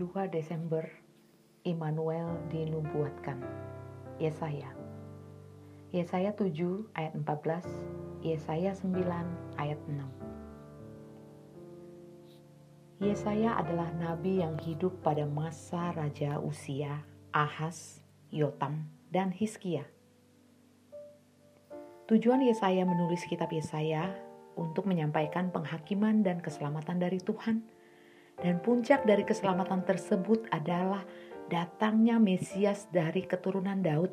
2 Desember Immanuel dinubuatkan. Yesaya. Yesaya 7 ayat 14, Yesaya 9 ayat 6. Yesaya adalah nabi yang hidup pada masa Raja Usia, Ahas, Yotam, dan Hiskia. Tujuan Yesaya menulis kitab Yesaya untuk menyampaikan penghakiman dan keselamatan dari Tuhan. Dan puncak dari keselamatan tersebut adalah datangnya Mesias dari keturunan Daud.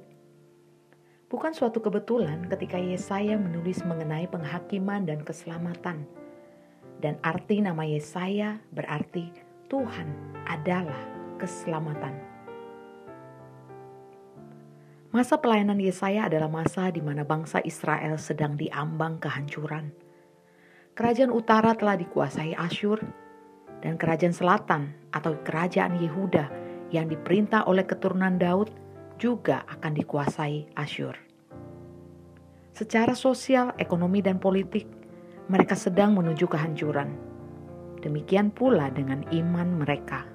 Bukan suatu kebetulan ketika Yesaya menulis mengenai penghakiman dan keselamatan. Dan arti nama Yesaya berarti Tuhan adalah keselamatan. Masa pelayanan Yesaya adalah masa di mana bangsa Israel sedang diambang kehancuran. Kerajaan utara telah dikuasai Asyur, dan kerajaan selatan atau kerajaan Yehuda yang diperintah oleh keturunan Daud juga akan dikuasai Asyur. Secara sosial, ekonomi, dan politik, mereka sedang menuju kehancuran. Demikian pula dengan iman mereka.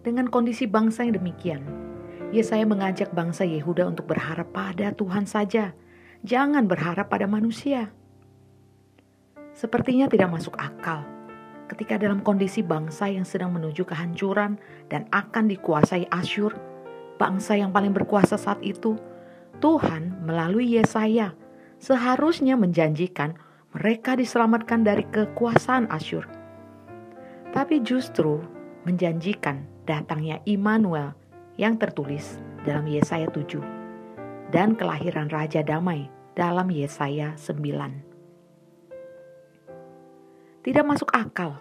Dengan kondisi bangsa yang demikian, Yesaya mengajak bangsa Yehuda untuk berharap pada Tuhan saja, jangan berharap pada manusia. Sepertinya tidak masuk akal ketika dalam kondisi bangsa yang sedang menuju kehancuran dan akan dikuasai Asyur, bangsa yang paling berkuasa saat itu, Tuhan melalui Yesaya seharusnya menjanjikan mereka diselamatkan dari kekuasaan Asyur. Tapi justru menjanjikan datangnya Immanuel yang tertulis dalam Yesaya 7 dan kelahiran Raja Damai dalam Yesaya 9 tidak masuk akal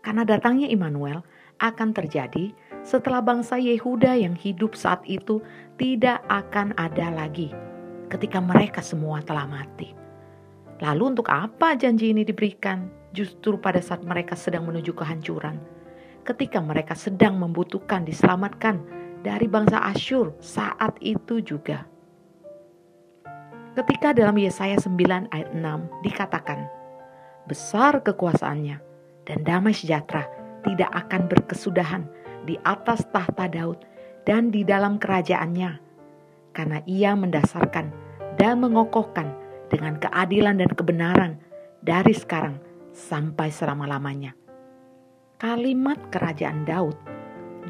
karena datangnya Immanuel akan terjadi setelah bangsa Yehuda yang hidup saat itu tidak akan ada lagi ketika mereka semua telah mati. Lalu untuk apa janji ini diberikan justru pada saat mereka sedang menuju kehancuran? Ketika mereka sedang membutuhkan diselamatkan dari bangsa Asyur saat itu juga. Ketika dalam Yesaya 9 ayat 6 dikatakan, besar kekuasaannya, dan damai sejahtera tidak akan berkesudahan di atas tahta Daud dan di dalam kerajaannya, karena ia mendasarkan dan mengokohkan dengan keadilan dan kebenaran dari sekarang sampai selama-lamanya. Kalimat kerajaan Daud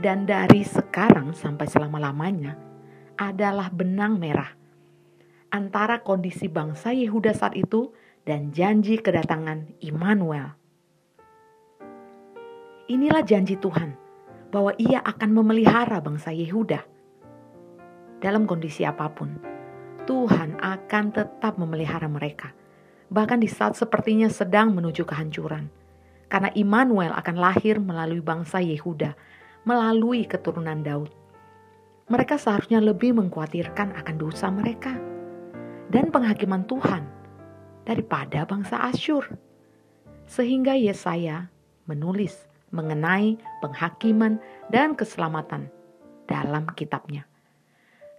dan dari sekarang sampai selama-lamanya adalah benang merah antara kondisi bangsa Yehuda saat itu dan janji kedatangan Immanuel. Inilah janji Tuhan bahwa Ia akan memelihara bangsa Yehuda. Dalam kondisi apa pun, Tuhan akan tetap memelihara mereka, bahkan di saat sepertinya sedang menuju kehancuran. Karena Immanuel akan lahir melalui bangsa Yehuda, melalui keturunan Daud. Mereka seharusnya lebih mengkhawatirkan akan dosa mereka dan penghakiman Tuhan daripada bangsa Asyur. Sehingga Yesaya menulis mengenai penghakiman dan keselamatan dalam kitabnya.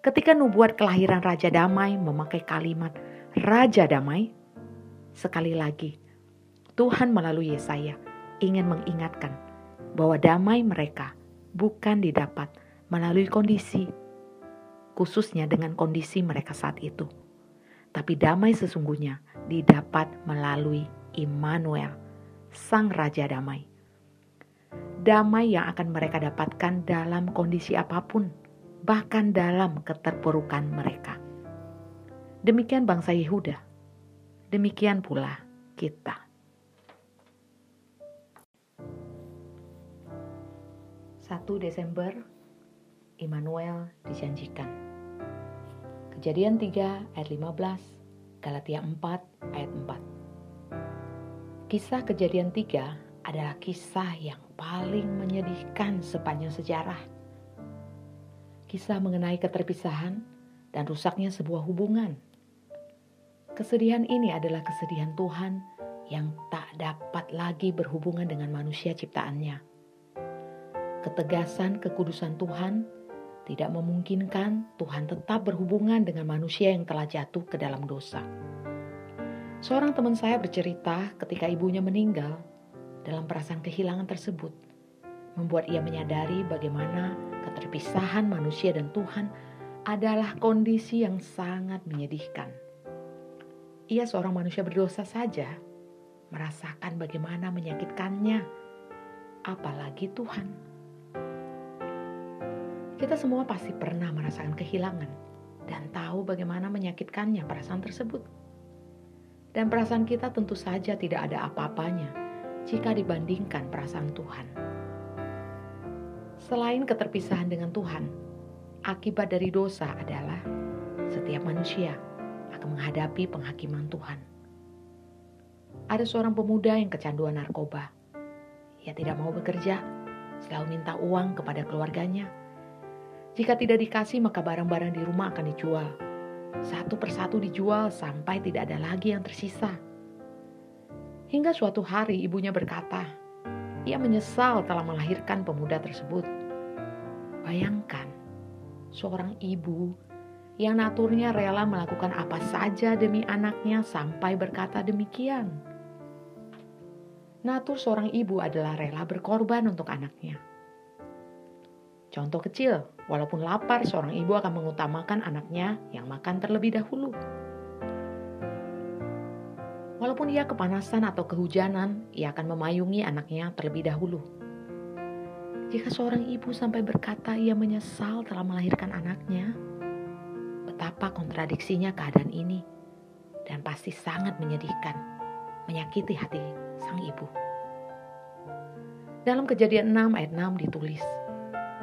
Ketika nubuat kelahiran Raja Damai memakai kalimat Raja Damai, sekali lagi Tuhan melalui Yesaya ingin mengingatkan bahwa damai mereka bukan didapat melalui kondisi, khususnya dengan kondisi mereka saat itu. Tapi damai sesungguhnya didapat melalui Immanuel, Sang Raja Damai. Damai yang akan mereka dapatkan dalam kondisi apa pun, bahkan dalam keterpurukan mereka. Demikian bangsa Yehuda, demikian pula kita. Satu Desember, Immanuel dijanjikan. Kejadian 3 ayat 15 Galatia 4 ayat 4. Kisah kejadian 3 adalah kisah yang paling menyedihkan sepanjang sejarah. Kisah mengenai keterpisahan dan rusaknya sebuah hubungan. Kesedihan ini adalah kesedihan Tuhan yang tak dapat lagi berhubungan dengan manusia ciptaannya. Ketegasan kekudusan Tuhan tidak memungkinkan Tuhan tetap berhubungan dengan manusia yang telah jatuh ke dalam dosa. Seorang teman saya bercerita ketika ibunya meninggal, dalam perasaan kehilangan tersebut, membuat ia menyadari bagaimana keterpisahan manusia dan Tuhan adalah kondisi yang sangat menyedihkan. Ia seorang manusia berdosa saja, merasakan bagaimana menyakitkannya, apalagi Tuhan. Kita semua pasti pernah merasakan kehilangan dan tahu bagaimana menyakitkannya perasaan tersebut. Dan perasaan kita tentu saja tidak ada apa-apanya jika dibandingkan perasaan Tuhan. Selain keterpisahan dengan Tuhan, akibat dari dosa adalah setiap manusia akan menghadapi penghakiman Tuhan. Ada seorang pemuda yang kecanduan narkoba. Ia tidak mau bekerja, selalu minta uang kepada keluarganya. Jika tidak dikasih, maka barang-barang di rumah akan dijual satu persatu dijual sampai tidak ada lagi yang tersisa. Hingga suatu hari ibunya berkata, ia menyesal telah melahirkan pemuda tersebut. Bayangkan, seorang ibu yang naturnya rela melakukan apa saja demi anaknya sampai berkata demikian. Natur seorang ibu adalah rela berkorban untuk anaknya. Contoh kecil, walaupun lapar, seorang ibu akan mengutamakan anaknya yang makan terlebih dahulu. Walaupun ia kepanasan atau kehujanan, ia akan memayungi anaknya terlebih dahulu. Jika seorang ibu sampai berkata ia menyesal telah melahirkan anaknya, betapa kontradiksinya keadaan ini dan pasti sangat menyedihkan, menyakiti hati sang ibu. Dalam kejadian 6 ayat 6 ditulis,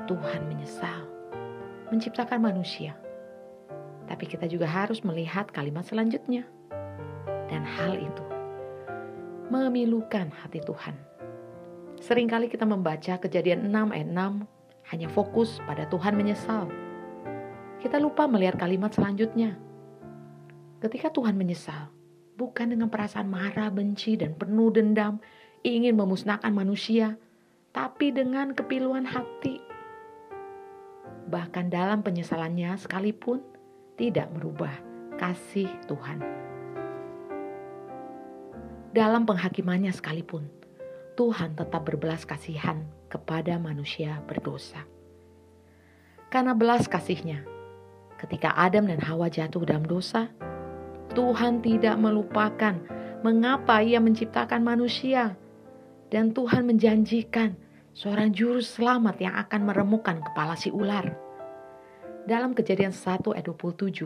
Tuhan menyesal menciptakan manusia. Tapi kita juga harus melihat kalimat selanjutnya. Dan hal itu memilukan hati Tuhan. Seringkali kita membaca kejadian 6 ayat 6 hanya fokus pada Tuhan menyesal. Kita lupa melihat kalimat selanjutnya. Ketika Tuhan menyesal, bukan dengan perasaan marah, benci, dan penuh dendam, ingin memusnahkan manusia, tapi dengan kepiluan hati bahkan dalam penyesalannya sekalipun tidak merubah kasih Tuhan. Dalam penghakimannya sekalipun, Tuhan tetap berbelas kasihan kepada manusia berdosa. Karena belas kasihnya, ketika Adam dan Hawa jatuh dalam dosa, Tuhan tidak melupakan mengapa ia menciptakan manusia. Dan Tuhan menjanjikan seorang juru selamat yang akan meremukkan kepala si ular. Dalam kejadian 1 ayat 27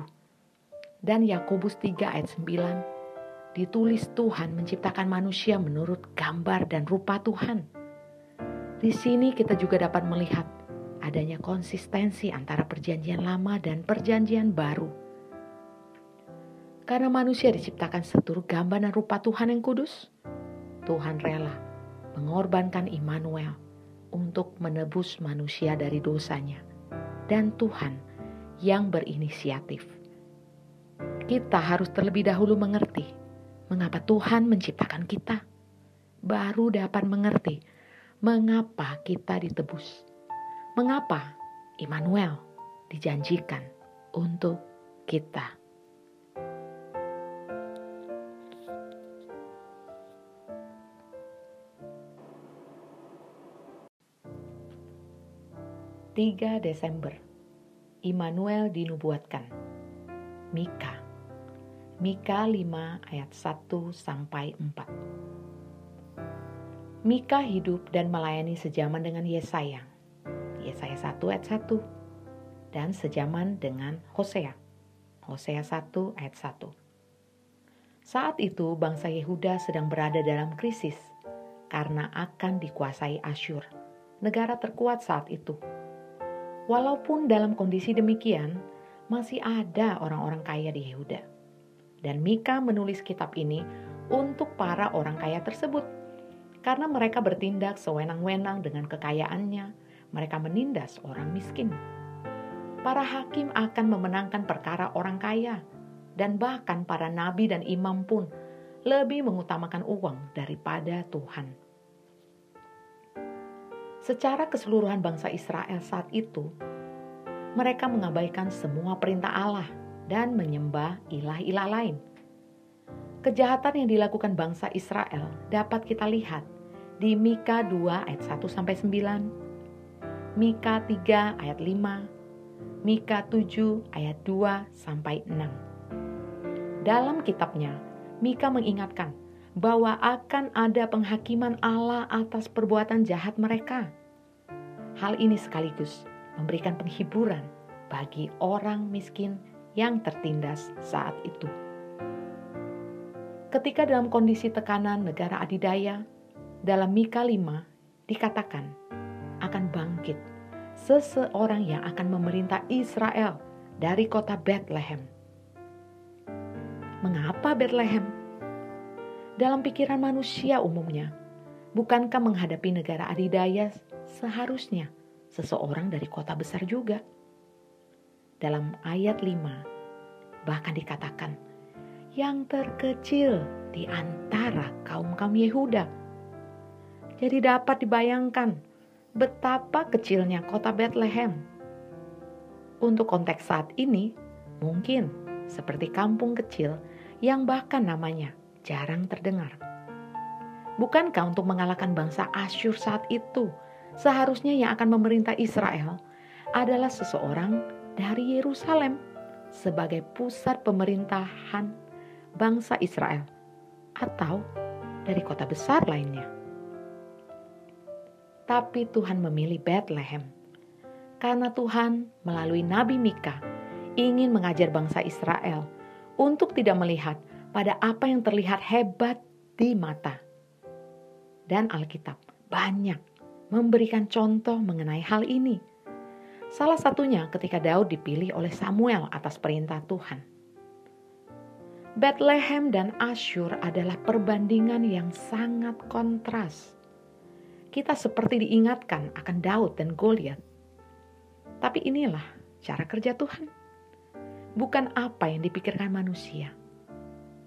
dan Yakobus 3 ayat 9 ditulis Tuhan menciptakan manusia menurut gambar dan rupa Tuhan. Di sini kita juga dapat melihat adanya konsistensi antara perjanjian lama dan perjanjian baru. Karena manusia diciptakan seturut gambar dan rupa Tuhan yang kudus, Tuhan rela mengorbankan Immanuel untuk menebus manusia dari dosanya, dan Tuhan yang berinisiatif. Kita harus terlebih dahulu mengerti mengapa Tuhan menciptakan kita, baru dapat mengerti mengapa kita ditebus, mengapa Immanuel dijanjikan untuk kita. 3 Desember Immanuel dinubuatkan. Mika. Mika 5 ayat 1 sampai 4 Mika hidup dan melayani sejaman dengan Yesaya. Yesaya 1 ayat 1 dan sejaman dengan Hosea. Hosea 1 ayat 1 Saat itu bangsa Yehuda sedang berada dalam krisis karena akan dikuasai Asyur negara terkuat saat itu Walaupun dalam kondisi demikian, masih ada orang-orang kaya di Yehuda. Dan Mika menulis kitab ini untuk para orang kaya tersebut. Karena mereka bertindak sewenang-wenang dengan kekayaannya, mereka menindas orang miskin. Para hakim akan memenangkan perkara orang kaya, dan bahkan para nabi dan imam pun lebih mengutamakan uang daripada Tuhan. Secara keseluruhan bangsa Israel saat itu, mereka mengabaikan semua perintah Allah dan menyembah ilah-ilah lain. Kejahatan yang dilakukan bangsa Israel dapat kita lihat di Mika 2 ayat 1 sampai 9, Mika 3 ayat 5, Mika 7 ayat 2 sampai 6. Dalam kitabnya, Mika mengingatkan bahwa akan ada penghakiman Allah atas perbuatan jahat mereka. Hal ini sekaligus memberikan penghiburan bagi orang miskin yang tertindas saat itu. Ketika dalam kondisi tekanan negara adidaya, dalam Mika 5 dikatakan akan bangkit seseorang yang akan memerintah Israel dari kota Bethlehem. Mengapa Bethlehem? Dalam pikiran manusia umumnya, bukankah menghadapi negara adidaya seharusnya seseorang dari kota besar juga? Dalam ayat 5 bahkan dikatakan yang terkecil di antara kaum-kaum Yehuda. Jadi dapat dibayangkan betapa kecilnya kota Bethlehem. Untuk konteks saat ini, mungkin seperti kampung kecil yang bahkan namanya jarang terdengar. Bukankah untuk mengalahkan bangsa Asyur saat itu, seharusnya yang akan memerintah Israel adalah seseorang dari Yerusalem sebagai pusat pemerintahan bangsa Israel atau dari kota besar lainnya. Tapi Tuhan memilih Bethlehem karena Tuhan melalui Nabi Mika ingin mengajar bangsa Israel untuk tidak melihat pada apa yang terlihat hebat di mata. Dan Alkitab banyak memberikan contoh mengenai hal ini. Salah satunya ketika Daud dipilih oleh Samuel atas perintah Tuhan. Bethlehem dan Asyur adalah perbandingan yang sangat kontras. Kita seperti diingatkan akan Daud dan Goliat. Tapi inilah cara kerja Tuhan. Bukan apa yang dipikirkan manusia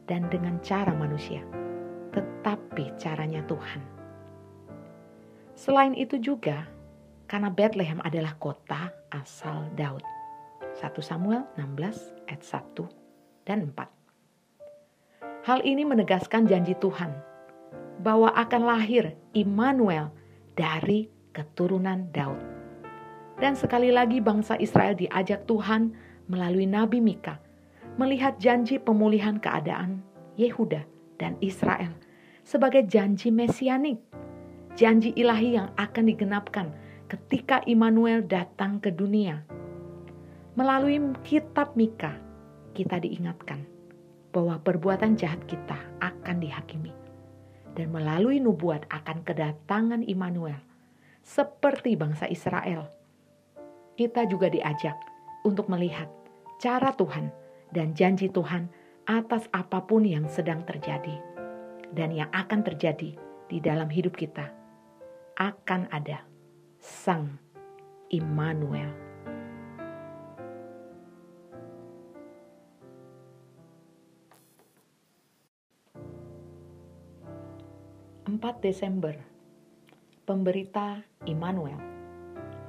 dan dengan cara manusia, tetapi caranya Tuhan. Selain itu juga, karena Bethlehem adalah kota asal Daud. 1 Samuel 16 ayat 1 dan 4. Hal ini menegaskan janji Tuhan bahwa akan lahir Immanuel dari keturunan Daud. Dan sekali lagi bangsa Israel diajak Tuhan melalui Nabi Mika melihat janji pemulihan keadaan Yehuda dan Israel sebagai janji mesianik, janji ilahi yang akan digenapkan ketika Immanuel datang ke dunia. Melalui kitab Mika, kita diingatkan bahwa perbuatan jahat kita akan dihakimi. Dan melalui nubuat akan kedatangan Immanuel, seperti bangsa Israel, kita juga diajak untuk melihat cara Tuhan dan janji Tuhan atas apa pun yang sedang terjadi dan yang akan terjadi di dalam hidup kita. Akan ada Sang Immanuel. 4 Desember Pemberita Immanuel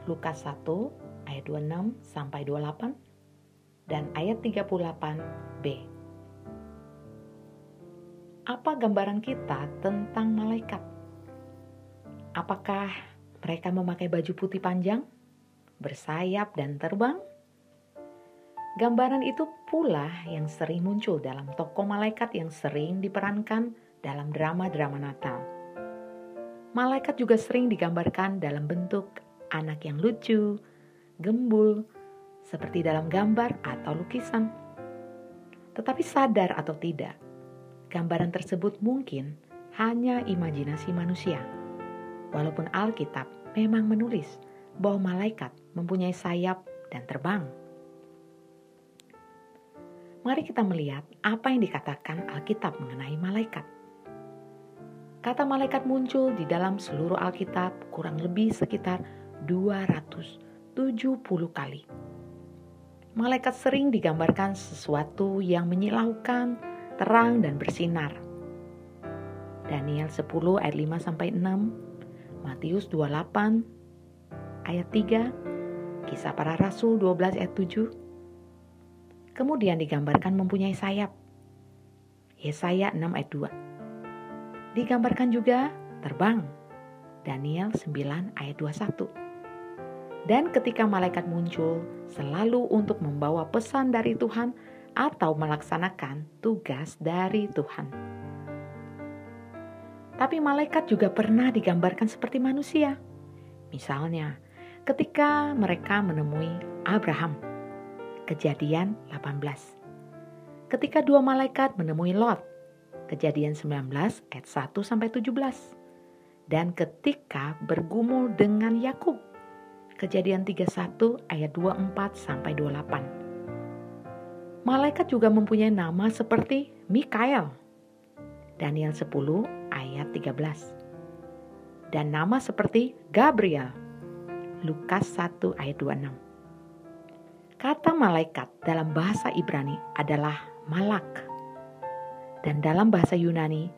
Lukas 1 ayat 26 sampai 28 dan ayat 38b Apa gambaran kita tentang malaikat? Apakah mereka memakai baju putih panjang, bersayap dan terbang? Gambaran itu pula yang sering muncul dalam tokoh malaikat yang sering diperankan dalam drama-drama Natal. Malaikat juga sering digambarkan dalam bentuk anak yang lucu, gembul, seperti dalam gambar atau lukisan. Tetapi sadar atau tidak, gambaran tersebut mungkin hanya imajinasi manusia. Walaupun Alkitab memang menulis bahwa malaikat mempunyai sayap dan terbang. Mari kita melihat apa yang dikatakan Alkitab mengenai malaikat. Kata malaikat muncul di dalam seluruh Alkitab kurang lebih sekitar 270 kali. Malaikat sering digambarkan sesuatu yang menyilaukan, terang dan bersinar. Daniel 10 ayat 5 sampai 6, Matius 28 ayat 3, Kisah para Rasul 12 ayat 7. Kemudian digambarkan mempunyai sayap. Yesaya 6 ayat 2 Digambarkan juga terbang Daniel 9 ayat 21. Dan ketika malaikat muncul selalu untuk membawa pesan dari Tuhan atau melaksanakan tugas dari Tuhan. Tapi malaikat juga pernah digambarkan seperti manusia. Misalnya, ketika mereka menemui Abraham. Kejadian 18. Ketika dua malaikat menemui Lot. Kejadian 19 ayat 1 sampai 17 dan ketika bergumul dengan Yakub. Kejadian 31 ayat 24 sampai 28. Malaikat juga mempunyai nama seperti Mikael. Daniel 10 ayat 13. Dan nama seperti Gabriel. Lukas 1 ayat 26. Kata malaikat dalam bahasa Ibrani adalah malak. Dan dalam bahasa Yunani,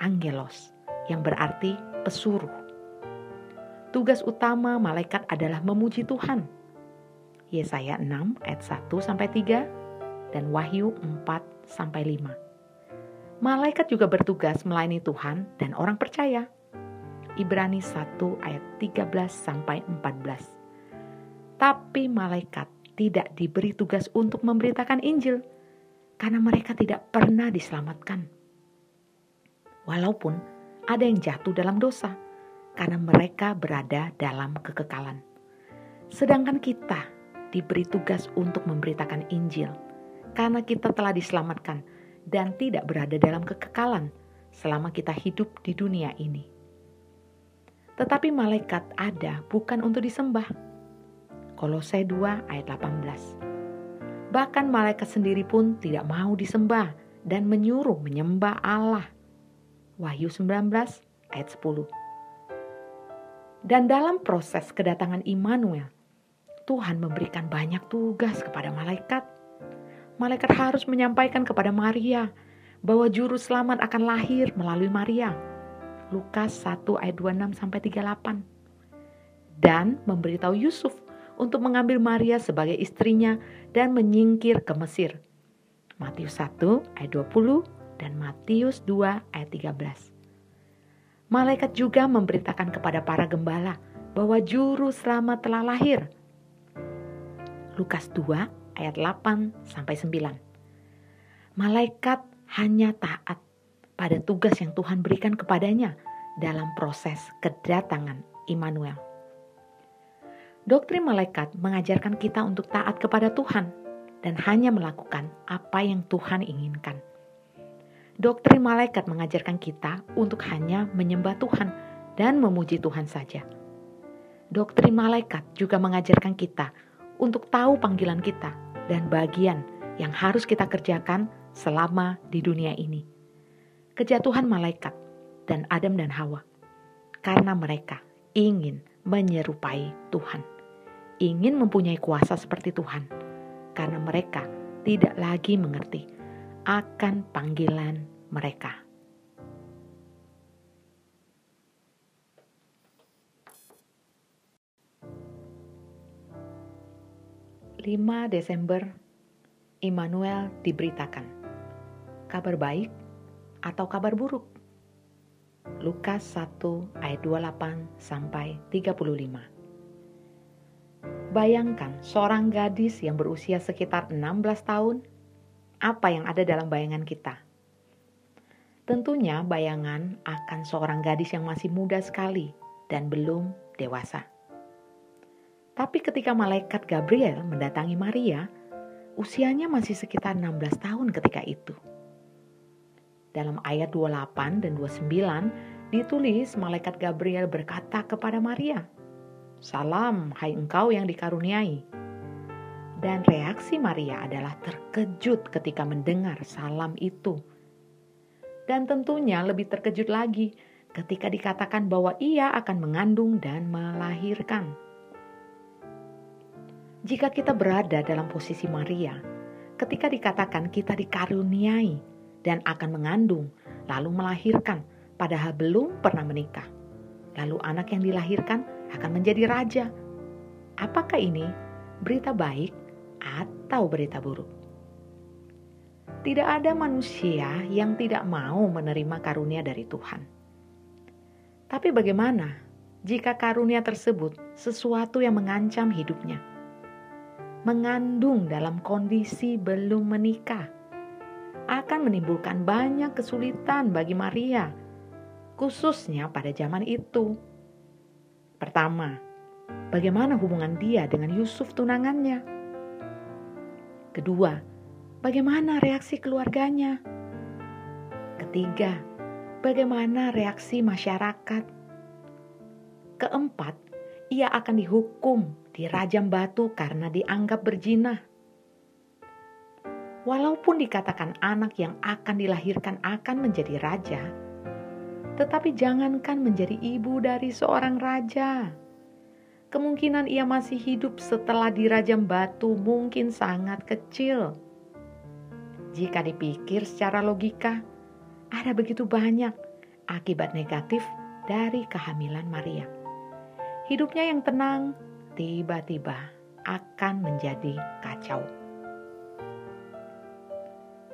angelos yang berarti pesuruh. Tugas utama malaikat adalah memuji Tuhan. Yesaya 6 ayat 1 sampai 3 dan Wahyu 4 sampai 5. Malaikat juga bertugas melayani Tuhan dan orang percaya. Ibrani 1 ayat 13 sampai 14. Tapi malaikat tidak diberi tugas untuk memberitakan Injil karena mereka tidak pernah diselamatkan. Walaupun ada yang jatuh dalam dosa karena mereka berada dalam kekekalan. Sedangkan kita diberi tugas untuk memberitakan Injil karena kita telah diselamatkan dan tidak berada dalam kekekalan selama kita hidup di dunia ini. Tetapi malaikat ada bukan untuk disembah. Kolose 2 ayat 18. Bahkan malaikat sendiri pun tidak mau disembah dan menyuruh menyembah Allah Wahyu 19 ayat 10. Dan dalam proses kedatangan Immanuel, Tuhan memberikan banyak tugas kepada malaikat. Malaikat harus menyampaikan kepada Maria bahwa juru selamat akan lahir melalui Maria. Lukas 1 ayat 26 sampai 38. Dan memberitahu Yusuf untuk mengambil Maria sebagai istrinya dan menyingkir ke Mesir. Matius 1 ayat 20 dan Matius 2 ayat 13. Malaikat juga memberitakan kepada para gembala bahwa juru selamat telah lahir. Lukas 2 ayat 8 sampai 9. Malaikat hanya taat pada tugas yang Tuhan berikan kepadanya dalam proses kedatangan Immanuel. Doktrin malaikat mengajarkan kita untuk taat kepada Tuhan dan hanya melakukan apa yang Tuhan inginkan. Doktrin malaikat mengajarkan kita untuk hanya menyembah Tuhan dan memuji Tuhan saja. Doktrin malaikat juga mengajarkan kita untuk tahu panggilan kita dan bagian yang harus kita kerjakan selama di dunia ini. Kejatuhan malaikat dan Adam dan Hawa karena mereka ingin menyerupai Tuhan, ingin mempunyai kuasa seperti Tuhan, karena mereka tidak lagi mengerti akan panggilan mereka. Lima Desember, Immanuel diberitakan. Kabar baik atau kabar buruk? Lukas 1 ayat 28 sampai 35. Bayangkan seorang gadis yang berusia sekitar 16 tahun apa yang ada dalam bayangan kita. Tentunya bayangan akan seorang gadis yang masih muda sekali dan belum dewasa. Tapi ketika malaikat Gabriel mendatangi Maria, usianya masih sekitar 16 tahun ketika itu. Dalam ayat 28 dan 29 ditulis malaikat Gabriel berkata kepada Maria, Salam hai engkau yang dikaruniai, dan reaksi Maria adalah terkejut ketika mendengar salam itu. Dan tentunya lebih terkejut lagi ketika dikatakan bahwa ia akan mengandung dan melahirkan. Jika kita berada dalam posisi Maria, ketika dikatakan kita dikaruniai dan akan mengandung, lalu melahirkan, padahal belum pernah menikah, lalu anak yang dilahirkan akan menjadi raja. Apakah ini berita baik atau berita buruk. Tidak ada manusia yang tidak mau menerima karunia dari Tuhan. Tapi bagaimana jika karunia tersebut sesuatu yang mengancam hidupnya? Mengandung dalam kondisi belum menikah akan menimbulkan banyak kesulitan bagi Maria, khususnya pada zaman itu. Pertama, bagaimana hubungan dia dengan Yusuf tunangannya? Kedua, bagaimana reaksi keluarganya? Ketiga, bagaimana reaksi masyarakat? Keempat, ia akan dihukum di rajam batu karena dianggap berjinah. Walaupun dikatakan anak yang akan dilahirkan akan menjadi raja, tetapi jangankan menjadi ibu dari seorang raja kemungkinan ia masih hidup setelah dirajam batu mungkin sangat kecil. Jika dipikir secara logika, ada begitu banyak akibat negatif dari kehamilan Maria. Hidupnya yang tenang tiba-tiba akan menjadi kacau.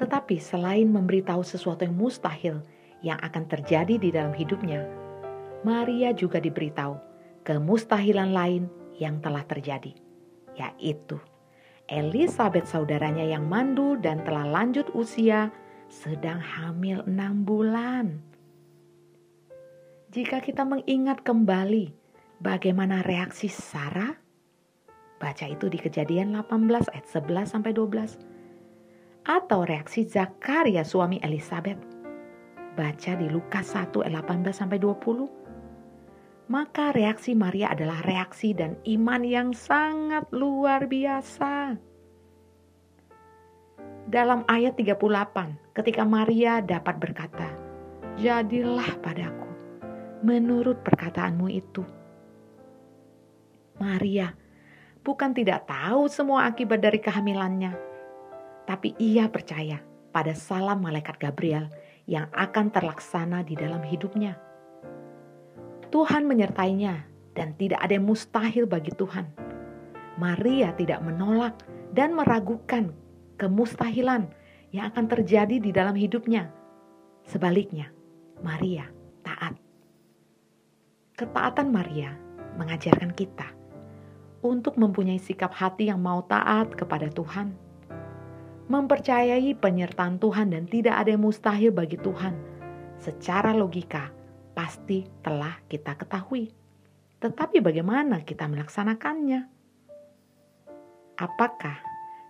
Tetapi selain memberitahu sesuatu yang mustahil yang akan terjadi di dalam hidupnya, Maria juga diberitahu kemustahilan lain yang telah terjadi, yaitu Elizabeth saudaranya yang mandul dan telah lanjut usia sedang hamil enam bulan. Jika kita mengingat kembali bagaimana reaksi Sarah, baca itu di kejadian 18 ayat 11 sampai 12. Atau reaksi Zakaria suami Elizabeth, baca di Lukas 1 ayat 18 sampai 20 maka reaksi Maria adalah reaksi dan iman yang sangat luar biasa. Dalam ayat 38, ketika Maria dapat berkata, "Jadilah padaku menurut perkataanmu itu." Maria bukan tidak tahu semua akibat dari kehamilannya, tapi ia percaya pada salam malaikat Gabriel yang akan terlaksana di dalam hidupnya Tuhan menyertainya dan tidak ada yang mustahil bagi Tuhan. Maria tidak menolak dan meragukan kemustahilan yang akan terjadi di dalam hidupnya. Sebaliknya, Maria taat. Ketaatan Maria mengajarkan kita untuk mempunyai sikap hati yang mau taat kepada Tuhan, mempercayai penyertaan Tuhan dan tidak ada yang mustahil bagi Tuhan. Secara logika, pasti telah kita ketahui. Tetapi bagaimana kita melaksanakannya? Apakah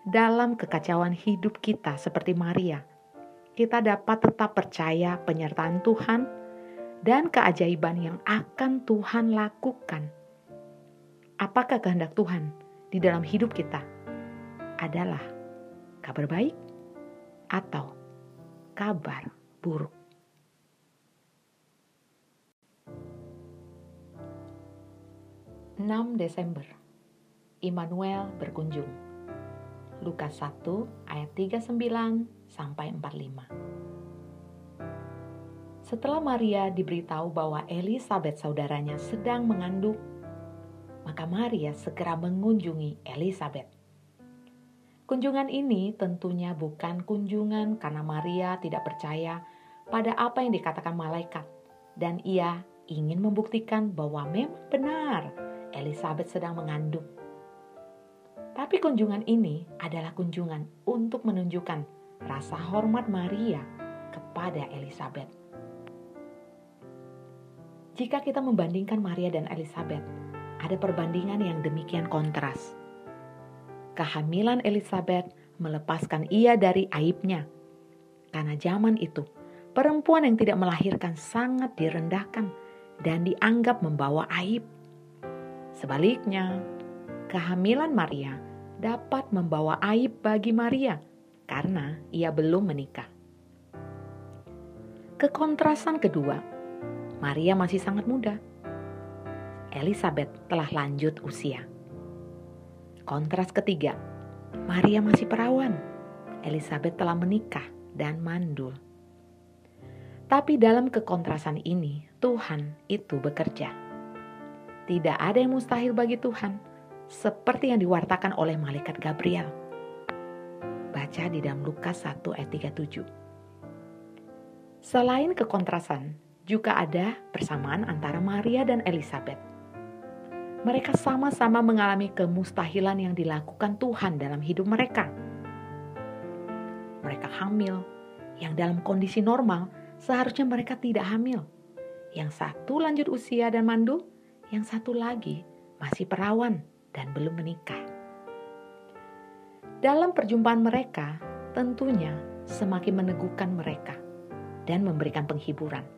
dalam kekacauan hidup kita seperti Maria, kita dapat tetap percaya penyertaan Tuhan dan keajaiban yang akan Tuhan lakukan? Apakah kehendak Tuhan di dalam hidup kita adalah kabar baik atau kabar buruk? 6 Desember Immanuel berkunjung. Lukas 1 ayat 39 sampai 45 Setelah Maria diberitahu bahwa Elizabeth saudaranya sedang mengandung maka Maria segera mengunjungi Elizabeth Kunjungan ini tentunya bukan kunjungan karena Maria tidak percaya pada apa yang dikatakan malaikat dan ia ingin membuktikan bahwa memang benar Elizabeth sedang mengandung. Tapi kunjungan ini adalah kunjungan untuk menunjukkan rasa hormat Maria kepada Elizabeth. Jika kita membandingkan Maria dan Elizabeth, ada perbandingan yang demikian kontras. Kehamilan Elizabeth melepaskan ia dari aibnya. Karena zaman itu, perempuan yang tidak melahirkan sangat direndahkan dan dianggap membawa aib. Sebaliknya, kehamilan Maria dapat membawa aib bagi Maria karena ia belum menikah. Kekontrasan kedua, Maria masih sangat muda. Elizabeth telah lanjut usia. Kontras ketiga, Maria masih perawan. Elizabeth telah menikah dan mandul. Tapi dalam kekontrasan ini, Tuhan itu bekerja. Tidak ada yang mustahil bagi Tuhan, seperti yang diwartakan oleh malaikat Gabriel. Baca di dalam Lukas 1 ayat 37. Selain kekontrasan, juga ada persamaan antara Maria dan Elizabeth. Mereka sama-sama mengalami kemustahilan yang dilakukan Tuhan dalam hidup mereka. Mereka hamil, yang dalam kondisi normal seharusnya mereka tidak hamil. Yang satu lanjut usia dan mandul, yang satu lagi masih perawan dan belum menikah. Dalam perjumpaan mereka, tentunya semakin meneguhkan mereka dan memberikan penghiburan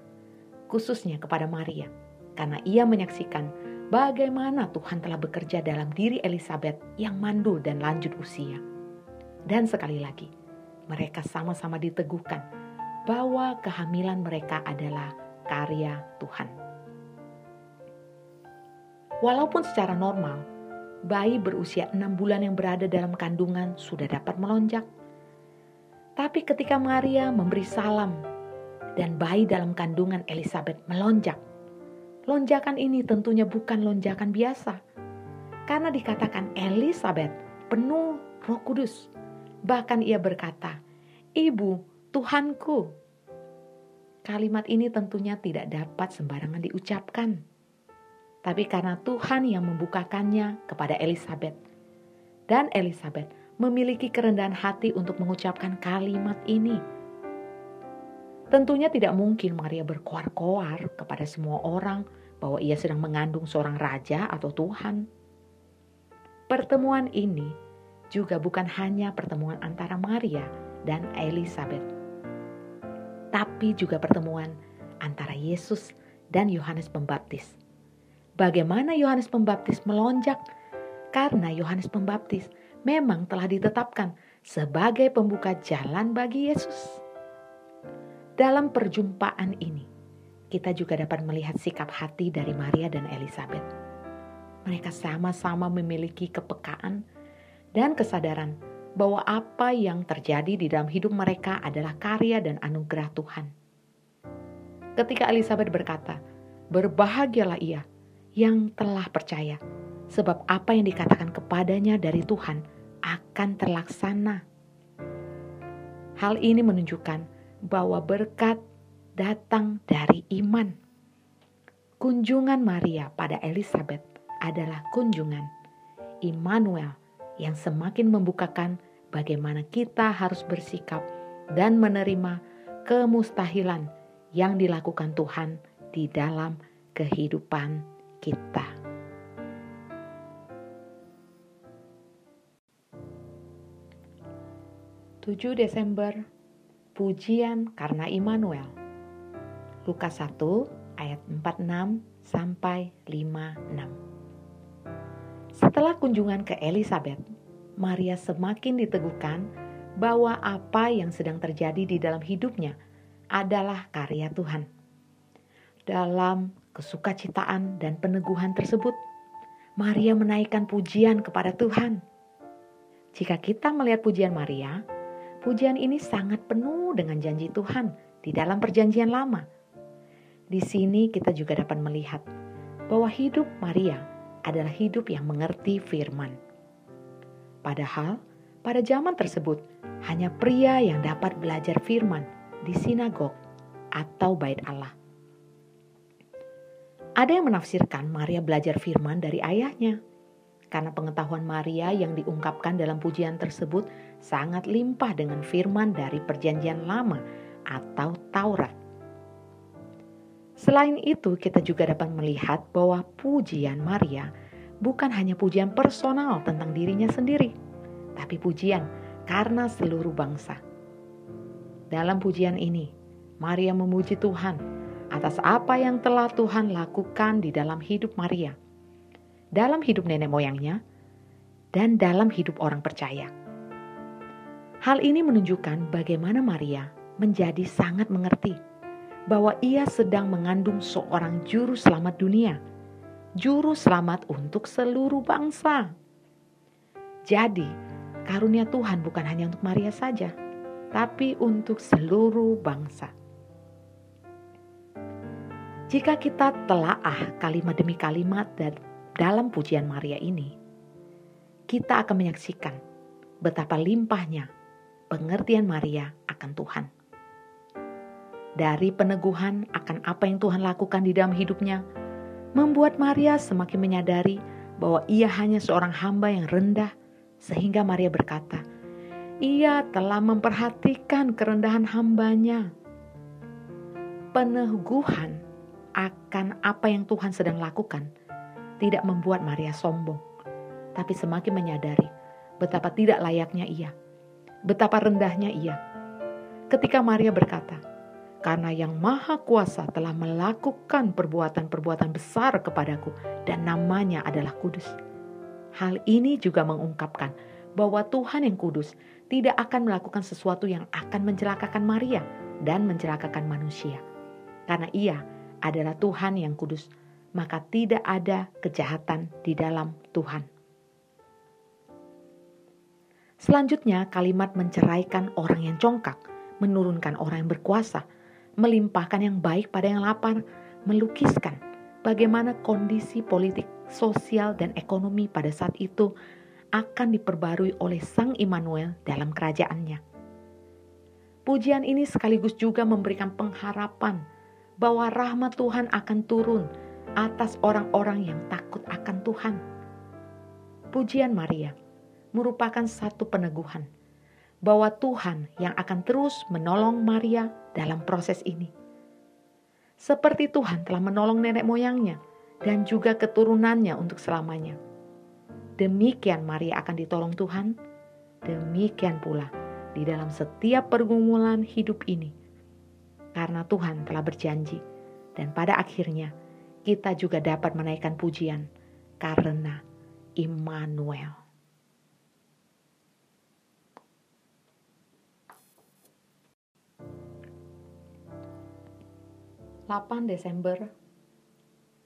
khususnya kepada Maria, karena ia menyaksikan bagaimana Tuhan telah bekerja dalam diri Elizabeth yang mandul dan lanjut usia. Dan sekali lagi, mereka sama-sama diteguhkan bahwa kehamilan mereka adalah karya Tuhan. Walaupun secara normal, bayi berusia enam bulan yang berada dalam kandungan sudah dapat melonjak. Tapi ketika Maria memberi salam dan bayi dalam kandungan Elizabeth melonjak. Lonjakan ini tentunya bukan lonjakan biasa, karena dikatakan Elizabeth penuh Roh Kudus. Bahkan ia berkata, "Ibu, Tuhanku." Kalimat ini tentunya tidak dapat sembarangan diucapkan, tapi karena Tuhan yang membukakannya kepada Elizabeth, dan Elizabeth memiliki kerendahan hati untuk mengucapkan kalimat ini Tentunya tidak mungkin Maria berkoar-koar kepada semua orang bahwa ia sedang mengandung seorang raja atau Tuhan. Pertemuan ini juga bukan hanya pertemuan antara Maria dan Elizabeth, tapi juga pertemuan antara Yesus dan Yohanes Pembaptis. Bagaimana Yohanes Pembaptis melonjak? Karena Yohanes Pembaptis memang telah ditetapkan sebagai pembuka jalan bagi Yesus. Dalam perjumpaan ini, kita juga dapat melihat sikap hati dari Maria dan Elizabeth. Mereka sama-sama memiliki kepekaan dan kesadaran bahwa apa yang terjadi di dalam hidup mereka adalah karya dan anugerah Tuhan. Ketika Elizabeth berkata, "Berbahagialah ia yang telah percaya, sebab apa yang dikatakan kepadanya dari Tuhan akan terlaksana." Hal ini menunjukkan bahwa berkat datang dari iman. Kunjungan Maria pada Elizabeth adalah kunjungan Immanuel yang semakin membukakan bagaimana kita harus bersikap dan menerima kemustahilan yang dilakukan Tuhan di dalam kehidupan kita. Tujuh Desember Pujian karena Immanuel. Lukas 1 ayat 46 sampai 56. Setelah kunjungan ke Elizabeth, Maria semakin diteguhkan bahwa apa yang sedang terjadi di dalam hidupnya adalah karya Tuhan. Dalam kesukacitaan dan peneguhan tersebut, Maria menaikkan pujian kepada Tuhan. Jika kita melihat pujian Maria, Pujian ini sangat penuh dengan janji Tuhan di dalam Perjanjian Lama. Di sini kita juga dapat melihat bahwa hidup Maria adalah hidup yang mengerti firman. Padahal pada zaman tersebut hanya pria yang dapat belajar firman di sinagog atau bait Allah. Ada yang menafsirkan Maria belajar firman dari ayahnya karena pengetahuan Maria yang diungkapkan dalam pujian tersebut sangat limpah dengan firman dari Perjanjian Lama atau Taurat. Selain itu, kita juga dapat melihat bahwa pujian Maria bukan hanya pujian personal tentang dirinya sendiri, tapi pujian karena seluruh bangsa. Dalam pujian ini, Maria memuji Tuhan atas apa yang telah Tuhan lakukan di dalam hidup Maria dalam hidup nenek moyangnya, dan dalam hidup orang percaya. Hal ini menunjukkan bagaimana Maria menjadi sangat mengerti bahwa ia sedang mengandung seorang juru selamat dunia, juru selamat untuk seluruh bangsa. Jadi, karunia Tuhan bukan hanya untuk Maria saja, tapi untuk seluruh bangsa. Jika kita telaah kalimat demi kalimat dan dalam pujian Maria ini, kita akan menyaksikan betapa limpahnya pengertian Maria akan Tuhan. dari peneguhan akan apa yang Tuhan lakukan di dalam hidupnya, membuat Maria semakin menyadari bahwa ia hanya seorang hamba yang rendah, sehingga Maria berkata, "Ia telah memperhatikan kerendahan hambanya." Peneguhan akan apa yang Tuhan sedang lakukan tidak membuat Maria sombong, tapi semakin menyadari betapa tidak layaknya ia, betapa rendahnya ia. Ketika Maria berkata, "Karena Yang Maha Kuasa telah melakukan perbuatan-perbuatan besar kepadaku, dan namanya adalah kudus." Hal ini juga mengungkapkan bahwa Tuhan yang kudus tidak akan melakukan sesuatu yang akan mencelakakan Maria dan mencelakakan manusia, karena Ia adalah Tuhan yang kudus, maka tidak ada kejahatan di dalam Tuhan. Selanjutnya, kalimat menceraikan orang yang congkak, menurunkan orang yang berkuasa, melimpahkan yang baik pada yang lapar, melukiskan bagaimana kondisi politik, sosial, dan ekonomi pada saat itu akan diperbarui oleh Sang Immanuel dalam kerajaannya. Pujian ini sekaligus juga memberikan pengharapan bahwa rahmat Tuhan akan turun atas orang-orang yang takut akan Tuhan. Pujian Maria merupakan satu peneguhan bahwa Tuhan yang akan terus menolong Maria dalam proses ini. Seperti Tuhan telah menolong nenek moyangnya dan juga keturunannya untuk selamanya. Demikian Maria akan ditolong Tuhan, demikian pula di dalam setiap pergumulan hidup ini karena Tuhan telah berjanji, dan pada akhirnya kita juga dapat menaikkan pujian karena Immanuel. Delapan Desember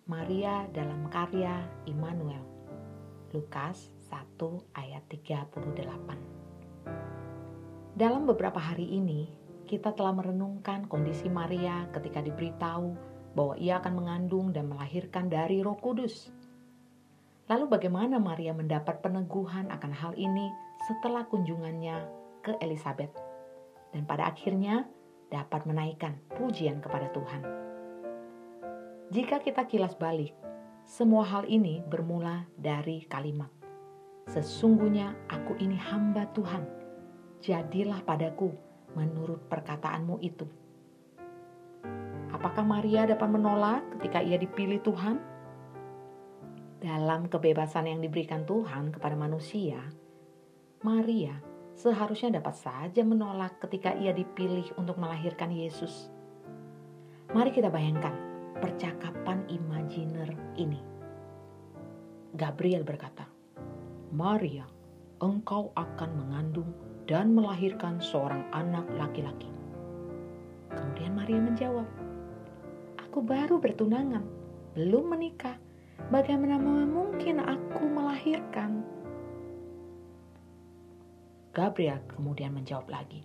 Maria dalam karya Immanuel Lukas 1 ayat 38 Dalam beberapa hari ini kita telah merenungkan kondisi Maria ketika diberitahu bahwa ia akan mengandung dan melahirkan dari Roh Kudus. Lalu, bagaimana Maria mendapat peneguhan akan hal ini setelah kunjungannya ke Elizabeth, dan pada akhirnya dapat menaikkan pujian kepada Tuhan? Jika kita kilas balik, semua hal ini bermula dari kalimat, "Sesungguhnya aku ini hamba Tuhan, jadilah padaku menurut perkataanmu itu. Apakah Maria dapat menolak ketika ia dipilih Tuhan? Dalam kebebasan yang diberikan Tuhan kepada manusia, Maria seharusnya dapat saja menolak ketika ia dipilih untuk melahirkan Yesus. Mari kita bayangkan percakapan imajiner ini. Gabriel berkata, "Maria, engkau akan mengandung dan melahirkan seorang anak laki-laki. Kemudian Maria menjawab, "Aku baru bertunangan, belum menikah. Bagaimana mungkin aku melahirkan?" Gabriel kemudian menjawab lagi,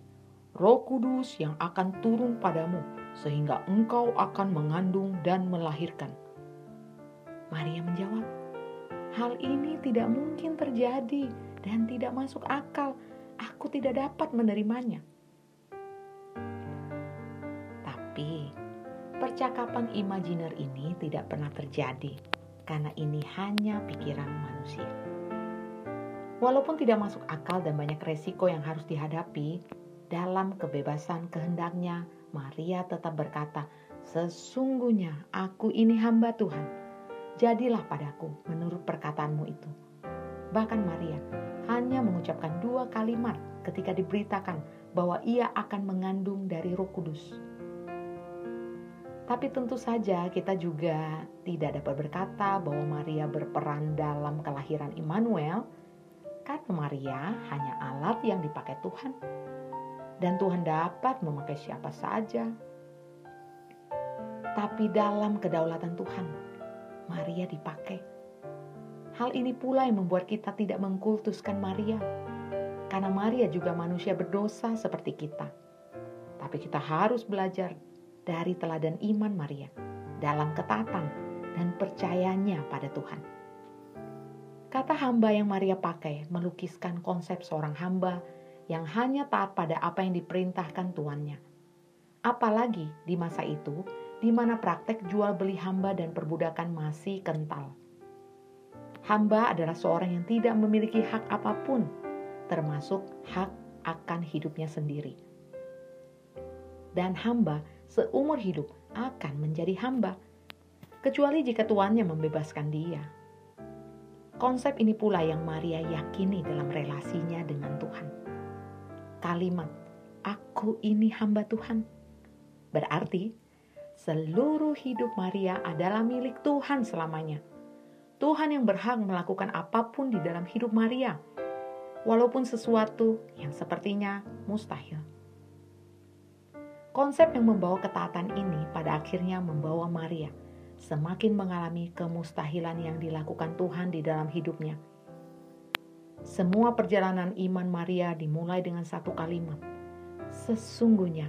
"Roh Kudus yang akan turun padamu, sehingga engkau akan mengandung dan melahirkan." Maria menjawab, "Hal ini tidak mungkin terjadi dan tidak masuk akal." aku tidak dapat menerimanya. Tapi percakapan imajiner ini tidak pernah terjadi karena ini hanya pikiran manusia. Walaupun tidak masuk akal dan banyak resiko yang harus dihadapi, dalam kebebasan kehendaknya, Maria tetap berkata, Sesungguhnya aku ini hamba Tuhan, jadilah padaku menurut perkataanmu itu. Bahkan Maria hanya mengucapkan dua kalimat ketika diberitakan bahwa ia akan mengandung dari Roh Kudus. Tapi tentu saja kita juga tidak dapat berkata bahwa Maria berperan dalam kelahiran Immanuel karena Maria hanya alat yang dipakai Tuhan. Dan Tuhan dapat memakai siapa saja. Tapi dalam kedaulatan Tuhan, Maria dipakai Hal ini pula yang membuat kita tidak mengkultuskan Maria. Karena Maria juga manusia berdosa seperti kita. Tapi kita harus belajar dari teladan iman Maria dalam ketaatan dan percayanya pada Tuhan. Kata hamba yang Maria pakai melukiskan konsep seorang hamba yang hanya taat pada apa yang diperintahkan tuannya. Apalagi di masa itu, di mana praktek jual beli hamba dan perbudakan masih kental. Hamba adalah seorang yang tidak memiliki hak apa pun, termasuk hak akan hidupnya sendiri. Dan hamba seumur hidup akan menjadi hamba, kecuali jika tuannya membebaskan dia. Konsep ini pula yang Maria yakini dalam relasinya dengan Tuhan. Kalimat, "Aku ini hamba Tuhan," berarti seluruh hidup Maria adalah milik Tuhan selamanya. Tuhan yang berhak melakukan apa pun di dalam hidup Maria, walaupun sesuatu yang sepertinya mustahil. Konsep yang membawa ketaatan ini pada akhirnya membawa Maria semakin mengalami kemustahilan yang dilakukan Tuhan di dalam hidupnya. Semua perjalanan iman Maria dimulai dengan satu kalimat, "Sesungguhnya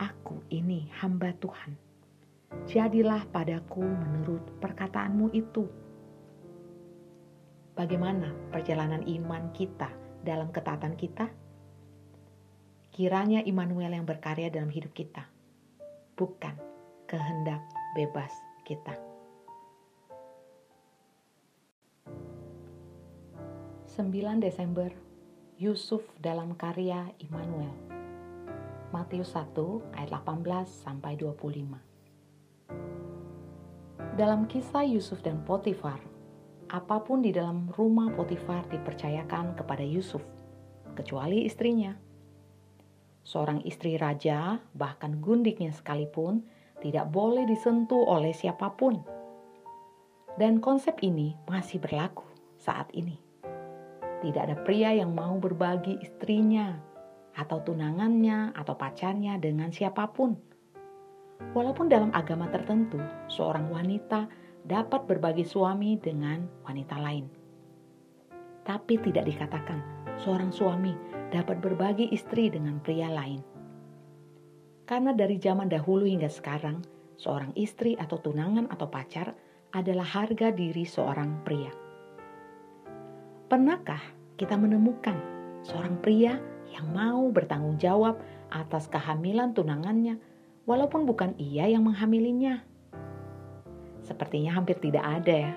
aku ini hamba Tuhan." jadilah padaku menurut perkataanmu itu. Bagaimana perjalanan iman kita dalam ketaatan kita? Kiranya Immanuel yang berkarya dalam hidup kita, bukan kehendak bebas kita. Sembilan Desember, Yusuf dalam karya Immanuel. Matius 1 ayat 18 sampai 25. Dalam kisah Yusuf dan Potifar, apa pun di dalam rumah Potifar dipercayakan kepada Yusuf, kecuali istrinya. Seorang istri raja, bahkan gundiknya sekalipun, tidak boleh disentuh oleh siapa pun. Dan konsep ini masih berlaku saat ini. Tidak ada pria yang mau berbagi istrinya, atau tunangannya, atau pacarnya dengan siapa pun Walaupun dalam agama tertentu, seorang wanita dapat berbagi suami dengan wanita lain. Tapi tidak dikatakan seorang suami dapat berbagi istri dengan pria lain. Karena dari zaman dahulu hingga sekarang, seorang istri atau tunangan atau pacar adalah harga diri seorang pria. Pernahkah kita menemukan seorang pria yang mau bertanggung jawab atas kehamilan tunangannya walaupun bukan ia yang menghamilinya. Sepertinya hampir tidak ada ya.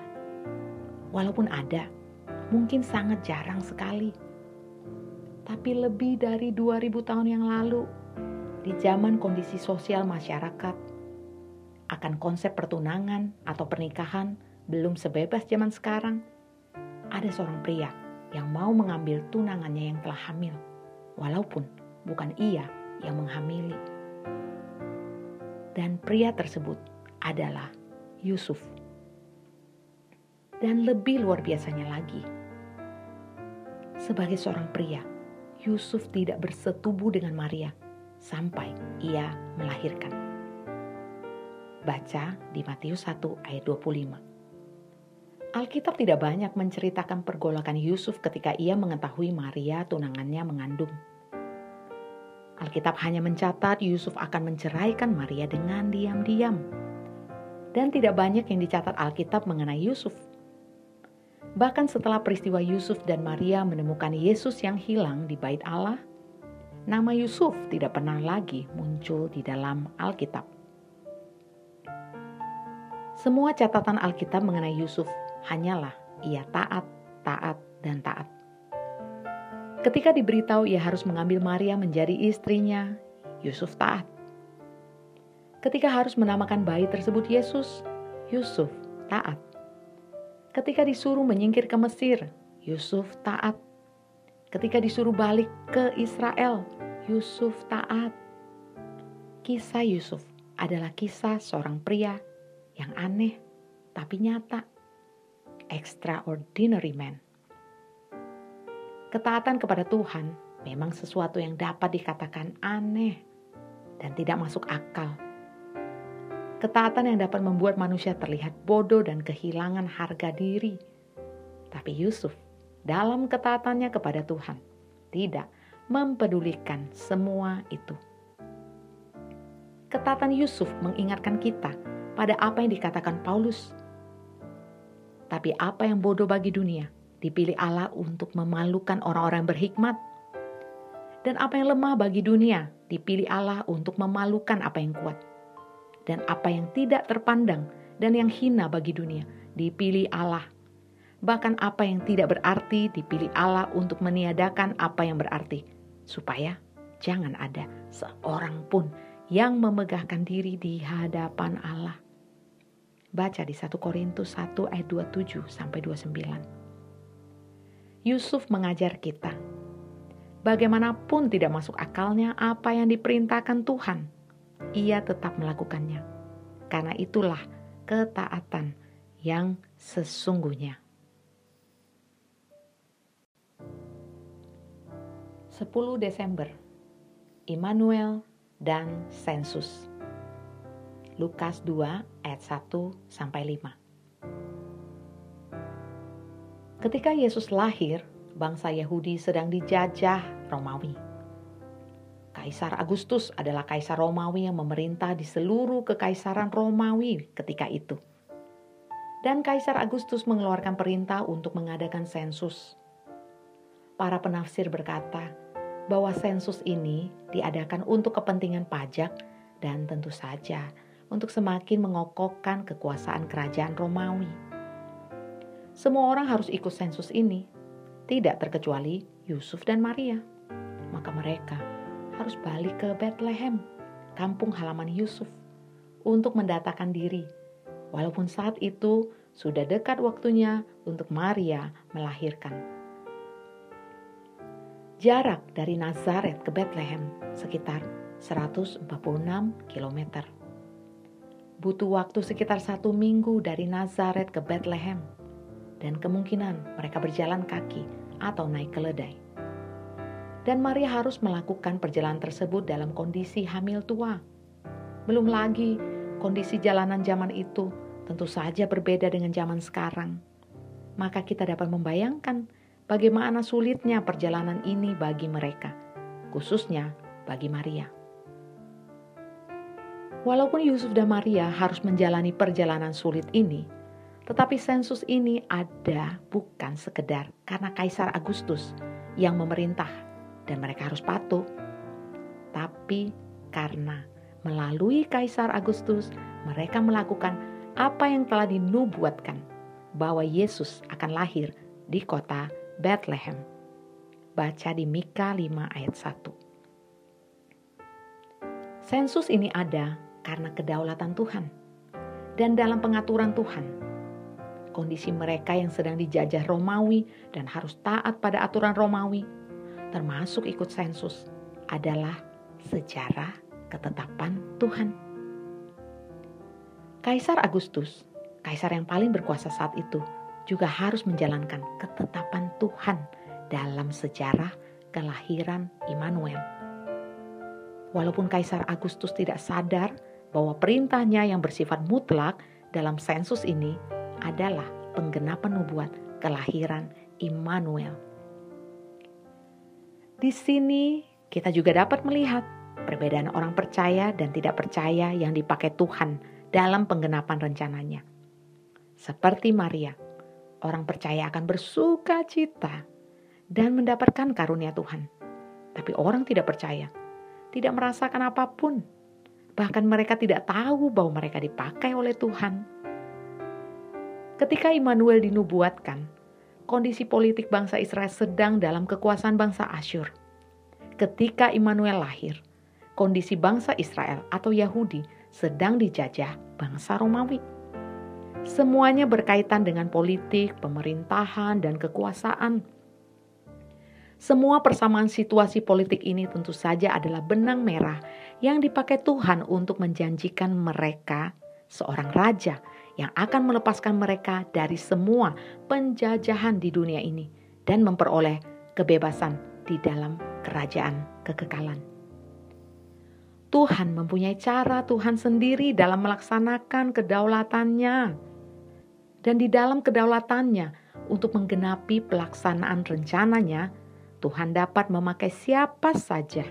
Walaupun ada, mungkin sangat jarang sekali. Tapi lebih dari 2000 tahun yang lalu, di zaman kondisi sosial masyarakat, akan konsep pertunangan atau pernikahan belum sebebas zaman sekarang, ada seorang pria yang mau mengambil tunangannya yang telah hamil, walaupun bukan ia yang menghamili dan pria tersebut adalah Yusuf. Dan lebih luar biasanya lagi, sebagai seorang pria, Yusuf tidak bersetubuh dengan Maria sampai ia melahirkan. Baca di Matius 1 ayat 25. Alkitab tidak banyak menceritakan pergolakan Yusuf ketika ia mengetahui Maria tunangannya mengandung. Alkitab hanya mencatat Yusuf akan menceraikan Maria dengan diam-diam. Dan tidak banyak yang dicatat Alkitab mengenai Yusuf. Bahkan setelah peristiwa Yusuf dan Maria menemukan Yesus yang hilang di bait Allah, nama Yusuf tidak pernah lagi muncul di dalam Alkitab. Semua catatan Alkitab mengenai Yusuf hanyalah ia taat, taat, dan taat. Ketika diberitahu ia harus mengambil Maria menjadi istrinya, Yusuf taat. Ketika harus menamakan bayi tersebut Yesus, Yusuf taat. Ketika disuruh menyingkir ke Mesir, Yusuf taat. Ketika disuruh balik ke Israel, Yusuf taat. Kisah Yusuf adalah kisah seorang pria yang aneh tapi nyata. Extraordinary man. Ketaatan kepada Tuhan memang sesuatu yang dapat dikatakan aneh dan tidak masuk akal. Ketaatan yang dapat membuat manusia terlihat bodoh dan kehilangan harga diri. Tapi Yusuf dalam ketaatannya kepada Tuhan tidak mempedulikan semua itu. Ketaatan Yusuf mengingatkan kita pada apa yang dikatakan Paulus. Tapi apa yang bodoh bagi dunia, dipilih Allah untuk memalukan orang-orang berhikmat. Dan apa yang lemah bagi dunia dipilih Allah untuk memalukan apa yang kuat. Dan apa yang tidak terpandang dan yang hina bagi dunia dipilih Allah. Bahkan apa yang tidak berarti dipilih Allah untuk meniadakan apa yang berarti. Supaya jangan ada seorang pun yang memegahkan diri di hadapan Allah. Baca di 1 Korintus 1 ayat 27 sampai 29. Yusuf mengajar kita bagaimanapun tidak masuk akalnya apa yang diperintahkan Tuhan, ia tetap melakukannya. Karena itulah ketaatan yang sesungguhnya. 10 Desember Immanuel dan sensus. Lukas 2 ayat 1 sampai 5. Ketika Yesus lahir, bangsa Yahudi sedang dijajah Romawi. Kaisar Agustus adalah kaisar Romawi yang memerintah di seluruh kekaisaran Romawi ketika itu. Dan Kaisar Agustus mengeluarkan perintah untuk mengadakan sensus. Para penafsir berkata bahwa sensus ini diadakan untuk kepentingan pajak dan tentu saja untuk semakin mengokohkan kekuasaan kerajaan Romawi. Semua orang harus ikut sensus ini tidak terkecuali Yusuf dan Maria. Maka mereka harus balik ke Bethlehem, kampung halaman Yusuf, untuk mendatakan diri. Walaupun saat itu sudah dekat waktunya untuk Maria melahirkan. Jarak dari Nazaret ke Bethlehem sekitar 146 km. Butuh waktu sekitar satu minggu dari Nazaret ke Bethlehem dan kemungkinan mereka berjalan kaki atau naik keledai. Dan Maria harus melakukan perjalanan tersebut dalam kondisi hamil tua. Belum lagi kondisi jalanan zaman itu tentu saja berbeda dengan zaman sekarang. Maka kita dapat membayangkan bagaimana sulitnya perjalanan ini bagi mereka, khususnya bagi Maria. Walaupun Yusuf dan Maria harus menjalani perjalanan sulit ini, tetapi sensus ini ada bukan sekedar karena Kaisar Agustus yang memerintah dan mereka harus patuh, tapi karena melalui Kaisar Agustus mereka melakukan apa yang telah dinubuatkan bahwa Yesus akan lahir di kota Bethlehem. Baca di Mika 5 ayat 1. Sensus ini ada karena kedaulatan Tuhan dan dalam pengaturan Tuhan kondisi mereka yang sedang dijajah Romawi dan harus taat pada aturan Romawi, termasuk ikut sensus, adalah sejarah ketetapan Tuhan. Kaisar Agustus, kaisar yang paling berkuasa saat itu, juga harus menjalankan ketetapan Tuhan dalam sejarah kelahiran Immanuel. Walaupun Kaisar Agustus tidak sadar bahwa perintahnya yang bersifat mutlak dalam sensus ini adalah penggenapan nubuat kelahiran Immanuel. Di sini kita juga dapat melihat perbedaan orang percaya dan tidak percaya yang dipakai Tuhan dalam penggenapan rencananya. Seperti Maria, orang percaya akan bersuka cita dan mendapatkan karunia Tuhan. Tapi orang tidak percaya, tidak merasakan apa pun. Bahkan mereka tidak tahu bahwa mereka dipakai oleh Tuhan Ketika Immanuel dinubuatkan, kondisi politik bangsa Israel sedang dalam kekuasaan bangsa Asyur. Ketika Immanuel lahir, kondisi bangsa Israel atau Yahudi sedang dijajah bangsa Romawi. Semuanya berkaitan dengan politik, pemerintahan, dan kekuasaan. Semua persamaan situasi politik ini tentu saja adalah benang merah yang dipakai Tuhan untuk menjanjikan mereka seorang raja yang akan melepaskan mereka dari semua penjajahan di dunia ini dan memperoleh kebebasan di dalam kerajaan kekekalan. Tuhan mempunyai cara Tuhan sendiri dalam melaksanakan kedaulatannya. Dan di dalam kedaulatannya untuk menggenapi pelaksanaan rencananya, Tuhan dapat memakai siapa saja,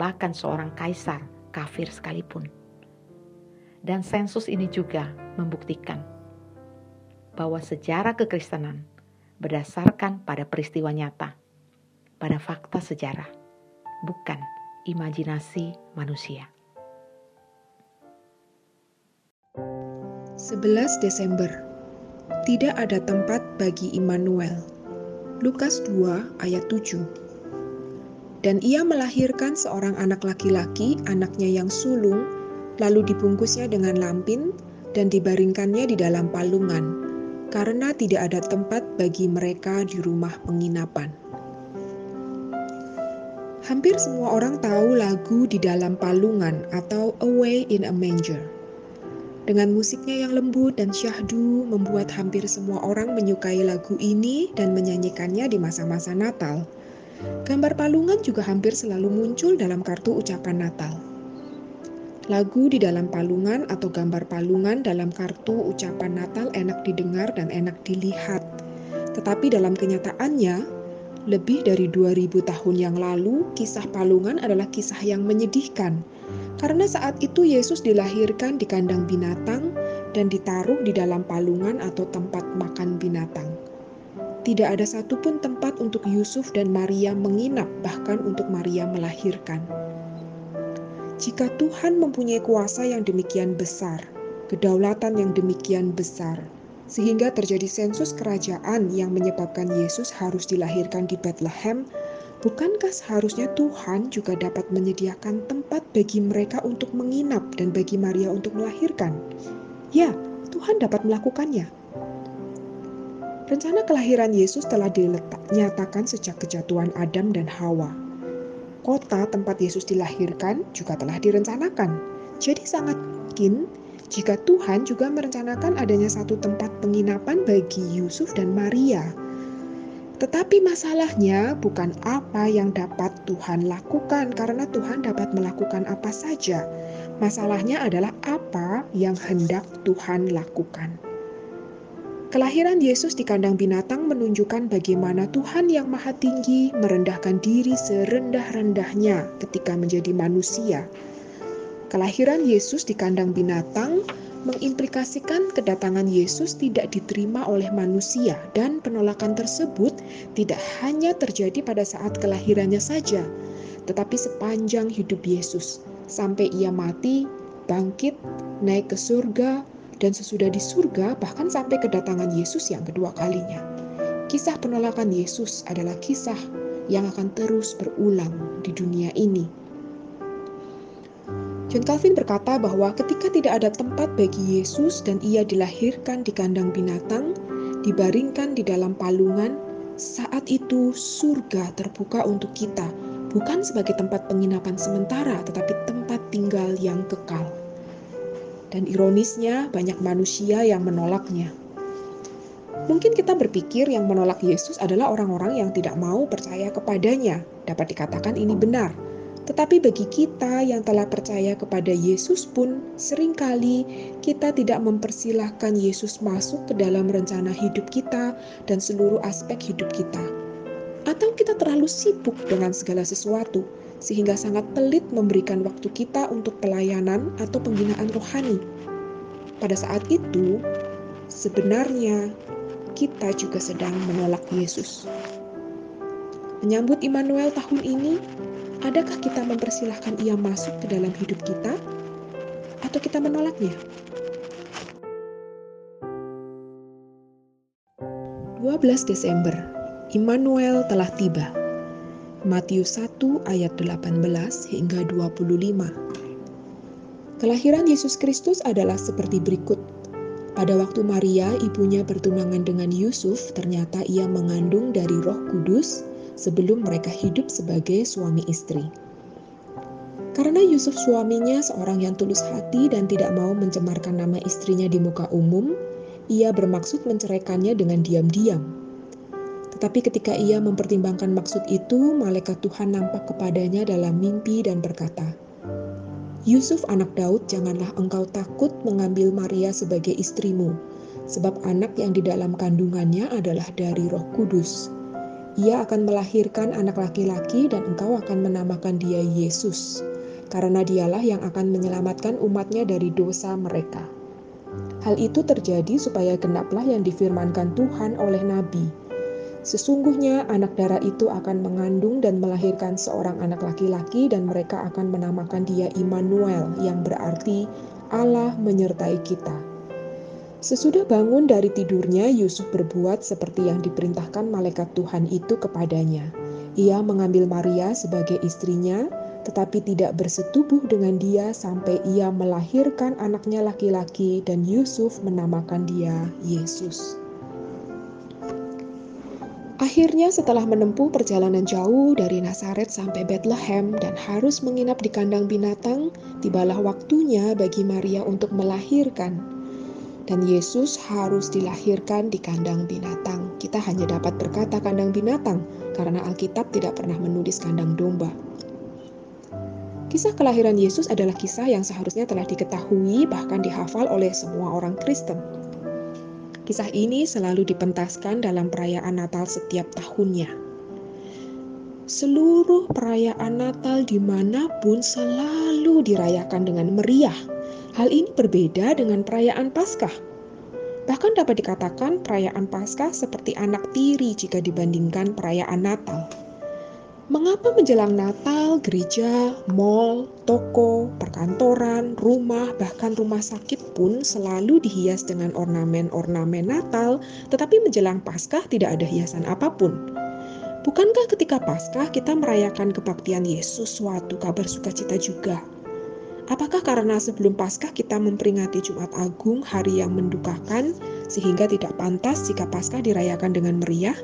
bahkan seorang kaisar kafir sekalipun. Dan sensus ini juga membuktikan bahwa sejarah kekristenan berdasarkan pada peristiwa nyata, pada fakta sejarah, bukan imajinasi manusia. 11 Desember Tidak ada tempat bagi Immanuel. Lukas 2 ayat 7 Dan ia melahirkan seorang anak laki-laki, anaknya yang sulung, lalu dibungkusnya dengan lampin dan dibaringkannya di dalam palungan, karena tidak ada tempat bagi mereka di rumah penginapan. Hampir semua orang tahu lagu di dalam palungan atau Away in a Manger. Dengan musiknya yang lembut dan syahdu membuat hampir semua orang menyukai lagu ini dan menyanyikannya di masa-masa Natal. Gambar palungan juga hampir selalu muncul dalam kartu ucapan Natal. Lagu di dalam palungan atau gambar palungan dalam kartu ucapan Natal enak didengar dan enak dilihat. Tetapi dalam kenyataannya, lebih dari 2000 tahun yang lalu, kisah palungan adalah kisah yang menyedihkan. Karena saat itu Yesus dilahirkan di kandang binatang dan ditaruh di dalam palungan atau tempat makan binatang. Tidak ada satupun tempat untuk Yusuf dan Maria menginap, bahkan untuk Maria melahirkan. Jika Tuhan mempunyai kuasa yang demikian besar, kedaulatan yang demikian besar, sehingga terjadi sensus kerajaan yang menyebabkan Yesus harus dilahirkan di Bethlehem, bukankah seharusnya Tuhan juga dapat menyediakan tempat bagi mereka untuk menginap dan bagi Maria untuk melahirkan? Ya, Tuhan dapat melakukannya. Rencana kelahiran Yesus telah dinyatakan sejak kejatuhan Adam dan Hawa. Kota tempat Yesus dilahirkan juga telah direncanakan. Jadi sangat mungkin jika Tuhan juga merencanakan adanya satu tempat penginapan bagi Yusuf dan Maria. Tetapi masalahnya bukan apa yang dapat Tuhan lakukan, karena Tuhan dapat melakukan apa saja. Masalahnya adalah apa yang hendak Tuhan lakukan. Kelahiran Yesus di kandang binatang menunjukkan bagaimana Tuhan yang Maha Tinggi merendahkan diri serendah-rendahnya ketika menjadi manusia. Kelahiran Yesus di kandang binatang mengimplikasikan kedatangan Yesus tidak diterima oleh manusia dan penolakan tersebut tidak hanya terjadi pada saat kelahirannya saja, tetapi sepanjang hidup Yesus. Sampai ia mati, bangkit, naik ke surga, dan sesudah di surga bahkan sampai kedatangan Yesus yang kedua kalinya. Kisah penolakan Yesus adalah kisah yang akan terus berulang di dunia ini John Calvin berkata bahwa ketika tidak ada tempat bagi Yesus dan ia dilahirkan di kandang binatang, dibaringkan di dalam palungan, saat itu surga terbuka untuk kita, bukan sebagai tempat penginapan sementara, tetapi tempat tinggal yang kekal. Dan ironisnya, banyak manusia yang menolaknya. Mungkin kita berpikir yang menolak Yesus adalah orang-orang yang tidak mau percaya kepadanya. Dapat dikatakan ini benar, tetapi bagi kita yang telah percaya kepada Yesus pun sering kali kita tidak mempersilahkan Yesus masuk ke dalam rencana hidup kita dan seluruh aspek hidup kita. Atau kita terlalu sibuk dengan segala sesuatu sehingga sangat pelit memberikan waktu kita untuk pelayanan atau pembinaan rohani. Pada saat itu, sebenarnya kita juga sedang menolak Yesus. Menyambut Immanuel tahun ini, Adakah kita mempersilahkan ia masuk ke dalam hidup kita atau kita menolaknya? 12 Desember, Immanuel telah tiba. Matius 1 ayat 18 hingga 25. Kelahiran Yesus Kristus adalah seperti berikut. Pada waktu Maria, ibunya bertunangan dengan Yusuf, ternyata ia mengandung dari Roh Kudus sebelum mereka hidup sebagai suami istri. Karena Yusuf suaminya seorang yang tulus hati dan tidak mau mencemarkan nama istrinya di muka umum, ia bermaksud menceraikannya dengan diam-diam. Tetapi ketika ia mempertimbangkan maksud itu, malaikat Tuhan nampak kepadanya dalam mimpi dan berkata, Yusuf anak Daud, janganlah engkau takut mengambil Maria sebagai istrimu, sebab anak yang di dalam kandungannya adalah dari roh kudus. Ia akan melahirkan anak laki-laki dan engkau akan menamakan dia Yesus, karena dialah yang akan menyelamatkan umatnya dari dosa mereka. Hal itu terjadi supaya genaplah yang difirmankan Tuhan oleh Nabi. Sesungguhnya anak darah itu akan mengandung dan melahirkan seorang anak laki-laki dan mereka akan menamakan dia Immanuel yang berarti Allah menyertai kita. Sesudah bangun dari tidurnya, Yusuf berbuat seperti yang diperintahkan malaikat Tuhan itu kepadanya. Ia mengambil Maria sebagai istrinya, tetapi tidak bersetubuh dengan dia sampai ia melahirkan anaknya laki-laki dan Yusuf menamakan dia Yesus. Akhirnya setelah menempuh perjalanan jauh dari Nazaret sampai Bethlehem dan harus menginap di kandang binatang, tibalah waktunya bagi Maria untuk melahirkan. Dan Yesus harus dilahirkan di kandang binatang. Kita hanya dapat berkata kandang binatang karena Alkitab tidak pernah menulis kandang domba. Kisah kelahiran Yesus adalah kisah yang seharusnya telah diketahui bahkan dihafal oleh semua orang Kristen. Kisah ini selalu dipentaskan dalam perayaan Natal setiap tahunnya. Seluruh perayaan Natal di mana pun selalu dirayakan dengan meriah. Hal ini berbeda dengan perayaan Paskah. Bahkan dapat dikatakan perayaan Paskah seperti anak tiri jika dibandingkan perayaan Natal. Mengapa menjelang Natal, gereja, mall, toko, perkantoran, rumah, bahkan rumah sakit pun selalu dihias dengan ornamen-ornamen Natal, tetapi menjelang Paskah tidak ada hiasan apa pun? Bukankah ketika Paskah kita merayakan kebaktian Yesus suatu kabar sukacita juga? Apakah karena sebelum Paskah kita memperingati Jumat Agung, hari yang mendukakan, sehingga tidak pantas jika Paskah dirayakan dengan meriah?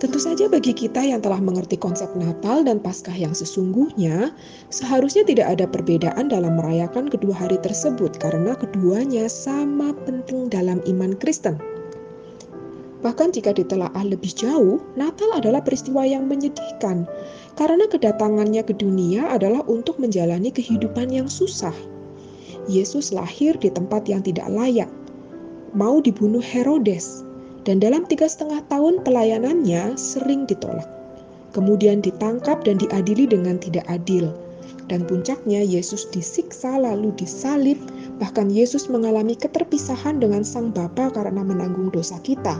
Tentu saja bagi kita yang telah mengerti konsep Natal dan Paskah yang sesungguhnya, seharusnya tidak ada perbedaan dalam merayakan kedua hari tersebut karena keduanya sama penting dalam iman Kristen. Bahkan jika ditelaah lebih jauh, Natal adalah peristiwa yang menyedihkan karena kedatangannya ke dunia adalah untuk menjalani kehidupan yang susah. Yesus lahir di tempat yang tidak layak, mau dibunuh Herodes, dan dalam tiga setengah tahun pelayanannya sering ditolak. Kemudian ditangkap dan diadili dengan tidak adil. Dan puncaknya Yesus disiksa lalu disalib, bahkan Yesus mengalami keterpisahan dengan Sang Bapa karena menanggung dosa kita.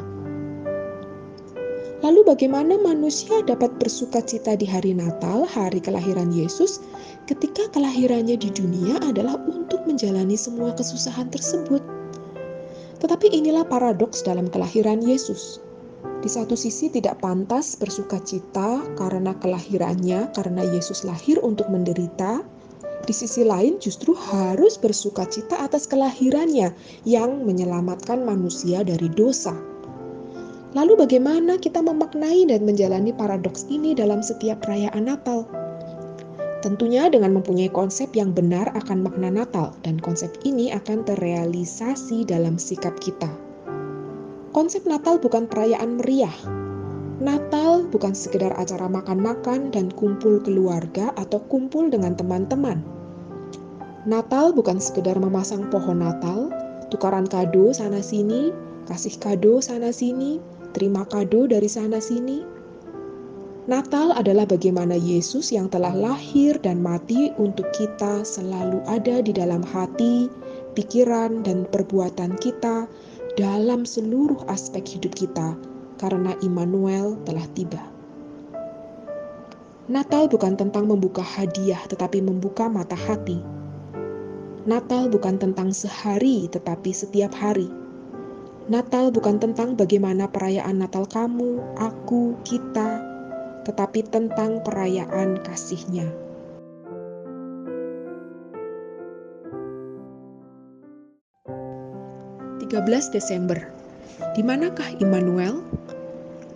Lalu bagaimana manusia dapat bersuka cita di hari Natal, hari kelahiran Yesus, ketika kelahirannya di dunia adalah untuk menjalani semua kesusahan tersebut? Tetapi inilah paradoks dalam kelahiran Yesus. Di satu sisi tidak pantas bersuka cita karena kelahirannya, karena Yesus lahir untuk menderita. Di sisi lain justru harus bersuka cita atas kelahirannya yang menyelamatkan manusia dari dosa. Lalu bagaimana kita memaknai dan menjalani paradoks ini dalam setiap perayaan Natal? Tentunya dengan mempunyai konsep yang benar akan makna Natal dan konsep ini akan terrealisasi dalam sikap kita. Konsep Natal bukan perayaan meriah. Natal bukan sekedar acara makan-makan dan kumpul keluarga atau kumpul dengan teman-teman. Natal bukan sekedar memasang pohon Natal, tukaran kado sana-sini, kasih kado sana-sini, terima kado dari sana-sini, Natal adalah bagaimana Yesus yang telah lahir dan mati untuk kita selalu ada di dalam hati, pikiran, dan perbuatan kita dalam seluruh aspek hidup kita karena Immanuel telah tiba. Natal bukan tentang membuka hadiah tetapi membuka mata hati. Natal bukan tentang sehari tetapi setiap hari. Natal bukan tentang bagaimana perayaan Natal kamu, aku, kita, tetapi tentang perayaan kasihnya. Desember. Di manakah Immanuel?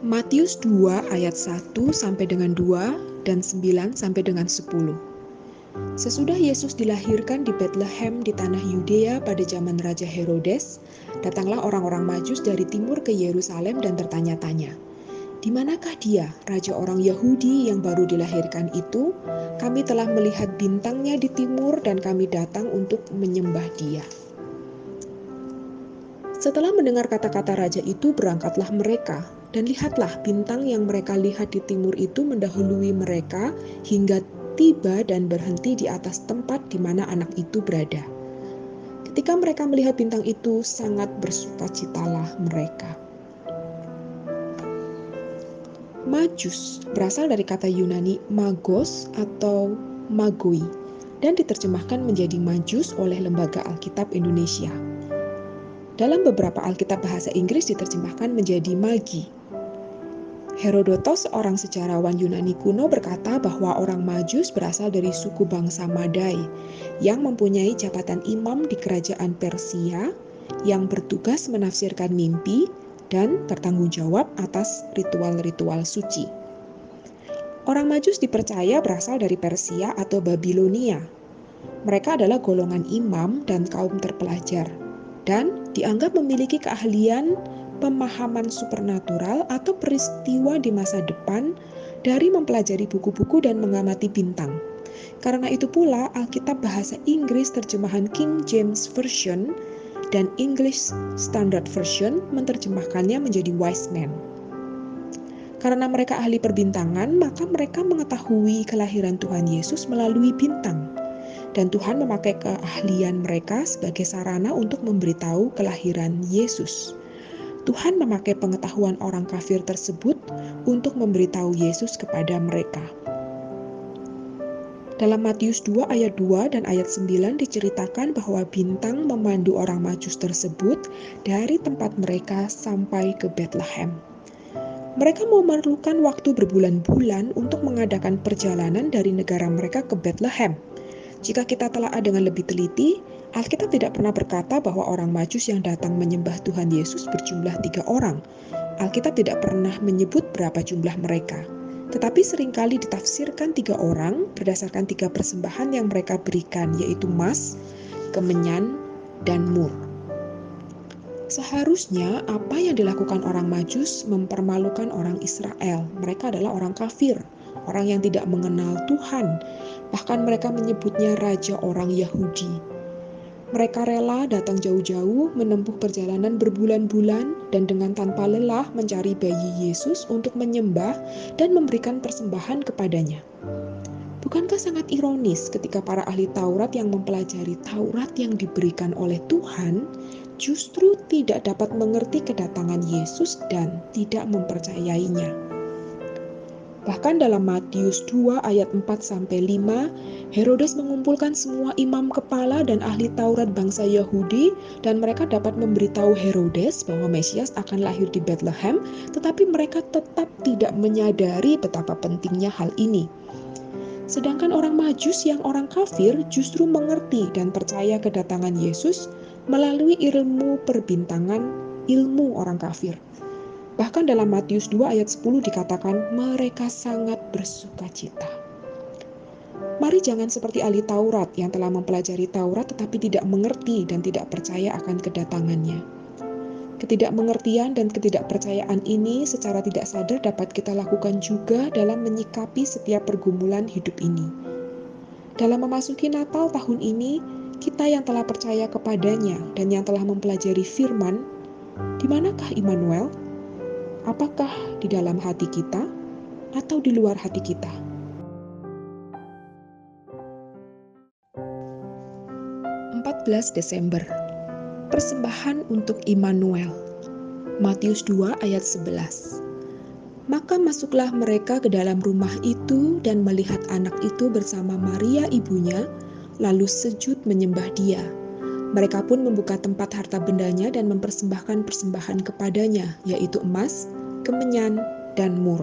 Matius 2 ayat 1 sampai dengan 2 dan 9 sampai dengan 10. Sesudah Yesus dilahirkan di Bethlehem di tanah Yudea pada zaman Raja Herodes, datanglah orang-orang Majus dari timur ke Yerusalem dan bertanya-tanya, di manakah dia, raja orang Yahudi yang baru dilahirkan itu? Kami telah melihat bintangnya di timur dan kami datang untuk menyembah dia. Setelah mendengar kata-kata raja itu, berangkatlah mereka, dan lihatlah bintang yang mereka lihat di timur itu mendahului mereka hingga tiba dan berhenti di atas tempat di mana anak itu berada. Ketika mereka melihat bintang itu, sangat bersukacitalah mereka. Majus berasal dari kata Yunani magos atau magoi dan diterjemahkan menjadi majus oleh Lembaga Alkitab Indonesia. Dalam beberapa Alkitab bahasa Inggris diterjemahkan menjadi magi. Herodotos, seorang sejarawan Yunani kuno berkata bahwa orang Majus berasal dari suku bangsa Madai yang mempunyai jabatan imam di kerajaan Persia yang bertugas menafsirkan mimpi dan bertanggung jawab atas ritual-ritual suci. Orang Majus dipercaya berasal dari Persia atau Babilonia. Mereka adalah golongan imam dan kaum terpelajar, dan dianggap memiliki keahlian pemahaman supernatural atau peristiwa di masa depan dari mempelajari buku-buku dan mengamati bintang. Karena itu pula, Alkitab bahasa Inggris terjemahan King James Version dan English Standard Version menerjemahkannya menjadi wise man. Karena mereka ahli perbintangan, maka mereka mengetahui kelahiran Tuhan Yesus melalui bintang. Dan Tuhan memakai keahlian mereka sebagai sarana untuk memberitahu kelahiran Yesus. Tuhan memakai pengetahuan orang kafir tersebut untuk memberitahu Yesus kepada mereka. Dalam Matius 2 ayat 2 dan ayat 9 diceritakan bahwa bintang memandu orang majus tersebut dari tempat mereka sampai ke Bethlehem. Mereka memerlukan waktu berbulan-bulan untuk mengadakan perjalanan dari negara mereka ke Bethlehem. Jika kita telah dengan lebih teliti, Alkitab tidak pernah berkata bahwa orang majus yang datang menyembah Tuhan Yesus berjumlah tiga orang. Alkitab tidak pernah menyebut berapa jumlah mereka tetapi sering kali ditafsirkan tiga orang berdasarkan tiga persembahan yang mereka berikan, yaitu emas, kemenyan, dan mur. Seharusnya apa yang dilakukan orang Majus mempermalukan orang Israel. Mereka adalah orang kafir, orang yang tidak mengenal Tuhan. Bahkan mereka menyebutnya raja orang Yahudi. Mereka rela datang jauh-jauh, menempuh perjalanan berbulan-bulan, dan dengan tanpa lelah mencari bayi Yesus untuk menyembah dan memberikan persembahan kepadanya. Bukankah sangat ironis ketika para ahli Taurat yang mempelajari Taurat yang diberikan oleh Tuhan justru tidak dapat mengerti kedatangan Yesus dan tidak mempercayainya? Bahkan dalam Matius 2 ayat 4 sampai 5, Herodes mengumpulkan semua imam kepala dan ahli Taurat bangsa Yahudi dan mereka dapat memberitahu Herodes bahwa Mesias akan lahir di Bethlehem, tetapi mereka tetap tidak menyadari betapa pentingnya hal ini. Sedangkan orang Majus yang orang kafir justru mengerti dan percaya kedatangan Yesus melalui ilmu perbintangan ilmu orang kafir. Bahkan dalam Matius 2 ayat 10 dikatakan mereka sangat bersuka cita. Mari jangan seperti ahli Taurat yang telah mempelajari Taurat tetapi tidak mengerti dan tidak percaya akan kedatangannya. Ketidakmengertian dan ketidakpercayaan ini secara tidak sadar dapat kita lakukan juga dalam menyikapi setiap pergumulan hidup ini. Dalam memasuki Natal tahun ini, kita yang telah percaya kepadanya dan yang telah mempelajari firman, di manakah Immanuel? Apakah di dalam hati kita atau di luar hati kita. Desember Persembahan untuk Immanuel Matius 2 ayat 11 Maka masuklah mereka ke dalam rumah itu dan melihat anak itu bersama Maria ibunya, lalu sejud menyembah dia. Mereka pun membuka tempat harta bendanya dan mempersembahkan persembahan kepadanya, yaitu emas, kemenyan, dan mur.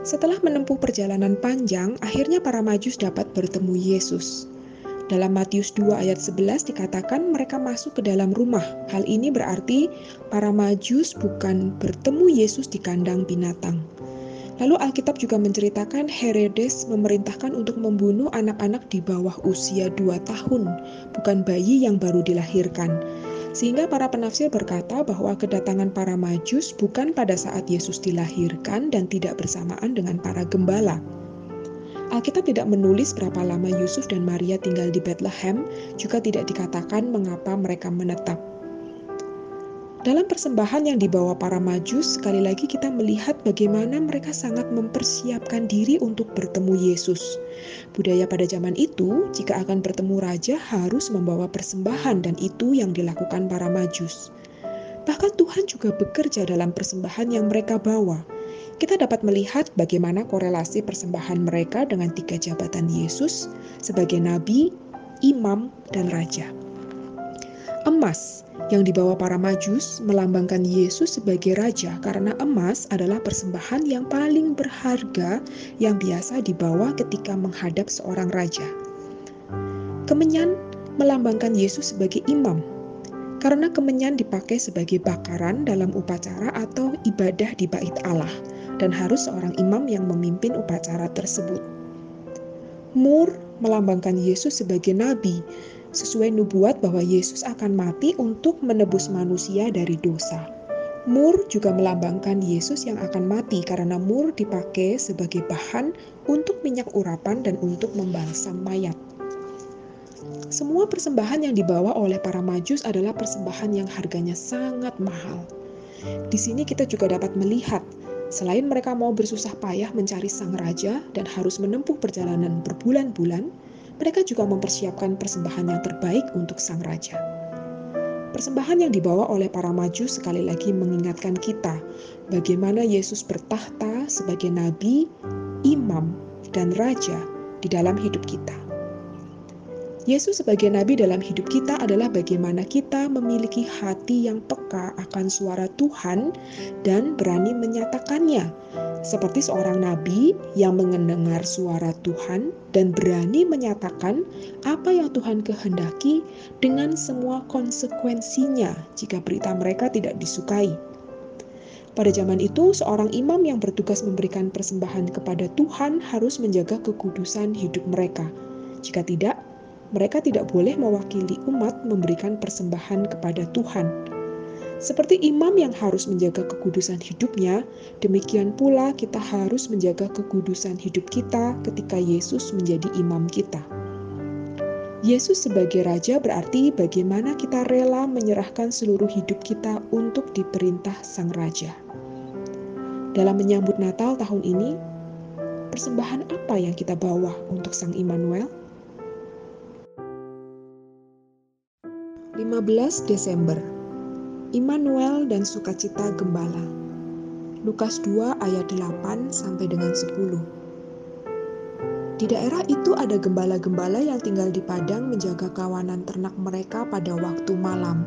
Setelah menempuh perjalanan panjang, akhirnya para majus dapat bertemu Yesus. Dalam Matius 2 ayat 11 dikatakan mereka masuk ke dalam rumah. Hal ini berarti para majus bukan bertemu Yesus di kandang binatang, Lalu Alkitab juga menceritakan Herodes memerintahkan untuk membunuh anak-anak di bawah usia 2 tahun, bukan bayi yang baru dilahirkan. Sehingga para penafsir berkata bahwa kedatangan para majus bukan pada saat Yesus dilahirkan dan tidak bersamaan dengan para gembala. Alkitab tidak menulis berapa lama Yusuf dan Maria tinggal di Bethlehem, juga tidak dikatakan mengapa mereka menetap. Dalam persembahan yang dibawa para majus, sekali lagi kita melihat bagaimana mereka sangat mempersiapkan diri untuk bertemu Yesus. Budaya pada zaman itu, jika akan bertemu raja harus membawa persembahan dan itu yang dilakukan para majus. Bahkan Tuhan juga bekerja dalam persembahan yang mereka bawa. Kita dapat melihat bagaimana korelasi persembahan mereka dengan tiga jabatan Yesus sebagai nabi, imam, dan raja. Emas yang dibawa para majus melambangkan Yesus sebagai raja karena emas adalah persembahan yang paling berharga yang biasa dibawa ketika menghadap seorang raja. Kemenyan melambangkan Yesus sebagai imam karena kemenyan dipakai sebagai bakaran dalam upacara atau ibadah di bait Allah dan harus seorang imam yang memimpin upacara tersebut. Mur melambangkan Yesus sebagai nabi sesuai nubuat bahwa Yesus akan mati untuk menebus manusia dari dosa. Mur juga melambangkan Yesus yang akan mati karena mur dipakai sebagai bahan untuk minyak urapan dan untuk membalsam mayat. Semua persembahan yang dibawa oleh para majus adalah persembahan yang harganya sangat mahal. Di sini kita juga dapat melihat, selain mereka mau bersusah payah mencari sang raja dan harus menempuh perjalanan berbulan-bulan, mereka juga mempersiapkan persembahan yang terbaik untuk sang raja. Persembahan yang dibawa oleh para maju sekali lagi mengingatkan kita bagaimana Yesus bertahta sebagai nabi, imam, dan raja di dalam hidup kita. Yesus sebagai nabi dalam hidup kita adalah bagaimana kita memiliki hati yang peka akan suara Tuhan dan berani menyatakannya. Seperti seorang nabi yang mendengar suara Tuhan dan berani menyatakan apa yang Tuhan kehendaki dengan semua konsekuensinya jika berita mereka tidak disukai. Pada zaman itu, seorang imam yang bertugas memberikan persembahan kepada Tuhan harus menjaga kekudusan hidup mereka. Jika tidak, mereka tidak boleh mewakili umat memberikan persembahan kepada Tuhan. Seperti imam yang harus menjaga kekudusan hidupnya, demikian pula kita harus menjaga kekudusan hidup kita ketika Yesus menjadi imam kita. Yesus sebagai raja berarti bagaimana kita rela menyerahkan seluruh hidup kita untuk diperintah sang raja. Dalam menyambut Natal tahun ini, persembahan apa yang kita bawa untuk Sang Immanuel? 15 Desember Immanuel dan sukacita gembala Lukas 2 ayat 8 sampai dengan 10 Di daerah itu ada gembala-gembala yang tinggal di padang menjaga kawanan ternak mereka pada waktu malam.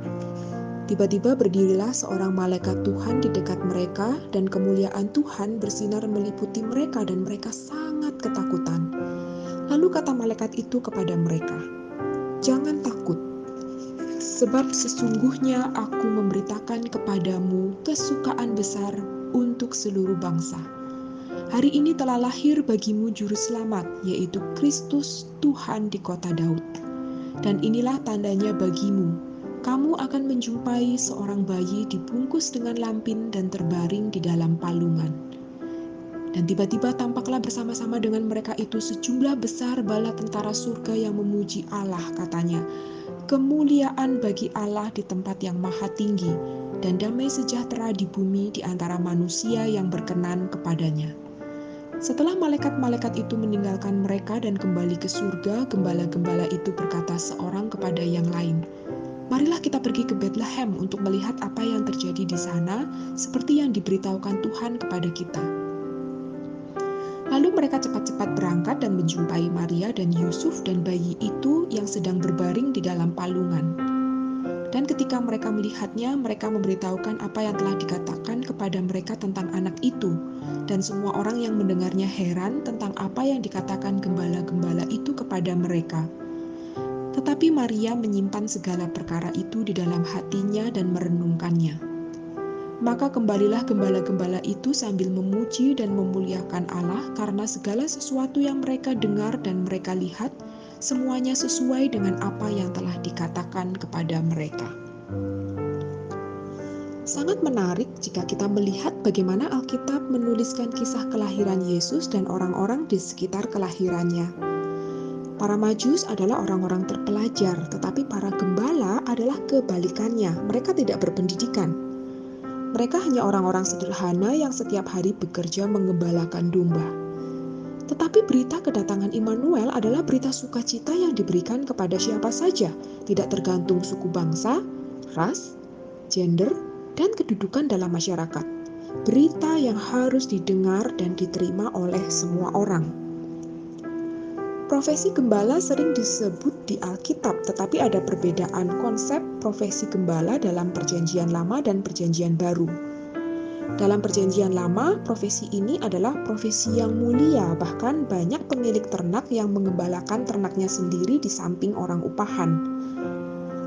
Tiba-tiba berdirilah seorang malaikat Tuhan di dekat mereka dan kemuliaan Tuhan bersinar meliputi mereka dan mereka sangat ketakutan. Lalu kata malaikat itu kepada mereka, "Jangan takut, Sebab sesungguhnya aku memberitakan kepadamu kesukaan besar untuk seluruh bangsa. Hari ini telah lahir bagimu juru selamat, yaitu Kristus Tuhan di kota Daud. Dan inilah tandanya bagimu, kamu akan menjumpai seorang bayi dibungkus dengan lampin dan terbaring di dalam palungan. Dan tiba-tiba tampaklah bersama-sama dengan mereka itu sejumlah besar bala tentara surga yang memuji Allah katanya kemuliaan bagi Allah di tempat yang maha tinggi, dan damai sejahtera di bumi di antara manusia yang berkenan kepadanya. Setelah malaikat-malaikat itu meninggalkan mereka dan kembali ke surga, gembala-gembala itu berkata seorang kepada yang lain, Marilah kita pergi ke Bethlehem untuk melihat apa yang terjadi di sana, seperti yang diberitahukan Tuhan kepada kita. Lalu mereka cepat-cepat berangkat dan menjumpai Maria dan Yusuf dan bayi itu yang sedang berbaring di dalam palungan. Dan ketika mereka melihatnya, mereka memberitahukan apa yang telah dikatakan kepada mereka tentang anak itu. Dan semua orang yang mendengarnya heran tentang apa yang dikatakan gembala-gembala itu kepada mereka. Tetapi Maria menyimpan segala perkara itu di dalam hatinya dan merenungkannya. Maka kembalilah gembala-gembala itu sambil memuji dan memuliakan Allah karena segala sesuatu yang mereka dengar dan mereka lihat, semuanya sesuai dengan apa yang telah dikatakan kepada mereka. Sangat menarik jika kita melihat bagaimana Alkitab menuliskan kisah kelahiran Yesus dan orang-orang di sekitar kelahirannya. Para majus adalah orang-orang terpelajar, tetapi para gembala adalah kebalikannya. Mereka tidak berpendidikan, mereka hanya orang-orang sederhana yang setiap hari bekerja mengembalakan domba. Tetapi berita kedatangan Immanuel adalah berita sukacita yang diberikan kepada siapa saja, tidak tergantung suku bangsa, ras, gender, dan kedudukan dalam masyarakat. Berita yang harus didengar dan diterima oleh semua orang. Profesi gembala sering disebut di Alkitab, tetapi ada perbedaan konsep profesi gembala dalam Perjanjian Lama dan Perjanjian Baru. Dalam Perjanjian Lama, profesi ini adalah profesi yang mulia, bahkan banyak pemilik ternak yang mengembalakan ternaknya sendiri di samping orang upahan.